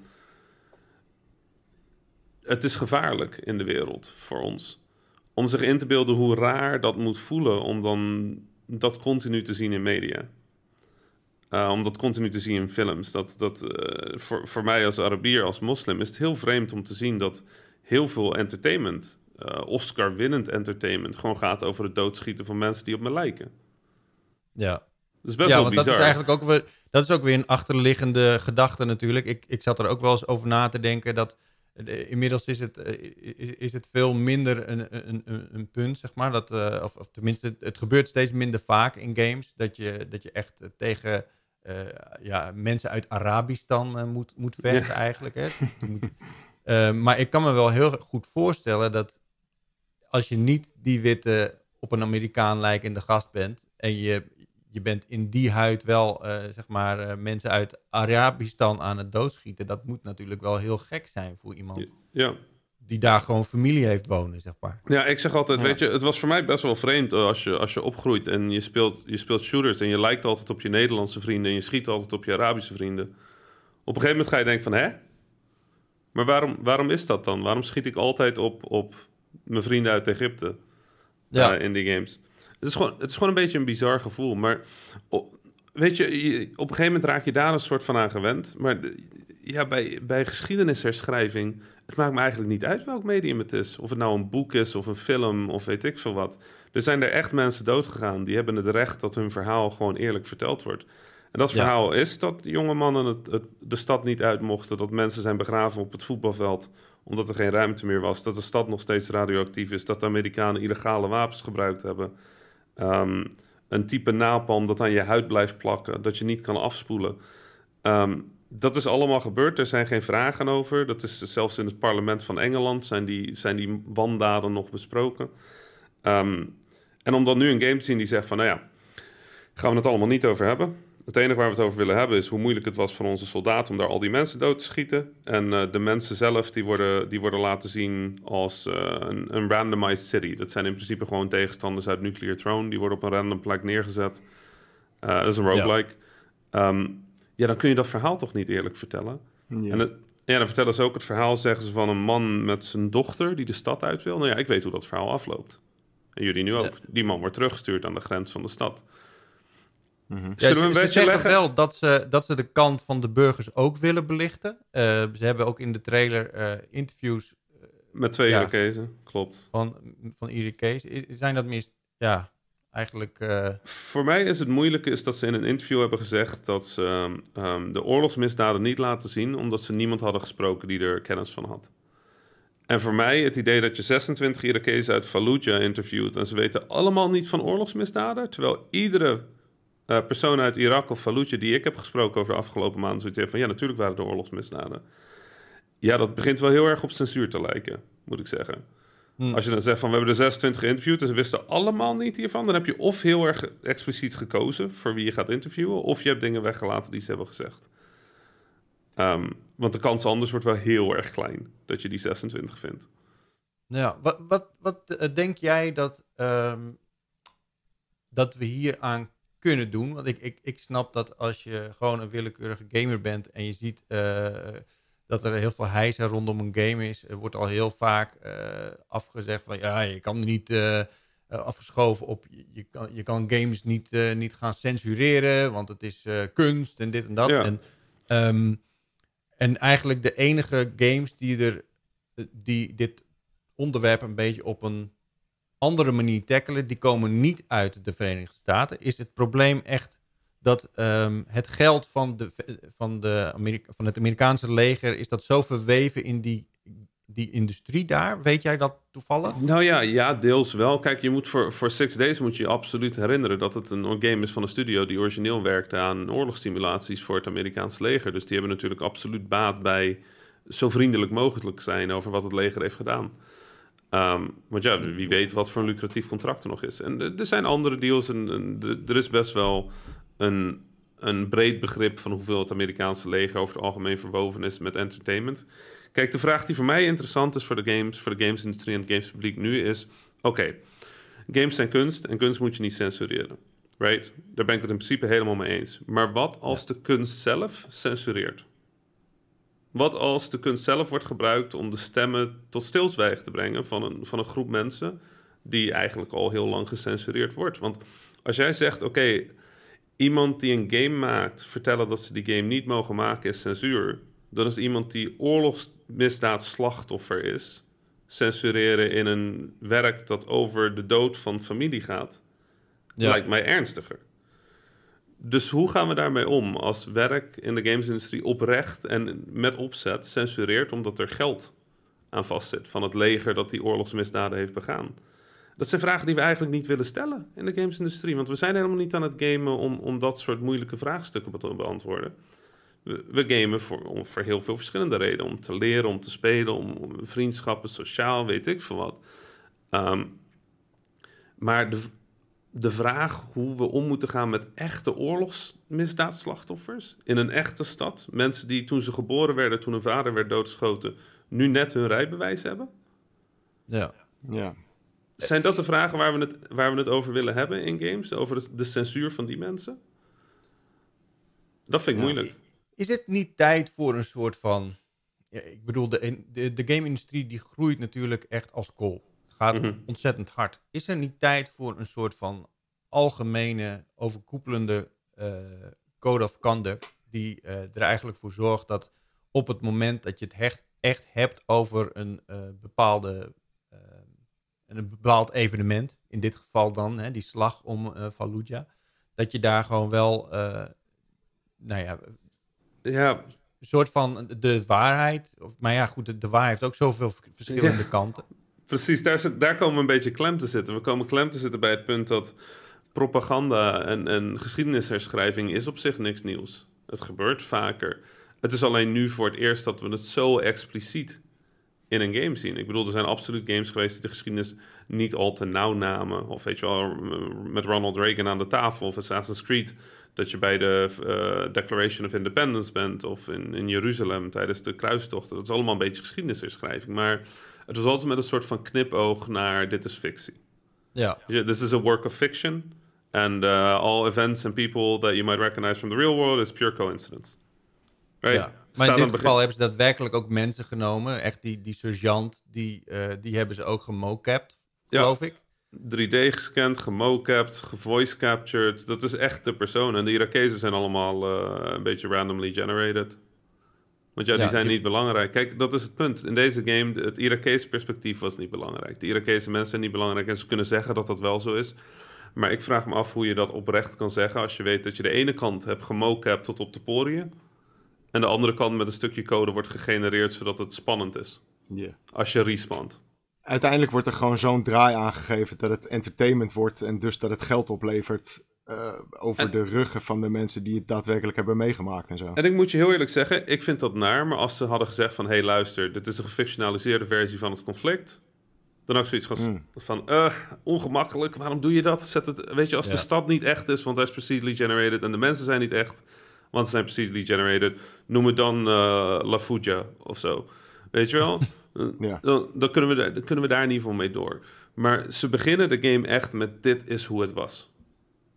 het is gevaarlijk in de wereld voor ons. Om zich in te beelden hoe raar dat moet voelen om dan dat continu te zien in media. Uh, om dat continu te zien in films. Dat, dat, uh, voor, voor mij als Arabier, als moslim, is het heel vreemd om te zien dat heel veel entertainment, uh, Oscar-winnend entertainment, gewoon gaat over het doodschieten van mensen die op me lijken. Ja. Dat is best ja, wel want bizar. dat is eigenlijk ook weer, dat is ook weer een achterliggende gedachte natuurlijk. Ik, ik zat er ook wel eens over na te denken dat uh, inmiddels is het, uh, is, is, het veel minder een, een, een, punt, zeg maar. Dat, uh, of, of, tenminste, het, het, gebeurt steeds minder vaak in games. Dat je, dat je echt tegen ja, mensen uit Arabistan moet, moet vechten ja. eigenlijk. Hè. moet, uh, [LAUGHS] maar ik kan me wel heel goed voorstellen dat als je niet die witte op een Amerikaan lijkende gast bent en je, je bent in die huid wel, uh, zeg maar, uh, mensen uit Arabistan aan het doodschieten, dat moet natuurlijk wel heel gek zijn voor iemand ja. die daar gewoon familie heeft wonen, zeg maar. Ja, ik zeg altijd, ja. weet je, het was voor mij best wel vreemd als je, als je opgroeit en je speelt, je speelt shooters en je lijkt altijd op je Nederlandse vrienden en je schiet altijd op je Arabische vrienden. Op een gegeven moment ga je denken van, hè? Maar waarom, waarom is dat dan? Waarom schiet ik altijd op, op mijn vrienden uit Egypte ja. uh, in die games? Het is, gewoon, het is gewoon een beetje een bizar gevoel. Maar weet je, je, op een gegeven moment raak je daar een soort van aan gewend. Maar ja, bij, bij geschiedenisherschrijving, het maakt me eigenlijk niet uit welk medium het is. Of het nou een boek is of een film of weet ik veel wat. Er zijn er echt mensen doodgegaan. Die hebben het recht dat hun verhaal gewoon eerlijk verteld wordt. En dat verhaal ja. is dat jonge mannen het, het, de stad niet uit mochten. Dat mensen zijn begraven op het voetbalveld omdat er geen ruimte meer was. Dat de stad nog steeds radioactief is. Dat de Amerikanen illegale wapens gebruikt hebben. Um, een type napalm dat aan je huid blijft plakken. Dat je niet kan afspoelen. Um, dat is allemaal gebeurd. Er zijn geen vragen over. Dat is zelfs in het parlement van Engeland zijn die, zijn die wandaden nog besproken. Um, en om dan nu een game te zien die zegt van... nou ja, gaan we het allemaal niet over hebben... Het enige waar we het over willen hebben is hoe moeilijk het was voor onze soldaten om daar al die mensen dood te schieten. En uh, de mensen zelf die worden, die worden laten zien als uh, een, een, randomized city. Dat zijn in principe gewoon tegenstanders uit Nuclear Throne. Die worden op een random plek neergezet. Uh, dat is een roguelike. Ja. Um, ja, dan kun je dat verhaal toch niet eerlijk vertellen. Ja. En het, ja, dan vertellen ze ook het verhaal, zeggen ze, van een man met zijn dochter die de stad uit wil. Nou ja, ik weet hoe dat verhaal afloopt. En jullie nu ook. Ja. Die man wordt teruggestuurd aan de grens van de stad. Ja, Zullen we een ze, ze zeggen wel dat ze, dat ze de kant van de burgers ook willen belichten. Uh, ze hebben ook in de trailer uh, interviews... Uh, Met twee ja, Irakezen, klopt. Van, van Irakezen. Zijn dat mis... Ja, eigenlijk... uh, Voor mij is het moeilijke is dat ze in een interview hebben gezegd... dat ze um, de oorlogsmisdaden niet laten zien... omdat ze niemand hadden gesproken die er kennis van had. En voor mij het idee dat je 26 Irakezen uit Fallujah interviewt... en ze weten allemaal niet van oorlogsmisdaden... terwijl iedere uh, persoon uit Irak of Fallujah die ik heb gesproken over de afgelopen maanden zoiets heeft van ja, natuurlijk waren er oorlogsmisdaden. Ja, dat begint wel heel erg op censuur te lijken, moet ik zeggen. Hm. Als je dan zegt van we hebben er 26 geïnterviewd en ze wisten allemaal niet hiervan, dan heb je of heel erg expliciet gekozen voor wie je gaat interviewen, of je hebt dingen weggelaten die ze hebben gezegd. Ehm, want de kans anders wordt wel heel erg klein dat je die 26 vindt. Ja, wat, wat, wat eh, denk jij dat, ehm, dat we hier aan kunnen doen? Want ik, ik, ik snap dat als je gewoon een willekeurige gamer bent en je ziet eh, dat er heel veel hijsa rondom een game is, er wordt al heel vaak eh, afgezegd van ja, je kan niet eh, afgeschoven op, je, kan, je kan games niet, niet gaan censureren, want het is kunst en dit en dat. Ja. En, ehm, en eigenlijk de enige games die er die dit onderwerp een beetje op een andere manier tackelen, die komen niet uit de Verenigde Staten. Is het probleem echt dat ehm, het geld van, de, van, de Amerika, van het Amerikaanse leger, is dat zo verweven in die, die industrie daar? Weet jij dat toevallig? Nou ja, ja, deels wel. Kijk, je moet voor, voor Six Days moet je je absoluut herinneren dat het een game is van een studio die origineel werkte aan oorlogssimulaties voor het Amerikaanse leger. Dus die hebben natuurlijk absoluut baat bij zo vriendelijk mogelijk zijn over wat het leger heeft gedaan. Ehm, want ja, wie weet wat voor een lucratief contract er nog is. En er- zijn andere deals en, en er- er is best wel een, een breed begrip van hoeveel het Amerikaanse leger over het algemeen verwoven is met entertainment. Kijk, de vraag die voor mij interessant is voor de games, voor de gamesindustrie en het gamespubliek nu is: oké, games zijn kunst en kunst moet je niet censureren. Right? Daar ben ik het in principe helemaal mee eens. Maar wat als de kunst zelf censureert? Wat als de kunst zelf wordt gebruikt om de stemmen tot stilzwijgen te brengen van een, van een groep mensen die eigenlijk al heel lang gecensureerd wordt? Want als jij zegt, oké, iemand die een game maakt, vertellen dat ze die game niet mogen maken is censuur, dan is iemand die oorlogsmisdaad slachtoffer is, censureren in een werk dat over de dood van familie gaat, lijkt mij ernstiger. Dus hoe gaan we daarmee om als werk in de gamesindustrie oprecht en met opzet censureert omdat er geld aan vastzit van het leger dat die oorlogsmisdaden heeft begaan? Dat zijn vragen die we eigenlijk niet willen stellen in de gamesindustrie, want we zijn helemaal niet aan het gamen om, om dat soort moeilijke vraagstukken te beantwoorden. We, we gamen voor, om, voor heel veel verschillende redenen. Om te leren, om te spelen, om, vriendschappen, sociaal, weet ik veel wat. Ehm, maar de, de vraag hoe we om moeten gaan met echte oorlogsmisdaadslachtoffers in een echte stad. Mensen die toen ze geboren werden, toen hun vader werd doodgeschoten, nu net hun rijbewijs hebben. Ja. Ja. Zijn dat de vragen waar we het, waar we het over willen hebben in games? Over de, de censuur van die mensen? Dat vind ik Ja. moeilijk. Is het niet tijd voor een soort van... Ja, ik bedoel, de, de, de game-industrie die groeit natuurlijk echt als kool. Gaat Mhm. ontzettend hard. Is er niet tijd voor een soort van algemene, overkoepelende eh, code of conduct... die eh, er eigenlijk voor zorgt dat op het moment dat je het echt, echt hebt over een eh, bepaalde... een bepaald evenement, in dit geval dan hè, die slag om Fallujah, dat je daar gewoon wel, nou ja, Ja, een soort van de waarheid. Of, maar ja, goed, de, de waarheid heeft ook zoveel verschillende Ja. kanten. Precies, daar, zit, daar komen we een beetje klem te zitten. We komen klem te zitten bij het punt dat propaganda en, en geschiedenisherschrijving is op zich niks nieuws. Het gebeurt vaker. Het is alleen nu voor het eerst dat we het zo expliciet in een game zien. Ik bedoel, er zijn absoluut games geweest die de geschiedenis niet al te nauw namen. Of weet je wel, met Ronald Reagan aan de tafel of Assassin's Creed. Dat je bij de eh, Declaration of Independence bent of in, in Jeruzalem tijdens de kruistochten. Dat is allemaal een beetje geschiedenisherschrijving. Maar het was altijd met een soort van knipoog naar dit is fictie. Ja, This is a work of fiction. And uh, all events and people that you might recognize from the real world is pure coincidence. Right? ja. Maar in dit begin- geval hebben ze daadwerkelijk ook mensen genomen. Echt die, die sergeant, die, eh, die hebben ze ook gemocapt, Ja. geloof ik. 3D gescand, gemocapt, gevoice captured. Dat is echt de persoon. En de Irakezen zijn allemaal eh, een beetje randomly generated. Want ja, die zijn niet belangrijk. Kijk, dat is het punt. In deze game, het Irakese perspectief was niet belangrijk. De Irakese mensen zijn niet belangrijk. En ze kunnen zeggen dat dat wel zo is. Maar ik vraag me af hoe je dat oprecht kan zeggen... als je weet dat je de ene kant hebt gemocapt tot op de poriën... en de andere kant met een stukje code wordt gegenereerd... zodat het spannend is. Ja. Als je respawnt. Uiteindelijk wordt er gewoon zo'n draai aangegeven dat het entertainment wordt en dus dat het geld oplevert eh, over En- de ruggen van de mensen die het daadwerkelijk hebben meegemaakt en zo. En ik moet je heel eerlijk zeggen, ik vind dat naar. Maar als ze hadden gezegd van... hé hey, luister, dit is een gefictionaliseerde versie van het conflict... Dan ook zoiets van, Hmm. van eh, ongemakkelijk, waarom doe je dat? Zet het, weet je, als de stad niet echt is, want hij is procedurally generated en de mensen zijn niet echt, want ze zijn procedurally generated, noem het dan eh, La Fuja of zo. Weet je wel? [LAUGHS] Ja. dan, dan, kunnen we daar, dan kunnen we daar in ieder geval mee door. Maar ze beginnen de game echt met dit is hoe het was.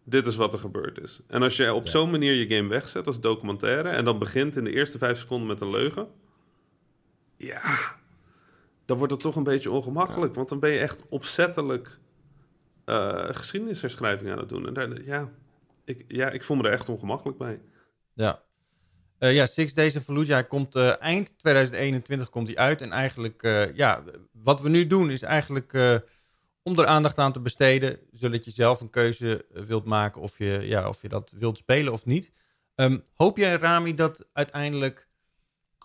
Dit is wat er gebeurd is. En als je op Ja. zo'n manier je game wegzet als documentaire... en dan begint in de eerste vijf seconden met een leugen... ja, dan wordt het toch een beetje ongemakkelijk. Want dan ben je echt opzettelijk eh geschiedenisherschrijving aan het doen. En daar, ja, ik, ja, ik voel me er echt ongemakkelijk bij. Ja. Eh, ja, Six Days in Fallujah komt eh, eind 2021 komt hij uit. En eigenlijk, ja, wat we nu doen is eigenlijk om er aandacht aan te besteden, zodat je zelf een keuze eh, wilt maken of je, ja, of je dat wilt spelen of niet. Ehm, hoop jij, Rami, dat uiteindelijk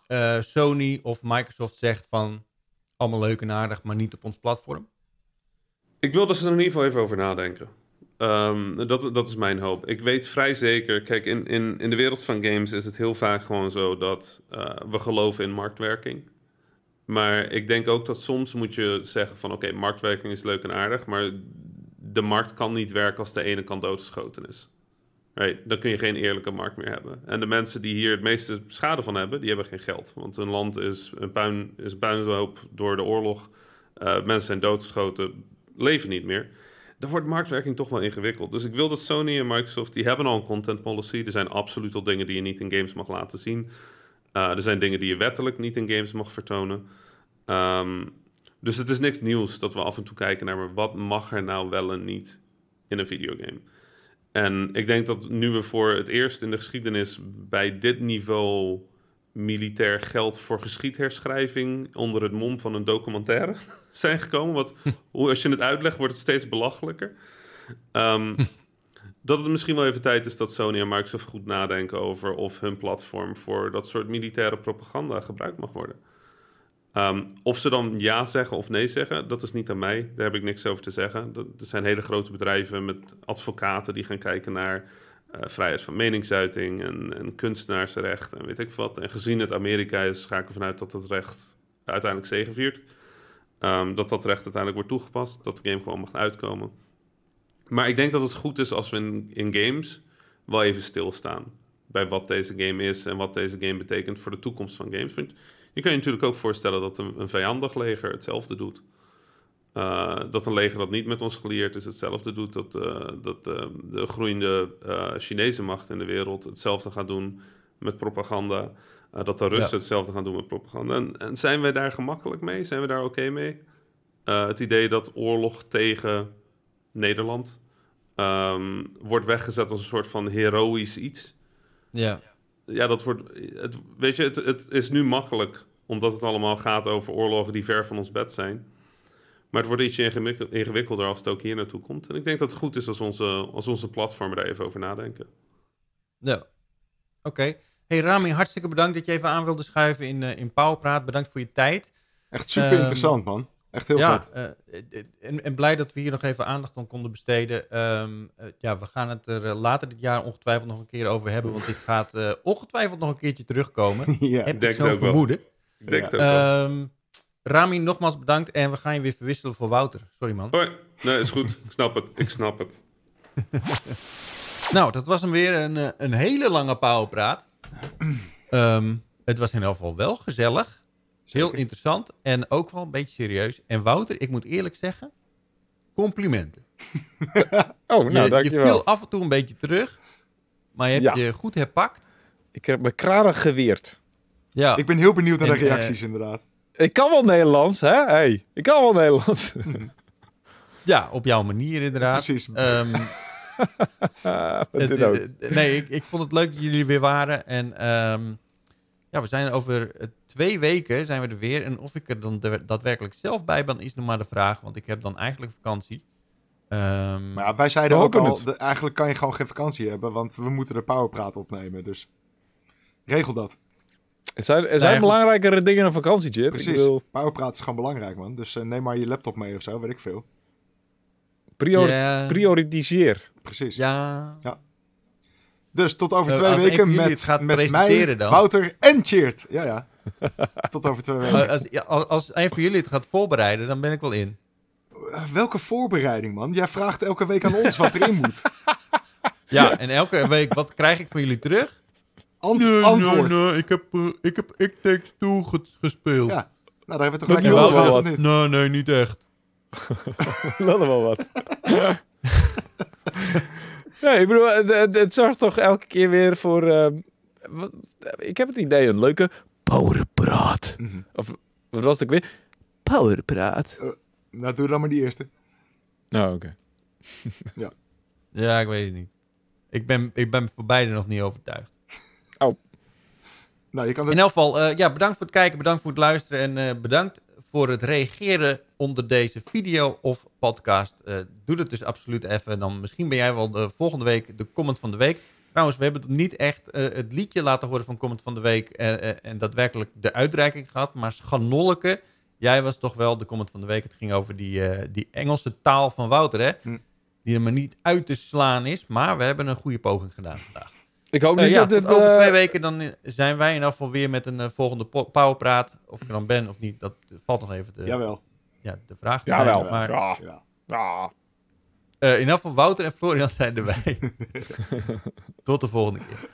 eh, Sony of Microsoft zegt van allemaal leuk en aardig, maar niet op ons platform? Ik wil dat ze er in ieder geval even over nadenken. Ehm, dat, dat is mijn hoop. Ik weet vrij zeker, kijk, in, in, in de wereld van games is het heel vaak gewoon zo dat eh, we geloven in marktwerking. Maar ik denk ook dat soms moet je zeggen van oké, marktwerking is leuk en aardig, maar de markt kan niet werken als de ene kant doodgeschoten is. Right? Dan kun je geen eerlijke markt meer hebben. En de mensen die hier het meeste schade van hebben, die hebben geen geld. Want een land is een puin, is een puinhoop door de oorlog. Eh, mensen zijn doodgeschoten, leven niet meer. Dan wordt marktwerking toch wel ingewikkeld. Dus ik wil dat Sony en Microsoft, die hebben al een content policy. Er zijn absoluut al dingen die je niet in games mag laten zien. Uh, er zijn dingen die je wettelijk niet in games mag vertonen. Um, dus het is niks nieuws dat we af en toe kijken naar... Wat mag er nou wel en niet in een videogame? En ik denk dat nu we voor het eerst in de geschiedenis... bij dit niveau militair geld voor geschiedherschrijving... onder het mom van een documentaire [LAUGHS] zijn gekomen. Hoe, als je het uitlegt, wordt het steeds belachelijker. Um, dat het misschien wel even tijd is dat Sony en Microsoft goed nadenken over of hun platform voor dat soort militaire propaganda gebruikt mag worden. Um, of ze dan ja zeggen of nee zeggen, dat is niet aan mij. Daar heb ik niks over te zeggen. Dat, er zijn hele grote bedrijven met advocaten die gaan kijken naar uh, vrijheid van meningsuiting en, en kunstenaarsrecht en weet ik wat. En gezien het Amerika is, ga ik ervan uit dat het recht uiteindelijk zegeviert. Um, dat dat recht uiteindelijk wordt toegepast, dat de game gewoon mag uitkomen. Maar ik denk dat het goed is als we in, in, games wel even stilstaan bij wat deze game is en wat deze game betekent voor de toekomst van games. Want je kan je natuurlijk ook voorstellen dat een, een vijandig leger hetzelfde doet. Uh, dat een leger dat niet met ons gelieerd is hetzelfde doet. Dat, uh, dat uh, de groeiende Chinese macht in de wereld hetzelfde gaat doen met propaganda. dat de Russen ja. hetzelfde gaan doen met propaganda. En, en, zijn wij daar gemakkelijk mee? Zijn we daar oké okay mee? het idee dat oorlog tegen Nederland um, wordt weggezet als een soort van heroïsch iets. Ja. Ja, dat wordt. Het, weet je, het, het is nu makkelijk, omdat het allemaal gaat over oorlogen die ver van ons bed zijn. Maar het wordt ietsje ingewikkelder als het ook hier naartoe komt. En ik denk dat het goed is als onze, als onze platformen daar even over nadenken. Ja. Oké. Okay. Hey Rami, hartstikke bedankt dat je even aan wilde schuiven in, uh, in Powerpraat. Bedankt voor je tijd. Echt super um, interessant, man. Echt heel ja, vet. Uh, en, en, blij dat we hier nog even aandacht aan konden besteden. Um, uh, ja, we gaan het er later dit jaar ongetwijfeld nog een keer over hebben. Want dit gaat uh, ongetwijfeld nog een keertje terugkomen. [LAUGHS] ja, Heb ik zo vermoeden. Ik denk ja. het ook um, Rami, nogmaals bedankt. En we gaan je weer verwisselen voor Wouter. Sorry, man. Hoi. Nee, is goed. Ik snap het. Ik snap het. nou, dat was hem weer een, eh, een hele lange pauwpraat. um, het was in ieder geval wel gezellig. Heel Zeker. interessant en ook wel een beetje serieus. En Wouter, ik moet eerlijk zeggen, complimenten. [LAUGHS] oh, nou, je, dankjewel. Je viel af en toe een beetje terug, maar je hebt Ja. je goed herpakt. Ik heb mijn kranen geweerd. Ja, Ik ben heel benieuwd naar de En, reacties, inderdaad. Ik kan wel Nederlands, hè? Hey, ik kan wel Nederlands. [LAUGHS] ja op jouw manier inderdaad. Precies. Ehm, [LAUGHS] het- ook. eh, nee, ik, ik vond het leuk dat jullie er weer waren. En ehm, ja, we zijn over eh, twee weken zijn we er weer. En of ik er dan daadwerkelijk zelf bij ben, is nog maar de vraag. Want ik heb dan eigenlijk vakantie. Ehm, Maar ja, wij zeiden ook al, het. eigenlijk kan je gewoon geen vakantie hebben, want we moeten de powerpraat opnemen. Dus regel dat. Er zijn, er zijn belangrijkere dingen dan vakantie. Ik Precies. wil Powerpraat is gewoon belangrijk, man. Dus eh, neem maar je laptop mee of zo, weet ik veel. prior ja, prioritiseer. Precies. ja, Dus tot over Eh, twee weken met, het gaat met mij, presenteren dan. Wouter en Cheert. Ja, ja. [LAUGHS] tot over twee weken. Eh, als, ja, als, als een van jullie het gaat voorbereiden, dan ben ik wel in. Eh, welke voorbereiding, man? Jij vraagt elke week aan ons wat erin moet. Ja, en elke week, wat krijg ik van jullie terug? Ant- antwoord. nee, ik heb, uh, ik heb It Takes Two gespeeld. Ja. Nou, daar hebben we toch over wel wat. Nee, nee, niet echt. [LAUGHS] Dat is wel wat. [LAUGHS] nee, ik bedoel, het, het, het zorgt toch elke keer weer voor... eh, ik heb het idee, een leuke powerpraat. Mhm. Of wat was het ook weer? Powerpraat. Nou, doe dan maar die eerste. Nou, oké. [LAUGHS] Ja, ik weet het niet. Ik ben, ik ben voor beide nog niet overtuigd. Nou, je kan In elk geval, eh, ja, bedankt voor het kijken, bedankt voor het luisteren en eh, bedankt voor het reageren onder deze video of podcast. Eh, doe het dus absoluut even. Dan misschien ben jij wel de volgende week de comment van de week. Trouwens, we hebben niet echt eh, het liedje laten horen van comment van de week eh, eh, en daadwerkelijk de uitreiking gehad. Maar Schanolleke, jij was toch wel de comment van de week. Het ging over die, eh, die Engelse taal van Wouter, hè? Hm. Die er maar niet uit te slaan is. Maar we hebben een goede poging gedaan vandaag. Ik hoop niet ja, dat dit... over twee weken dan zijn wij in ieder geval weer met een volgende po- powerpraat. Of ik er dan ben of niet, dat valt nog even de, Jawel. ja, de vraag. te Jawel. stellen. Maar Ja. Ja. Eh, in ieder geval Wouter en Florian zijn erbij. [LAUGHS] Tot de volgende keer.